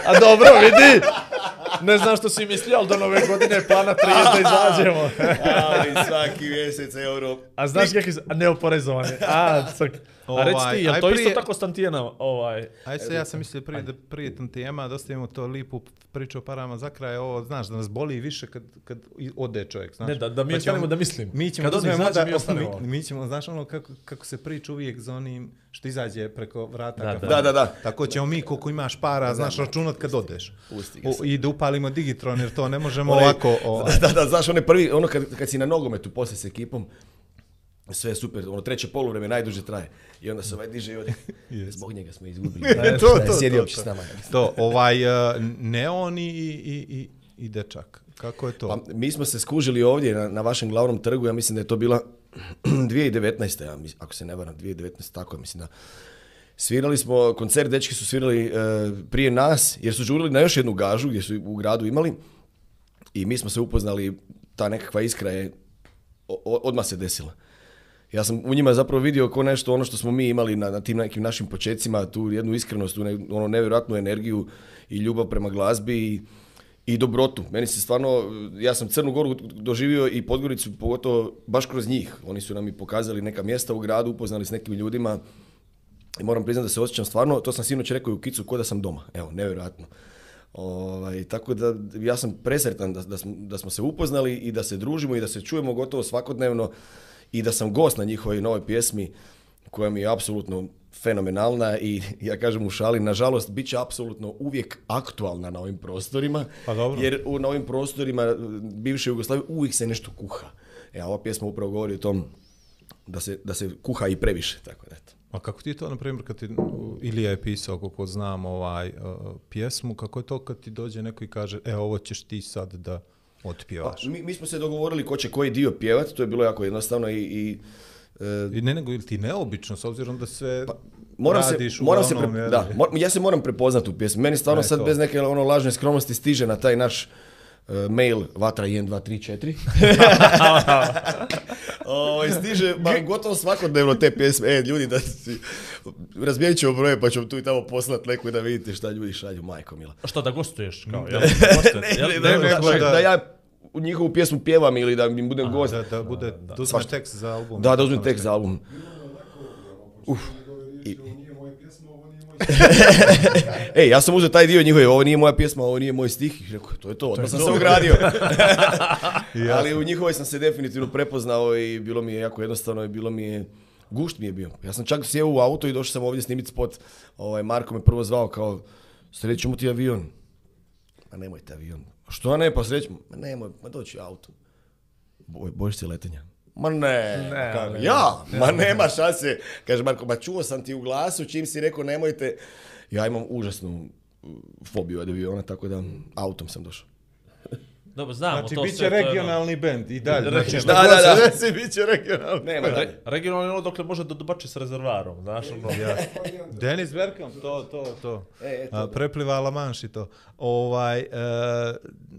A dobro, vidi! Ne znam što si mislio, ali do nove godine je plana 30 da izađemo. ali svaki mjesec euro. A znaš kakvi su? neoporezovanje? A, cok. Ovaj, A reci ti, ovaj, je to prije, isto tako s Ovaj, aj se, ja sam mislio prije, da prije tantijema, da imamo to lipu priču o parama za kraj, ovo, znaš, da nas boli više kad, kad ode čovjek, znaš. Ne, da, da mi pa ćemo, da mislim. Mi ćemo, kad da, mi, mi, mi ćemo, znaš, ono kako, kako se priča uvijek za onim što izađe preko vrata. Da, ono- da, da, da. Tako ćemo mi, koliko imaš para, znaš, računat kad odeš. se. I da upalimo Digitron, jer to ne možemo ovako. Ovaj. Da, da, znaš, prvi, ono kad, kad si na nogometu poslije s ekipom, sve je super, ono treće poluvreme najduže traje. I onda se ovaj diže i ovdje Zbog njega smo izgubili. to, to, to, to, ovaj, eh, i, i, i, Dečak. Kako je to? Pa, mi smo se skužili ovdje na, na vašem glavnom trgu, ja mislim da je to bila 2019. Ja, ako se ne varam, 2019. tako ja mislim da. Svirali smo, koncert dečki su svirali eh, prije nas, jer su žurili na još jednu gažu gdje su u gradu imali. I mi smo se upoznali, ta nekakva iskra je odmah se desila ja sam u njima zapravo vidio ko nešto ono što smo mi imali na, na tim nekim našim počecima, tu jednu iskrenost, tu ono nevjerojatnu energiju i ljubav prema glazbi i, i dobrotu. Meni se stvarno, ja sam Crnu Goru doživio i Podgoricu pogotovo baš kroz njih. Oni su nam i pokazali neka mjesta u gradu, upoznali s nekim ljudima i moram priznati da se osjećam stvarno, to sam sinoć rekao u Kicu, ko da sam doma. Evo, nevjerojatno. Ovaj, tako da ja sam presretan da, da, smo, da smo se upoznali i da se družimo i da se čujemo gotovo svakodnevno i da sam gost na njihovoj novoj pjesmi koja mi je apsolutno fenomenalna i ja kažem u šali, nažalost, bit će apsolutno uvijek aktualna na ovim prostorima. Pa jer u, na ovim prostorima e, bivše Jugoslavije uvijek se nešto kuha. E, a ova pjesma upravo govori o tom da se, da se kuha i previše, tako da A kako ti je to, na primjer, kad ti Ilija je pisao, koliko znam, ovaj, e, e, pjesmu, kako je to kad ti dođe neko i kaže, e, ovo ćeš ti sad da od mi, mi, smo se dogovorili ko će koji dio pjevati, to je bilo jako jednostavno i... E, i ne nego ili ti neobično, s obzirom da sve se, pa, moram se pre... da, ja se moram prepoznati u pjesmi. Meni stvarno e sad bez neke ono lažne skromnosti stiže na taj naš Eh, mail vatra 1234. o, ovaj, stiže ba, gotovo svakodnevno te pjesme. E, ljudi, da si, razmijenit ćemo broje pa ćemo tu i tamo poslat neku da vidite šta ljudi šalju, majko mila. A što, da gostuješ? Kao, ja, ne, ne, ne, da ja njihovu pjesmu pjevam ili da mi budem gost. Da, da, bude, da, da tekst za album. Da, da uzmem tekst za album. Uf. I, E, ja sam uzeo taj dio njihove, ovo nije moja pjesma, ovo nije moj stih. rekao, to je to, odmah sam se ugradio. Ali u njihovoj sam se definitivno prepoznao i bilo mi je jako jednostavno i bilo mi je... Gušt mi je bio. Ja sam čak sjeo u auto i došao sam ovdje snimiti spot. Ovaj, Marko me prvo zvao kao, srećemo ti avion. Ma nemojte avion. Što ne, pa srećemo. Ma nemoj, ma doći auto. Boj, bojiš se letenja. Ma ne, ja, ma nema šanse. Kaže Marko, ma čuo sam ti u glasu, čim si rekao nemojte. Ja imam užasnu fobiju od aviona, tako da autom sam došao. Dobro, znamo znači, to bit će regionalni ono- bend i dalje. Znači, da, da, da, da. bit će regionalni Nema, band. regionalni ono dokle može dobače s rezervarom, znaš ono. ja. Denis Berkamp, to, to, to. E, eto, A, prepliva i to. Ovaj, e,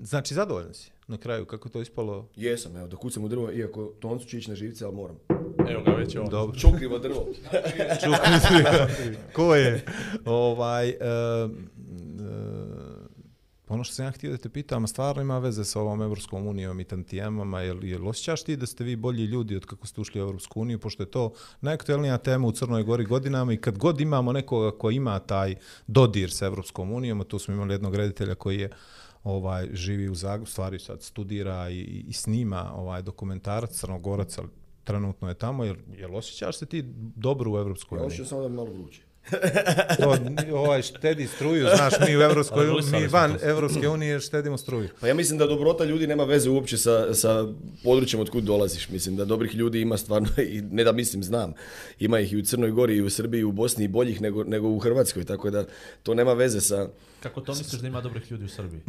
znači, zadovoljan si na kraju, kako to ispalo? Jesam, evo, da kucam u drvo, iako Toncu ću ići na živce, ali moram. Evo ga već ovo. Dobro. Čukljivo drvo. Čukljivo drvo. Ko je? Ovaj, e, e pa ono što sam ja htio da te pitam, stvarno ima veze sa ovom Evropskom unijom i tantijemama, jel, jel osjećaš ti da ste vi bolji ljudi od kako ste ušli u Evropsku uniju, pošto je to najaktuelnija tema u Crnoj Gori godinama i kad god imamo nekoga koji ima taj dodir sa Evropskom unijom, a tu smo imali jednog reditelja koji je ovaj živi u Zagrebu, stvari sad studira i, i snima ovaj dokumentarac Crnogorac, ali trenutno je tamo, jel, osjećaš se ti dobro u Evropskoj uniji? Ja osjećam da vruće to, ovaj štedi struju, znaš, mi u Evropskoj, mi van Evropske unije štedimo struju. Pa ja mislim da dobrota ljudi nema veze uopće sa, sa područjem od kud dolaziš. Mislim da dobrih ljudi ima stvarno, i ne da mislim, znam, ima ih i u Crnoj Gori, i u Srbiji, i u Bosni, i boljih nego, nego u Hrvatskoj, tako da to nema veze sa, kako to misliš da ima dobrih ljudi u Srbiji?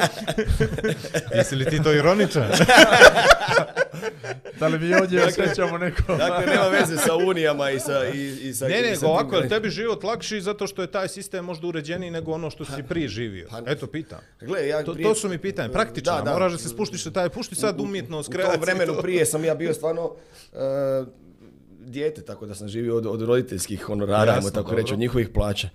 Jesi li ti to ironičan? da li mi ovdje dakle, osjećamo neko... dakle, nema veze sa unijama i sa... I, i sa ne, ne, ovako, je tebi život lakši zato što je taj sistem možda uređeniji nego ono što si pa- prije živio? Pa- Eto, pitam. Gle, ja to, prije... su mi pitanje, praktično, da, da, moraš da se spuštiš sa taj, pušti sad umjetno, skrevac. U, vremenu to... prije sam ja bio stvarno... Uh, dijete, tako da sam živio od, od roditeljskih honorara, tako reći, od njihovih plaća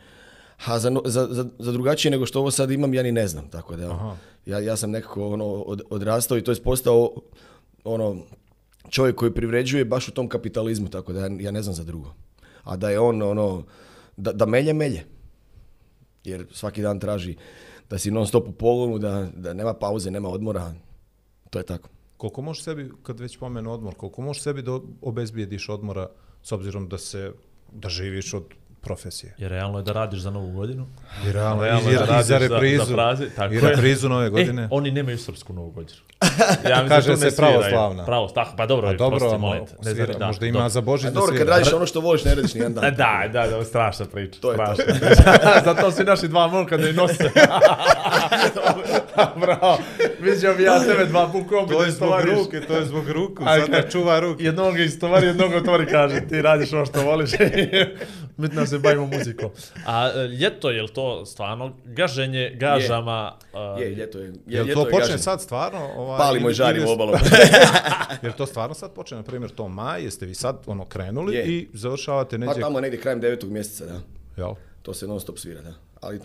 ha za, za, za, drugačije nego što ovo sad imam, ja ni ne znam. Tako da, ja, ja sam nekako ono, od, odrastao i to je postao ono, čovjek koji privređuje baš u tom kapitalizmu, tako da ja, ne znam za drugo. A da je on ono, da, da melje, melje. Jer svaki dan traži da si non stop u pogonu, da, da nema pauze, nema odmora. To je tako. Koliko možeš sebi, kad već pomenu odmor, koliko možeš sebi da obezbijediš odmora s obzirom da se da živiš od profesije. I realno je da radiš za novu godinu. I realno, realno je da radiš za reprizu. Za, za prazi, tako I reprizu nove e, godine. E, oni nemaju srpsku novu godinu. Ja Kaže se pravoslavna. Pravo, tako, pa dobro, A pa dobro, prosti, ono, molite. Ne znam, da, možda ima dobro. za Božić da Dobro, kad radiš ono što voliš, ne radiš nijedan dan. da, da, da, strašna priča. To je strašna. to. Zato su naši dva molka da je nose. Bravo. bi ja tebe dva bukom. To je zbog ruke, to je zbog ruku. Sada čuva ruke. Jednog istovari, jednog otvori kaže ti radiš ono što voliš. Mitna se bavimo A e, ljeto, je li to stvarno gaženje gažama? Je, je ljeto je. Je, to počne sad stvarno? Ovaj, Palimo i žarimo to stvarno sad počne, na primjer, to maj, jeste vi sad ono krenuli i završavate neđe... Pa tamo negdje krajem devetog mjeseca, da. Jel? To se non stop svira, da. Ali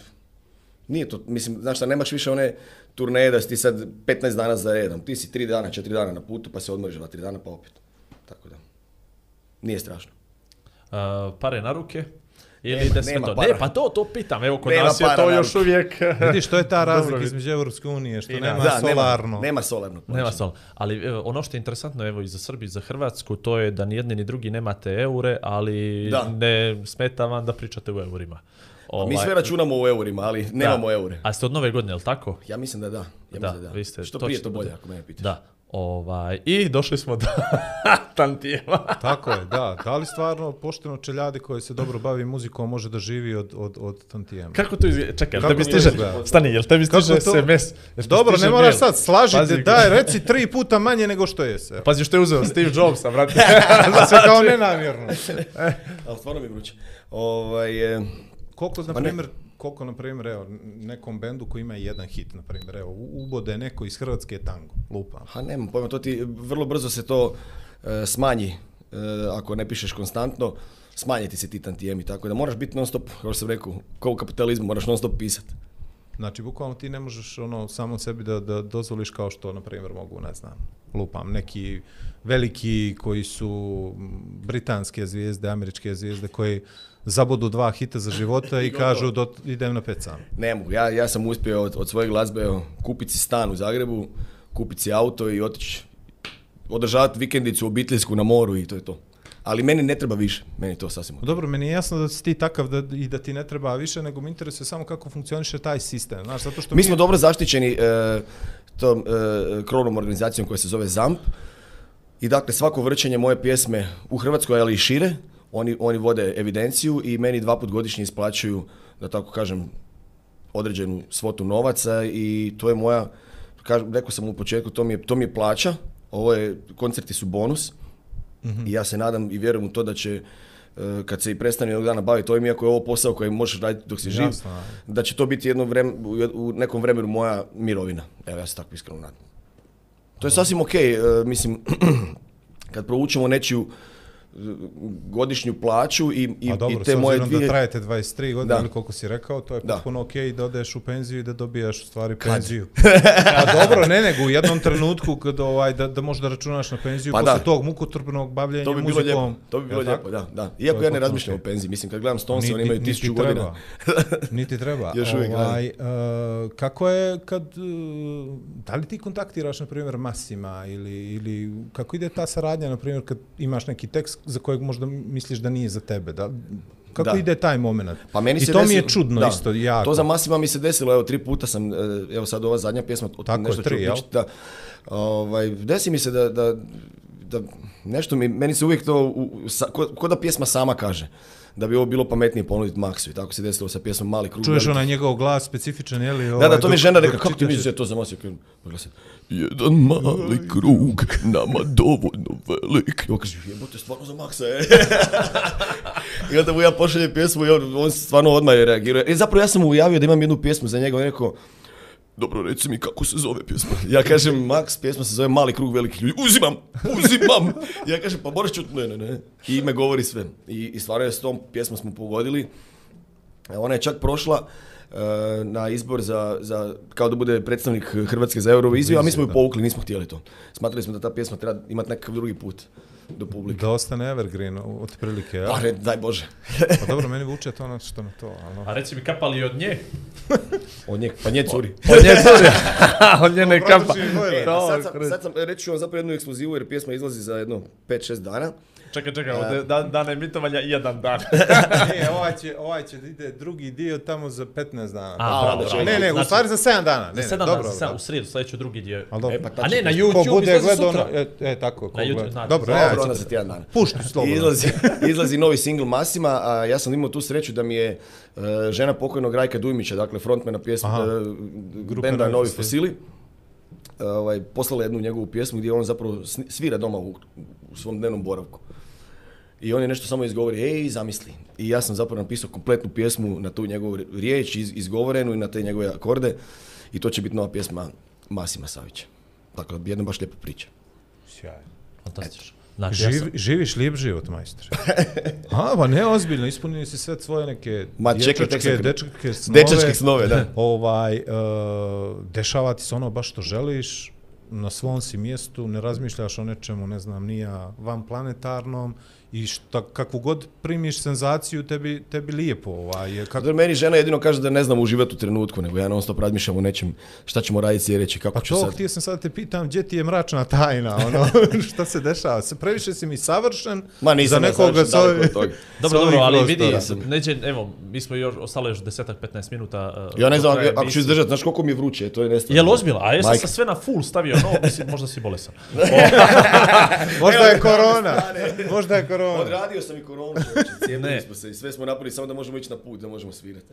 nije to, mislim, znaš šta, nemaš više one turneje da si ti sad 15 dana za redom. Ti si 3 dana, 4 dana na putu, pa se odmoriš na 3 dana, pa opet. Tako da, nije strašno. Uh, pare na ruke? Ili da sve to. Ne, pa to, to pitam. Evo, kod nas je to još uvijek... vidi što je ta razlika između Europske unije, što nema da, solarno. Nema, nema solarno. Nema Ali ono što je interesantno, evo, i za Srbiju, za Hrvatsku, to je da ni jedni ni drugi nemate eure, ali ne smeta vam da pričate u eurima. mi ovaj, sve računamo u eurima, ali nemamo eure. A ste od nove godine, je li tako? Ja mislim da da. Ja mislim da, što prije to bolje, ako me pitaš. Da. Ovaj, I došli smo do tantijema. Tako je, da. Da li stvarno pošteno čeljade koji se dobro bavi muzikom može da živi od, od, od tantijema? Kako to izgleda? Čekaj, stiže, stani, jel tebi stiže SMS? dobro, ne moraš sad, slažite, te, daj, reci tri puta manje nego što je se. Pazi što je uzeo, Steve Jobsa, vrati. Znači, da kao nenamjerno. Ali stvarno mi Ovaj, e, Koliko, na primjer, koliko, na primjer, evo, nekom bendu koji ima jedan hit, na primjer, evo, ubode neko iz Hrvatske tango, lupa. Ha, nema pojma, to ti vrlo brzo se to e, smanji, e, ako ne pišeš konstantno, smanjiti se ti tantijemi, tako da moraš biti non stop, kao što sam rekao, kao u kapitalizmu, moraš non stop pisati. Znači, bukvalno ti ne možeš ono samo sebi da, da dozvoliš kao što, na primjer, mogu, ne znam, lupam, neki veliki koji su britanske zvijezde, američke zvijezde, koji zabodu dva hita za života i kažu do, idem na pet sam. Ne mogu, ja, ja sam uspio od, od svoje glazbe kupiti si stan u Zagrebu, kupiti si auto i otići održavati vikendicu obiteljsku na moru i to je to. Ali meni ne treba više, meni to sasvim. Dobro, meni je jasno da si ti takav da, i da ti ne treba više, nego mi interesuje samo kako funkcioniše taj sistem. Znaš, zato što mi, smo dobro zaštićeni e, tom e, krovnom organizacijom koja se zove ZAMP. I dakle, svako vrćenje moje pjesme u Hrvatskoj, ali i šire, oni, oni vode evidenciju i meni dva put godišnje isplaćuju, da tako kažem, određenu svotu novaca i to je moja, kažem, rekao sam u početku, to mi je, to mi plaća, ovo je, koncerti su bonus mhm. i ja se nadam i vjerujem u to da će e, kad se i prestane jednog dana baviti ovim, iako je ovo posao koji možeš raditi dok si živ, da će to biti jedno u nekom vremenu moja mirovina. Evo, ja se tako iskreno nadam. To je sasvim ok, e, mislim, kad proučimo nečiju godišnju plaću i, i, A dobro, i te moje da trajete 23 godine ili koliko si rekao, to je potpuno ok da odeš u penziju i da dobijaš u stvari penziju. A dobro, ne nego u jednom trenutku kad, ovaj, da, da računaš na penziju pa posle tog mukotrpnog bavljenja muzikom. to bi bilo ja, lijepo, da, da. Iako ja ne razmišljam o penziji, mislim kad gledam Stones, oni imaju tisuću godina. niti treba. Još ovaj, e, kako je kad, e, da li ti kontaktiraš na primjer masima ili, ili kako ide ta saradnja na primjer kad imaš neki tekst za kojeg možda misliš da nije za tebe. Da, kako ide taj moment? Pa meni I to mi je čudno isto, jako. To za Masima mi se desilo, evo tri puta sam, e, evo sad ova zadnja pjesma, Tako nešto je, tri, da, ovaj, desi mi se da, da, da nešto mi, meni se uvijek to, u, ko da pjesma sama kaže da bi ovo bilo pametnije ponuditi Maxu i tako se desilo sa pjesmom Mali krug. Čuješ onaj njegov glas specifičan, je li? da, da, ovaj, to mi žena rekla, kako ti misliš to za pa Jedan mali krug, nama dovoljno velik. I kaže, jebote, stvarno za Maxa, je. I onda mu ja pošaljem pjesmu i on, stvarno odmah je reagirao. I e, zapravo ja sam mu ujavio da imam jednu pjesmu za njega, on je rekao, dobro, reci mi kako se zove pjesma. Ja kažem, Max, pjesma se zove Mali krug velikih ljudi. Uzimam, uzimam. Ja kažem, pa moraš ću ne, ne, ne. I govori sve. I, i stvarno je s tom pjesmom smo pogodili. E, ona je čak prošla e, na izbor za, za, kao da bude predstavnik Hrvatske za Euroviziju, a mi smo ju povukli, nismo htjeli to. Smatrali smo da ta pjesma treba imati nekakav drugi put do publike. Da ostane evergreen, otprilike, ja? Pa, daj Bože. pa dobro, meni vuče to ono što na to. Ono. A reci mi, kapali od nje? od nje, pa nje curi. od nje curi, od nje ne kapa. sad, sam, sad sam, reći ću vam zapravo jednu ekskluzivu jer pjesma izlazi za jedno 5-6 dana. Čekaj, čekaj, e. ovdje da, emitovanja i jedan dan. ne, ovaj će, ovaj će da ide drugi dio tamo za 15 dana. A, dobro. ne, ne, znači, u stvari za 7 dana. Ne, za 7 dana, za 7, u sredu, sledeću drugi dio. A, dobro, e, pa, a ne, na YouTube ko gledo, sutra. Ono, e, e, tako, na YouTube, znači. Dobro, dobro, onda za tjedan dana. Pušti slobodno. Izlazi, izlazi novi single Masima, a ja sam imao tu sreću da mi je e, žena pokojnog Rajka Dujmića, dakle frontmana pjesma, e, benda Novi Fosili, ovaj, poslala jednu njegovu pjesmu gdje on zapravo svira doma u svom dnevnom boravku. I on je nešto samo izgovori, ej, zamisli. I ja sam zapravo napisao kompletnu pjesmu na tu njegovu riječ, izgovorenu i na te njegove akorde. I to će biti nova pjesma Masima Savića. Tako dakle, jedna baš lijepa priča. Sjajno. Fantastično. Znači, Živ, Živiš lijep život, majstre. A, pa ne, ozbiljno, ispunili si sve svoje neke Ma, dječačke, snove. snove, da. Ovaj, e, dešava ti se ono baš što želiš, na svom si mjestu, ne razmišljaš o nečemu, ne znam, nija van planetarnom i šta, kakvu god primiš senzaciju, tebi, tebi lijepo. Ovaj, kako... meni žena jedino kaže da ne znam uživati u trenutku, nego ja non stop razmišljam o nečem šta ćemo raditi sljedeći, kako pa to, sad. htio sam sad te pitam, gdje ti je mračna tajna, ono, šta se dešava? Se, previše si mi savršen Ma, nisam za nekoga sa ove... Dobro, dobro, ali vidi, neđe, evo, mi smo još, ostale još desetak, 15 minuta. E, ja ne znam, ako, ću izdržati, znaš koliko mi je vruće, to je nestvarno. Jel ozbila, a jesam sam sve na full stavio, no, mislim, možda si bolesan. možda je korona, možda je korona korona. Odradio sam i koronu, cijepili smo se i sve smo napravili, samo da možemo ići na put, da možemo svirati.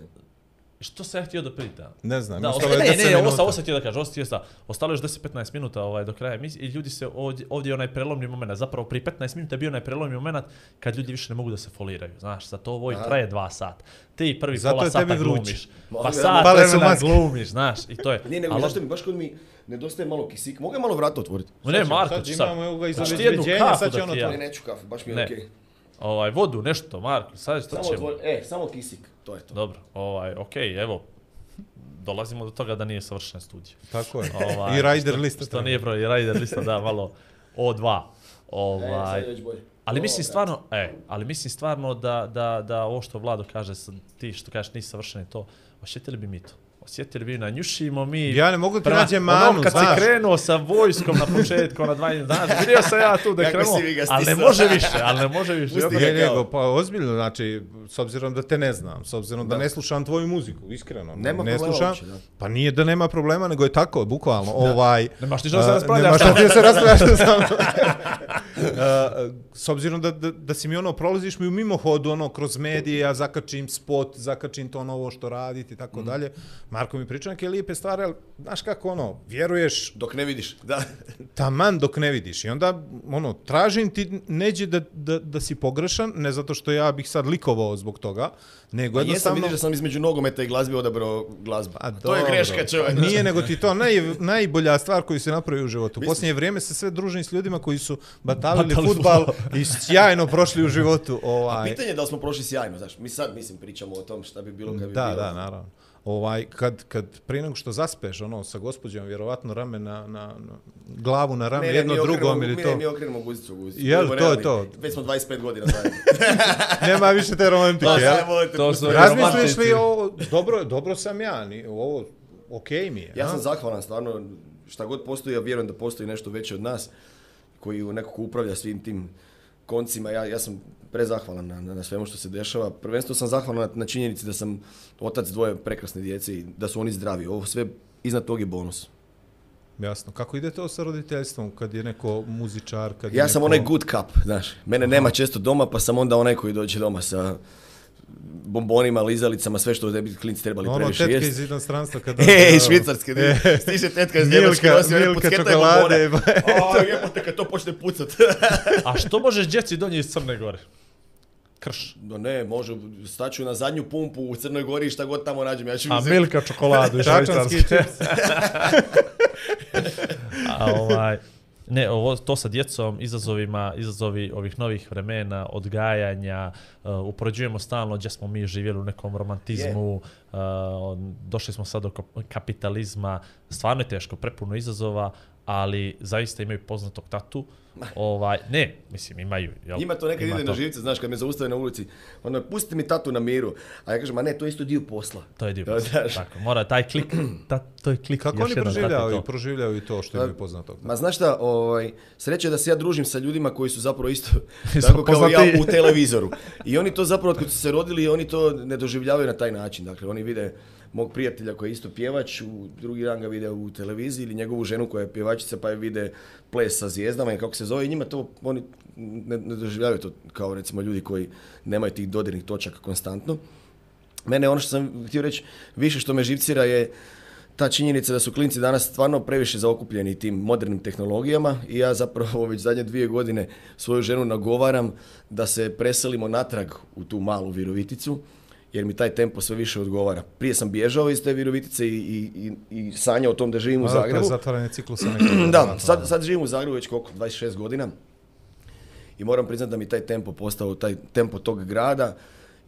Što sam ja htio da pritam? Ne znam. Da, ostalo je ne, ne, ne, ovo sam htio da kažem, ostalo, sa, ostalo još 10-15 minuta ovaj, do kraja emisije i ljudi se ovdje, ovdje je onaj prelomni moment, zapravo pri 15 minuta je bio onaj prelomni moment kad ljudi više ne mogu da se foliraju, znaš, za to ovo i traje 2 sata. Ti prvi Zato pola sata glumiš, pa sat vremena glumiš, znaš, i to je. Ne, ne, zašto mi, baš kod mi, nedostaje malo kisik. Mogu je malo vrata otvoriti? Ne, Marko, sad. Imamo ga iz sad će ono neću kafe, baš mi je okej. Ovaj, vodu, nešto, Marko, sad što samo ćemo. e, samo kisik, to je to. Dobro, ovaj, okej, okay, evo, dolazimo do toga da nije savršen studio. Tako je. Ovaj, I rider list. To nije pravi, i rider lista, da, malo O2. Ovaj, e, sad je ovaj, Ali mislim stvarno, e, ali mislim stvarno da, da, da ovo što Vlado kaže, ti što kažeš nisi savršen to, osjetili bi mi to osjetili vi na njušimo mi. Ja ne mogu ti nađem ono manu, kad znaš. Kad si krenuo sa vojskom na početku, na jedna dana, vidio sam ja tu da krenuo, ali ne može više, ali ne može više. Pusti ga nego, pa ozbiljno, znači, s obzirom da te ne znam, s obzirom da, ne slušam tvoju muziku, iskreno. Nema ne slušam, uopće, da. pa nije da nema problema, nego je tako, bukvalno, da. ovaj... Nemaš ti što da se eh, raspravljaš. Nemaš ti što se raspravljaš sa mnom. Eh, s obzirom da, da, da si mi ono, prolaziš mi u mimohodu, ono, kroz medije, ja zakačim spot, zakačim to ono što radite i tako mm. dalje Marko mi priča neke lijepe stvari, ali znaš kako ono, vjeruješ... Dok ne vidiš, da. taman dok ne vidiš. I onda, ono, tražim ti neđe da, da, da si pogrešan, ne zato što ja bih sad likovao zbog toga, nego pa jednostavno... Jesam vidiš da sam između nogometa i glazbe odabrao glazbu. A, to je greška čovjek. Nije nego ti to naj, najbolja stvar koju se napravi u životu. U posljednje vrijeme se sve družim s ljudima koji su batalili futbal i sjajno prošli u životu. Ovaj. A pitanje je da li smo prošli sjajno, znaš. Mi sad, mislim, pričamo o tom šta bi bilo kad bi bilo. Da, da, naravno. Ovaj, kad, kad prije nego što zaspeš, ono, sa gospođom, vjerovatno rame na, na, glavu na rame, jedno drugom ili mi to. mi okrenemo guzicu guzicu. Jel, to je to. Već smo 25 godina zajedno. Nema više te romantike, pa, jel? To su Razmisliš li o, dobro, sam ja, ni, ovo, okej okay mi je. Ja sam zahvalan, stvarno, šta god postoji, ja vjerujem da postoji nešto veće od nas, koji nekako upravlja svim tim koncima. Ja, ja sam prezahvalan na, na, svemu što se dešava. Prvenstveno sam zahvalan na, činjenici da sam otac dvoje prekrasne djece i da su oni zdravi. Ovo sve iznad tog je bonus. Jasno. Kako ide to sa roditeljstvom kad je neko muzičar? ja sam onaj good cup, znaš. Mene nema često doma pa sam onda onaj koji dođe doma sa bombonima, lizalicama, sve što bi klinci trebali ono, previše jesti. E, ono, e. tetka iz jednostranstva kada... iz švicarske, e. tetka iz Njemačke, pa O, kad to počne pucat. A što možeš djeci donijeti iz Crne Gore? krš. No ne, može, staću na zadnju pumpu u Crnoj Gori šta god tamo nađem. Ja ću A čokoladu i čips. A ovaj, ne, to sa djecom, izazovima, izazovi ovih novih vremena, odgajanja, uh, upoređujemo stalno gdje smo mi živjeli u nekom romantizmu, uh, došli smo sad do kapitalizma, stvarno je teško, prepuno izazova, ali zaista imaju poznatog tatu. Ovaj, ne, mislim, imaju. Jel? Ima to nekad ima ide to. na živice, znaš, kad me zaustave na ulici, ono, pusti mi tatu na miru. A ja kažem, a ne, to je isto dio posla. To je dio posla, tako. Mora taj klik, ta, to je klik. Kako oni proživljavaju, proživljavaju to što je poznatog Ma znaš šta, ovaj, sreće da se ja družim sa ljudima koji su zapravo isto tako kao ja u televizoru. I oni to zapravo, kad su se rodili, oni to ne doživljavaju na taj način. Dakle, oni vide mog prijatelja koji je isto pjevač, u drugi dan ga vide u televiziji ili njegovu ženu koja je pjevačica pa je vide ples sa zvijezdama i kako se zove i njima to, oni ne, doživljavaju to kao recimo ljudi koji nemaju tih dodirnih točaka konstantno. Mene ono što sam htio reći, više što me živcira je ta činjenica da su klinci danas stvarno previše zaokupljeni tim modernim tehnologijama i ja zapravo već zadnje dvije godine svoju ženu nagovaram da se preselimo natrag u tu malu viroviticu jer mi taj tempo sve više odgovara. Prije sam bježao iz te Virovitice i, i, i sanjao o tom da živim u Zagrebu. Da, sad, sad živim u Zagrebu već koliko, 26 godina. I moram priznati da mi taj tempo postao, taj tempo tog grada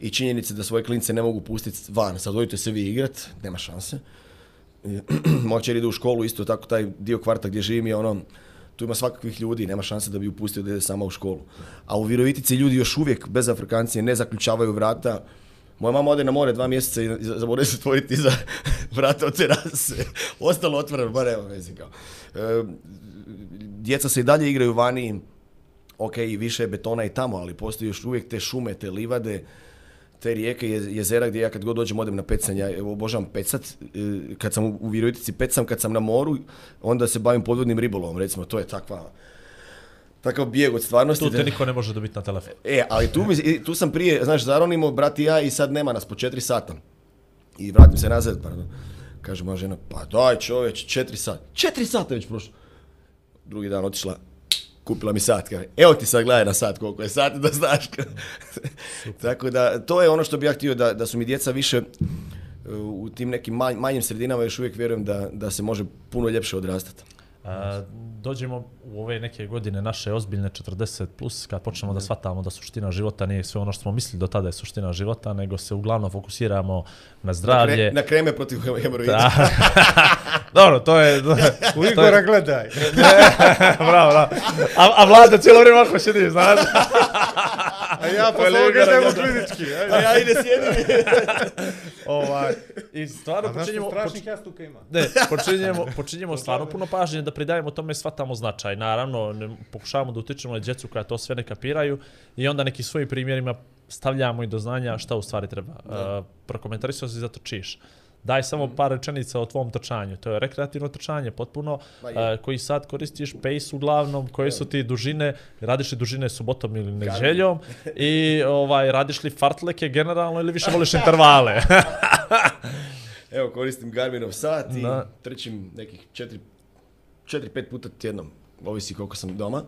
i činjenice da svoje klince ne mogu pustiti van. Sad odite se vi igrat, nema šanse. Moja čer ide u školu, isto tako taj dio kvarta gdje živim je ono, tu ima svakakvih ljudi, nema šanse da bi upustio dede sama u školu. A u Virovitici ljudi još uvijek bez Afrikancije ne zaključavaju vrata, moja mama ode na more dva mjeseca i zaboravi se otvoriti iza vrata od terase. Ostalo otvoreno, bar nema e, djeca se i dalje igraju vani, ok, više je betona i tamo, ali postoji još uvijek te šume, te livade, te rijeke, jezera gdje ja kad god dođem odem na pecanje, obožavam pecat, e, kad sam u Virovitici pecam, kad sam na moru, onda se bavim podvodnim ribolovom, recimo, to je takva takav bijeg od stvarnosti. Tu te niko ne može dobiti na telefon. E, ali tu, tu sam prije, znaš, zaronimo, brat i ja, i sad nema nas po četiri sata. I vratim se nazad, pardon. Kaže moja žena, pa daj čovječ, četiri sata. Četiri sata već prošlo. Drugi dan otišla, kupila mi sat. Kaže, evo ti sad gledaj na sat koliko je sat, da znaš. Tako da, to je ono što bih ja htio da, da su mi djeca više e, u tim nekim manjim sredinama još uvijek vjerujem da, da se može puno ljepše odrastati. A, dođemo u ove neke godine naše ozbiljne 40 plus kad počnemo da shvatamo da suština života nije sve ono što smo mislili do tada je suština života nego se uglavnom fokusiramo na zdravlje. Na, kreme protiv hemoroida. Dobro, to je... u Igora gledaj. bravo, bravo. A, a vlada cijelo vrijeme sjedi šedi, znaš. A ja pa, pa samo ga klinički. A ja I ovaj, stvarno počinjemo... Strašnih jastuka ima. Ne, počinjemo, stvarno puno pažnje da pridajemo tome sva tamo značaj. Naravno, ne, pokušavamo da utičemo na djecu koja to sve ne kapiraju i onda neki svojim primjerima stavljamo i do znanja šta u stvari treba. Uh, prokomentarisao si zato čiš. Daj samo par rečenica o tvom trčanju. To je rekreativno trčanje, potpuno, eh, koji sad koristiš pace uglavnom, koje su ti dužine, radiš li dužine subotom ili neđeljom i ovaj, radiš li fartleke generalno ili više voliš intervale? Evo, koristim Garminov sat i da. trčim nekih 4-5 puta tjednom, ovisi koliko sam doma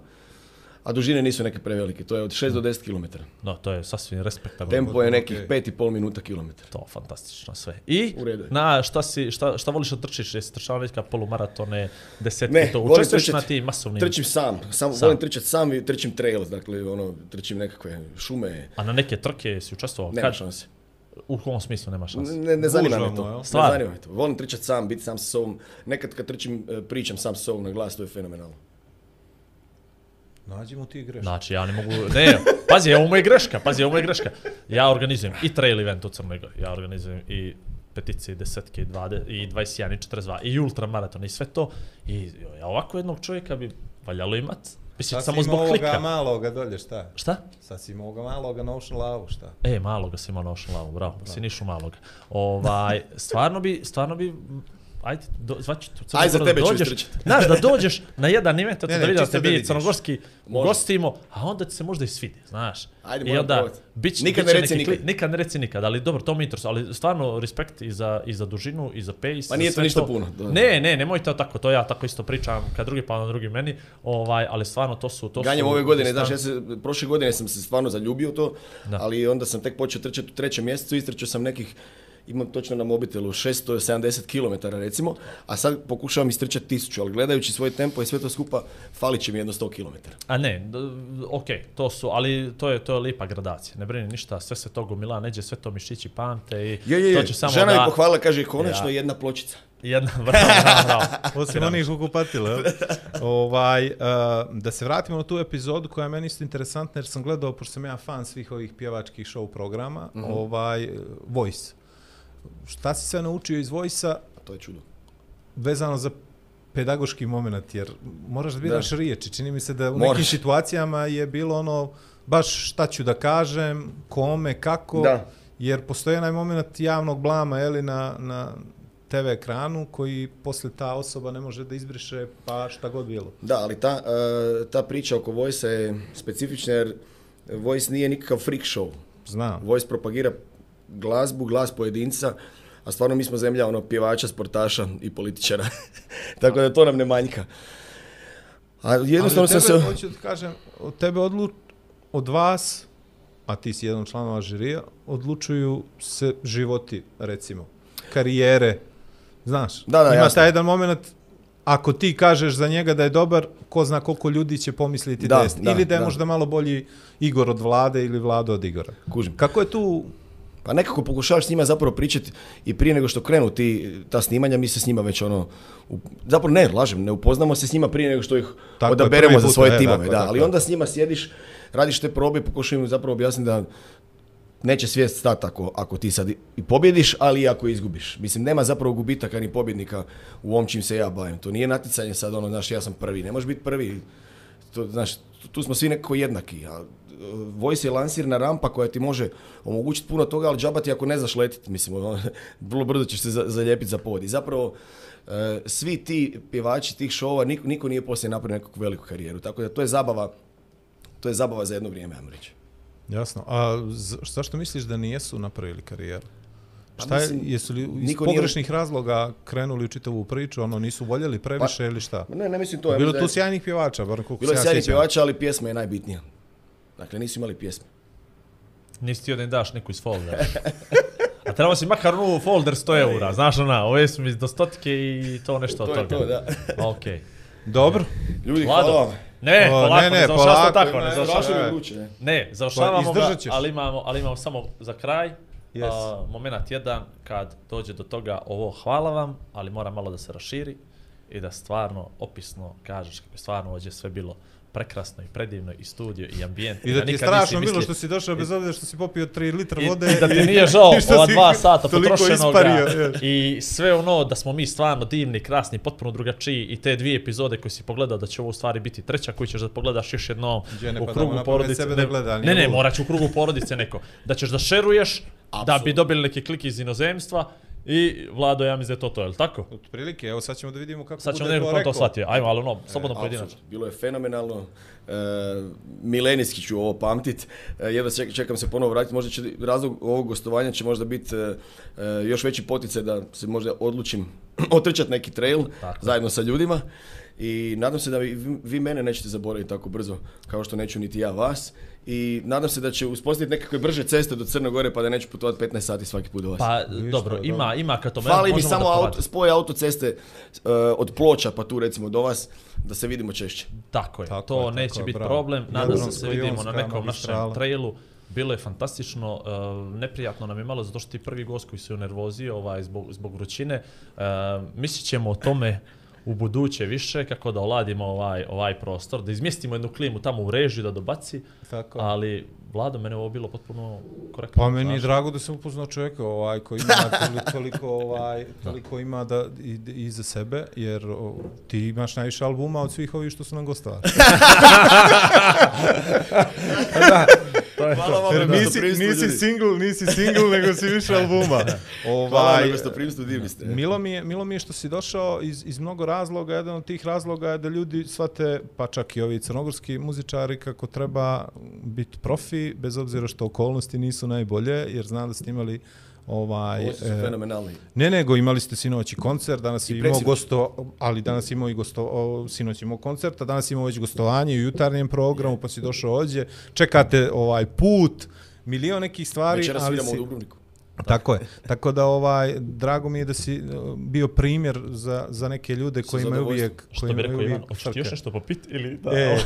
a dužine nisu neke prevelike, to je od 6 do 10 km. No, to je sasvim respektabilno. Tempo je nekih 5,5 minuta kilometar. To, je fantastično sve. I na šta, si, šta, šta voliš da trčiš? Jesi trčao neka polumaratone, desetke, ne, to učestvuješ na tim masovnim? Trčim sam, sam, sam. volim trčati sam i trčim trails, dakle ono, trčim nekakve šume. A na neke trke si učestvovao? Nema šanse. U kom smislu nema šanse? Ne, ne zanima me to. Ne zanima me to. Volim trčati sam, biti sam sa sobom. Nekad kad trčim, e, pričam sam sa sobom na glas, to je fenomenalno. Nađimo ti greške. Znači, ja ne mogu... Ne, pazi, ovo mu je greška, pazi, ovo mu je greška. Ja organizujem i trail event u Crnoj Gori, ja organizujem i petice, i desetke, i, i 21, i 42, i ultramaraton, i sve to. I ja ovako jednog čovjeka bi valjalo imat. Mislim, samo zbog klika. Sad maloga dolje, šta? Šta? Sad si imao maloga na ocean lavu, šta? E, maloga si imao na lavu, bravo, bravo. si nišu maloga. Ovaj, stvarno bi, stvarno bi ajde, do, za tebe znaš, da dođeš na jedan event, da vidim da te mi crnogorski gostimo, a onda ti se možda i svidi, znaš. Ajde, I onda, bić, nikad ne reci nikad. nikad ne reci ali dobro, to mi interesuje, ali stvarno respekt i za, i za dužinu, i za pace. Pa nije to ništa puno. Ne, ne, nemoj to tako, to ja tako isto pričam, kad drugi pa drugi meni, ovaj, ali stvarno to su... To Ganjem su, ove godine, znaš, ja se, prošle godine sam se stvarno zaljubio to, ali onda sam tek počeo trčati u trećem mjesecu, istrčao sam nekih imam točno na mobitelu 670 km recimo, a sad pokušavam istrčati 1000, ali gledajući svoj tempo i sve to skupa, fali će mi jedno 100 km. A ne, ok, to su, ali to je, to je lipa gradacija, ne brini ništa, sve se to gomila, neđe sve to mišići pante i je, je, to će samo Žena mi pohvala, kaže, konačno jedna pločica. Jedna, bravo, bravo, bravo. Osim onih ovaj, eh, da se vratimo na tu epizodu koja je meni isto interesantna jer sam gledao, pošto sam ja fan svih ovih pjevačkih show programa, mhm. ovaj, eh, Voice šta si sve naučio iz Vojsa? To je čudo. Vezano za pedagoški moment, jer moraš da biraš da. riječi. Čini mi se da u nekim situacijama je bilo ono, baš šta ću da kažem, kome, kako, jer postoje onaj moment javnog blama je na, na TV ekranu koji posle ta osoba ne može da izbriše pa šta god bilo. Da, ali ta, e, ta priča oko Vojsa je specifična jer Voice nije nikakav freak show. Znam. Voice propagira glazbu, glas pojedinca, a stvarno mi smo zemlja ono pjevača, sportaša i političara. Tako da to nam ne manjka. A jednostavno sam se... Hoću kažem, od tebe odlu... od vas, a ti si jedan članova žirija, odlučuju se životi, recimo, karijere, znaš. Da, da, Ima taj jedan moment, ako ti kažeš za njega da je dobar, ko zna koliko ljudi će pomisliti da, da Ili da je da. možda malo bolji Igor od vlade ili vlada od Igora. Kužim. Kako je tu pa nekako pokušavaš s njima zapravo pričati i prije nego što krenu ti ta snimanja, mi se s njima već ono, zapravo ne, lažem, ne upoznamo se s njima prije nego što ih tako odaberemo za svoje e, timove, da, ali onda s njima sjediš, radiš te probe, pokušaj im zapravo objasniti da neće svijest stati ako, ako ti sad i pobjediš, ali i ako izgubiš. Mislim, nema zapravo gubitaka ni pobjednika u ovom čim se ja bavim. To nije naticanje sad ono, znaš, ja sam prvi, ne možeš biti prvi. To, znaš, tu smo svi nekako jednaki, a Voice je lansirna rampa koja ti može omogućiti puno toga, ali džaba ako ne znaš letiti, mislim, ono, vrlo brzo ćeš se zalijepiti za pod. I zapravo, e, svi ti pjevači tih šova, niko, niko nije poslije napravio nekakvu veliku karijeru. Tako da to je zabava, to je zabava za jedno vrijeme, ajmo reći. Jasno. A zašto misliš da nijesu napravili karijeru? Pa šta je, jesu li iz pogrešnih razloga krenuli u čitavu priču, ono nisu voljeli previše pa, ili šta? Ne, ne mislim to. Pa bilo je... tu sjajnih pjevača, bar Bilo sjajnih pjevača, ali pjesma je najbitnija. Dakle, nisu imali pjesme. Nisi ti da im daš neku iz foldera. A trebamo si makar u folder 100 eura, znaš ona, ove su mi do stotike i to nešto od toga. To je to, da. Okej. Dobro. Ljudi, hvala vam. Ne, polako, ne, završavamo tako, ne, Ne, e. ali imamo, ali imamo samo za kraj. Yes. Uh, momenat jedan, kad dođe do toga ovo hvala vam, ali mora malo da se raširi i da stvarno opisno kažeš kako je stvarno ovdje sve bilo prekrasno i predivno i studio i ambijent. I da ti je strašno bilo što si došao bez obzira što si popio 3 litra vode. I, da ti nije žao ova dva sata potrošenoga i sve ono da smo mi stvarno divni, krasni, potpuno drugačiji i te dvije epizode koje si pogledao da će ovo u stvari biti treća koju ćeš da pogledaš još jednom u krugu porodice. Ne, ne, ne, morat u krugu porodice neko. Da ćeš da šeruješ, da bi dobili neke klik iz inozemstva i Vlado, ja mislim da je to to, je tako? Otprilike, evo sad ćemo da vidimo kako sad ćemo bude to rekao. to shvatio. Ajmo, ono, e, slobodno e, Bilo je fenomenalno. E, milenijski ću ovo pamtit. E, jedva čekam se ponovo vratiti. Možda će razlog ovog gostovanja će možda biti još veći poticaj da se možda odlučim otrčati neki trail zajedno sa ljudima. I nadam se da vi, vi mene nećete zaboraviti tako brzo kao što neću niti ja vas i nadam se da će uspostaviti nekakve brže ceste do Crne Gore pa da neću putovati 15 sati svaki put do vas. Pa dobro, ima, ima ka tome. Fali mi samo auto, autoceste uh, od ploča pa tu recimo do vas da se vidimo češće. Tako je, to neće biti problem. Nadam se ono se vidimo na nekom ono, našem trailu. Bilo je fantastično, uh, neprijatno nam je malo zato što ti prvi gost koji se nervozi ovaj, zbog, zbog vrućine. Uh, mislit ćemo o tome u buduće više kako da oladimo ovaj, ovaj prostor, da izmjestimo jednu klimu tamo u režiju da dobaci, Tako. ali Vlado, mene ovo bilo potpuno korektno. Pa meni je drago da sam upoznao čovjeka ovaj, koji ima toliko, toliko, ovaj, toliko ima da, i, za sebe, jer ti imaš najviše albuma od svih ovih što su nam gostovali. da, Hvala nisi, single, single, nego si više albuma. Ovaj, Milo mi, je, milo mi je što si došao iz, iz mnogo razloga. Jedan od tih razloga je da ljudi shvate, pa čak i ovi crnogorski muzičari, kako treba biti profi, bez obzira što okolnosti nisu najbolje, jer znam da ste imali Ovaj, e, fenomenalni. Ne, nego imali ste sinoći koncert, danas je imao gosto, ali danas imao i gosto, sinoć imao danas imao već gostovanje u jutarnjem programu, pa si došao ovdje, čekate ovaj put, milion nekih stvari. Večeras ali Tako. je. Tako da ovaj drago mi je da si e, bio primjer za, za neke ljude koji imaju uvijek koji imaju uvijek hoćeš još nešto popit ili da. E, e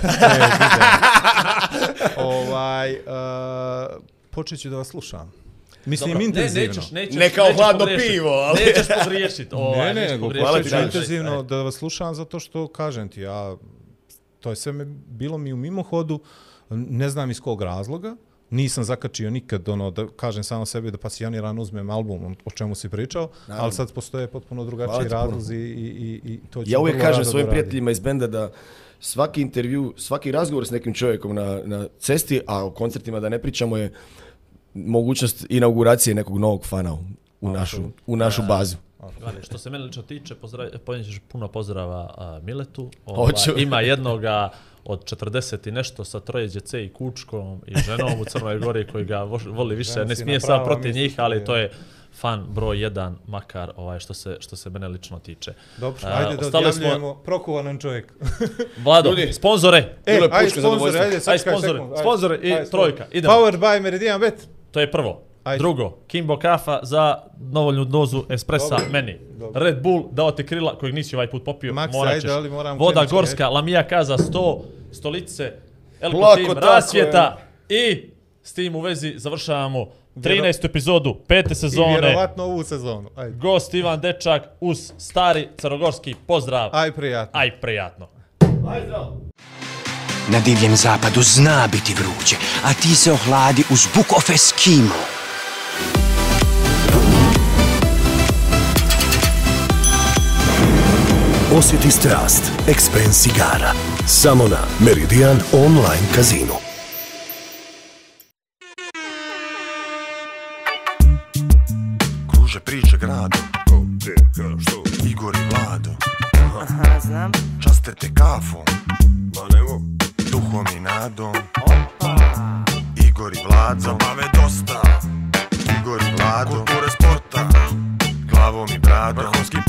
ovaj uh, počet ću da vas slušam. Mislim Dobro. intenzivno. Ne, nećeš, nećeš, kao hladno pivo, ali... Nećeš pogriješit. ne, ne, nego intenzivno da vas slušam zato što kažem ti, ja, to je sve bilo mi u hodu. ne znam iz kog razloga, nisam zakačio nikad ono da kažem samo sebi da pasioniran uzmem album o čemu si pričao, ali sad postoje potpuno drugačiji razlozi i, i, i to ću Ja uvijek kažem svojim prijateljima iz benda da svaki intervju, svaki razgovor s nekim čovjekom na, na cesti, a o koncertima da ne pričamo je mogućnost inauguracije nekog novog fana u, našu, u našu e, bazu. Gledaj, što se mene lično tiče, ponijet puno pozdrava a, Miletu. Ova, ima jednoga od 40 i nešto sa troje djece i kučkom i ženom u Crnoj Gori koji ga voli više. Ne smije sad protiv njih, ali to je fan broj jedan makar ovaj što se što se mene lično tiče. Dobro, uh, ajde da odjavljujemo smo... prokuvanan čovjek. Vlado, Ljudi. sponzore. E, ajde, sponzore, ajde, sačkaj, ajde, sponzore, sponzore i ajde, trojka. Idemo. Powered by Meridian Bet. To je prvo. Ajde. Drugo, Kimbo kafa za novoljnu dozu espressa meni. Red Bull dao ti krila kojeg nisi ovaj put popio, Max, ali moram Voda gorska, Lamija kaza 100, stolice, Team, rasvjeta i s tim u vezi završavamo 13. epizodu pete sezone. I vjerovatno ovu sezonu. Ajde. Gost Ivan Dečak uz stari crnogorski pozdrav. Aj prijatno. Aj prijatno. Aj na divljem zapadu zna biti vruće, a ti se ohladi uz Book of Eskimo. Osjeti strast, Expense cigara. Samo na Meridian Online Casino. Kruže priče gradu. Ko, što? Igor i Vlado. Aha, znam. Častete kafom nadom Igor i Vlad zabave dosta Igor i Vlado Kulture sporta Glavom i bradom Vrhovski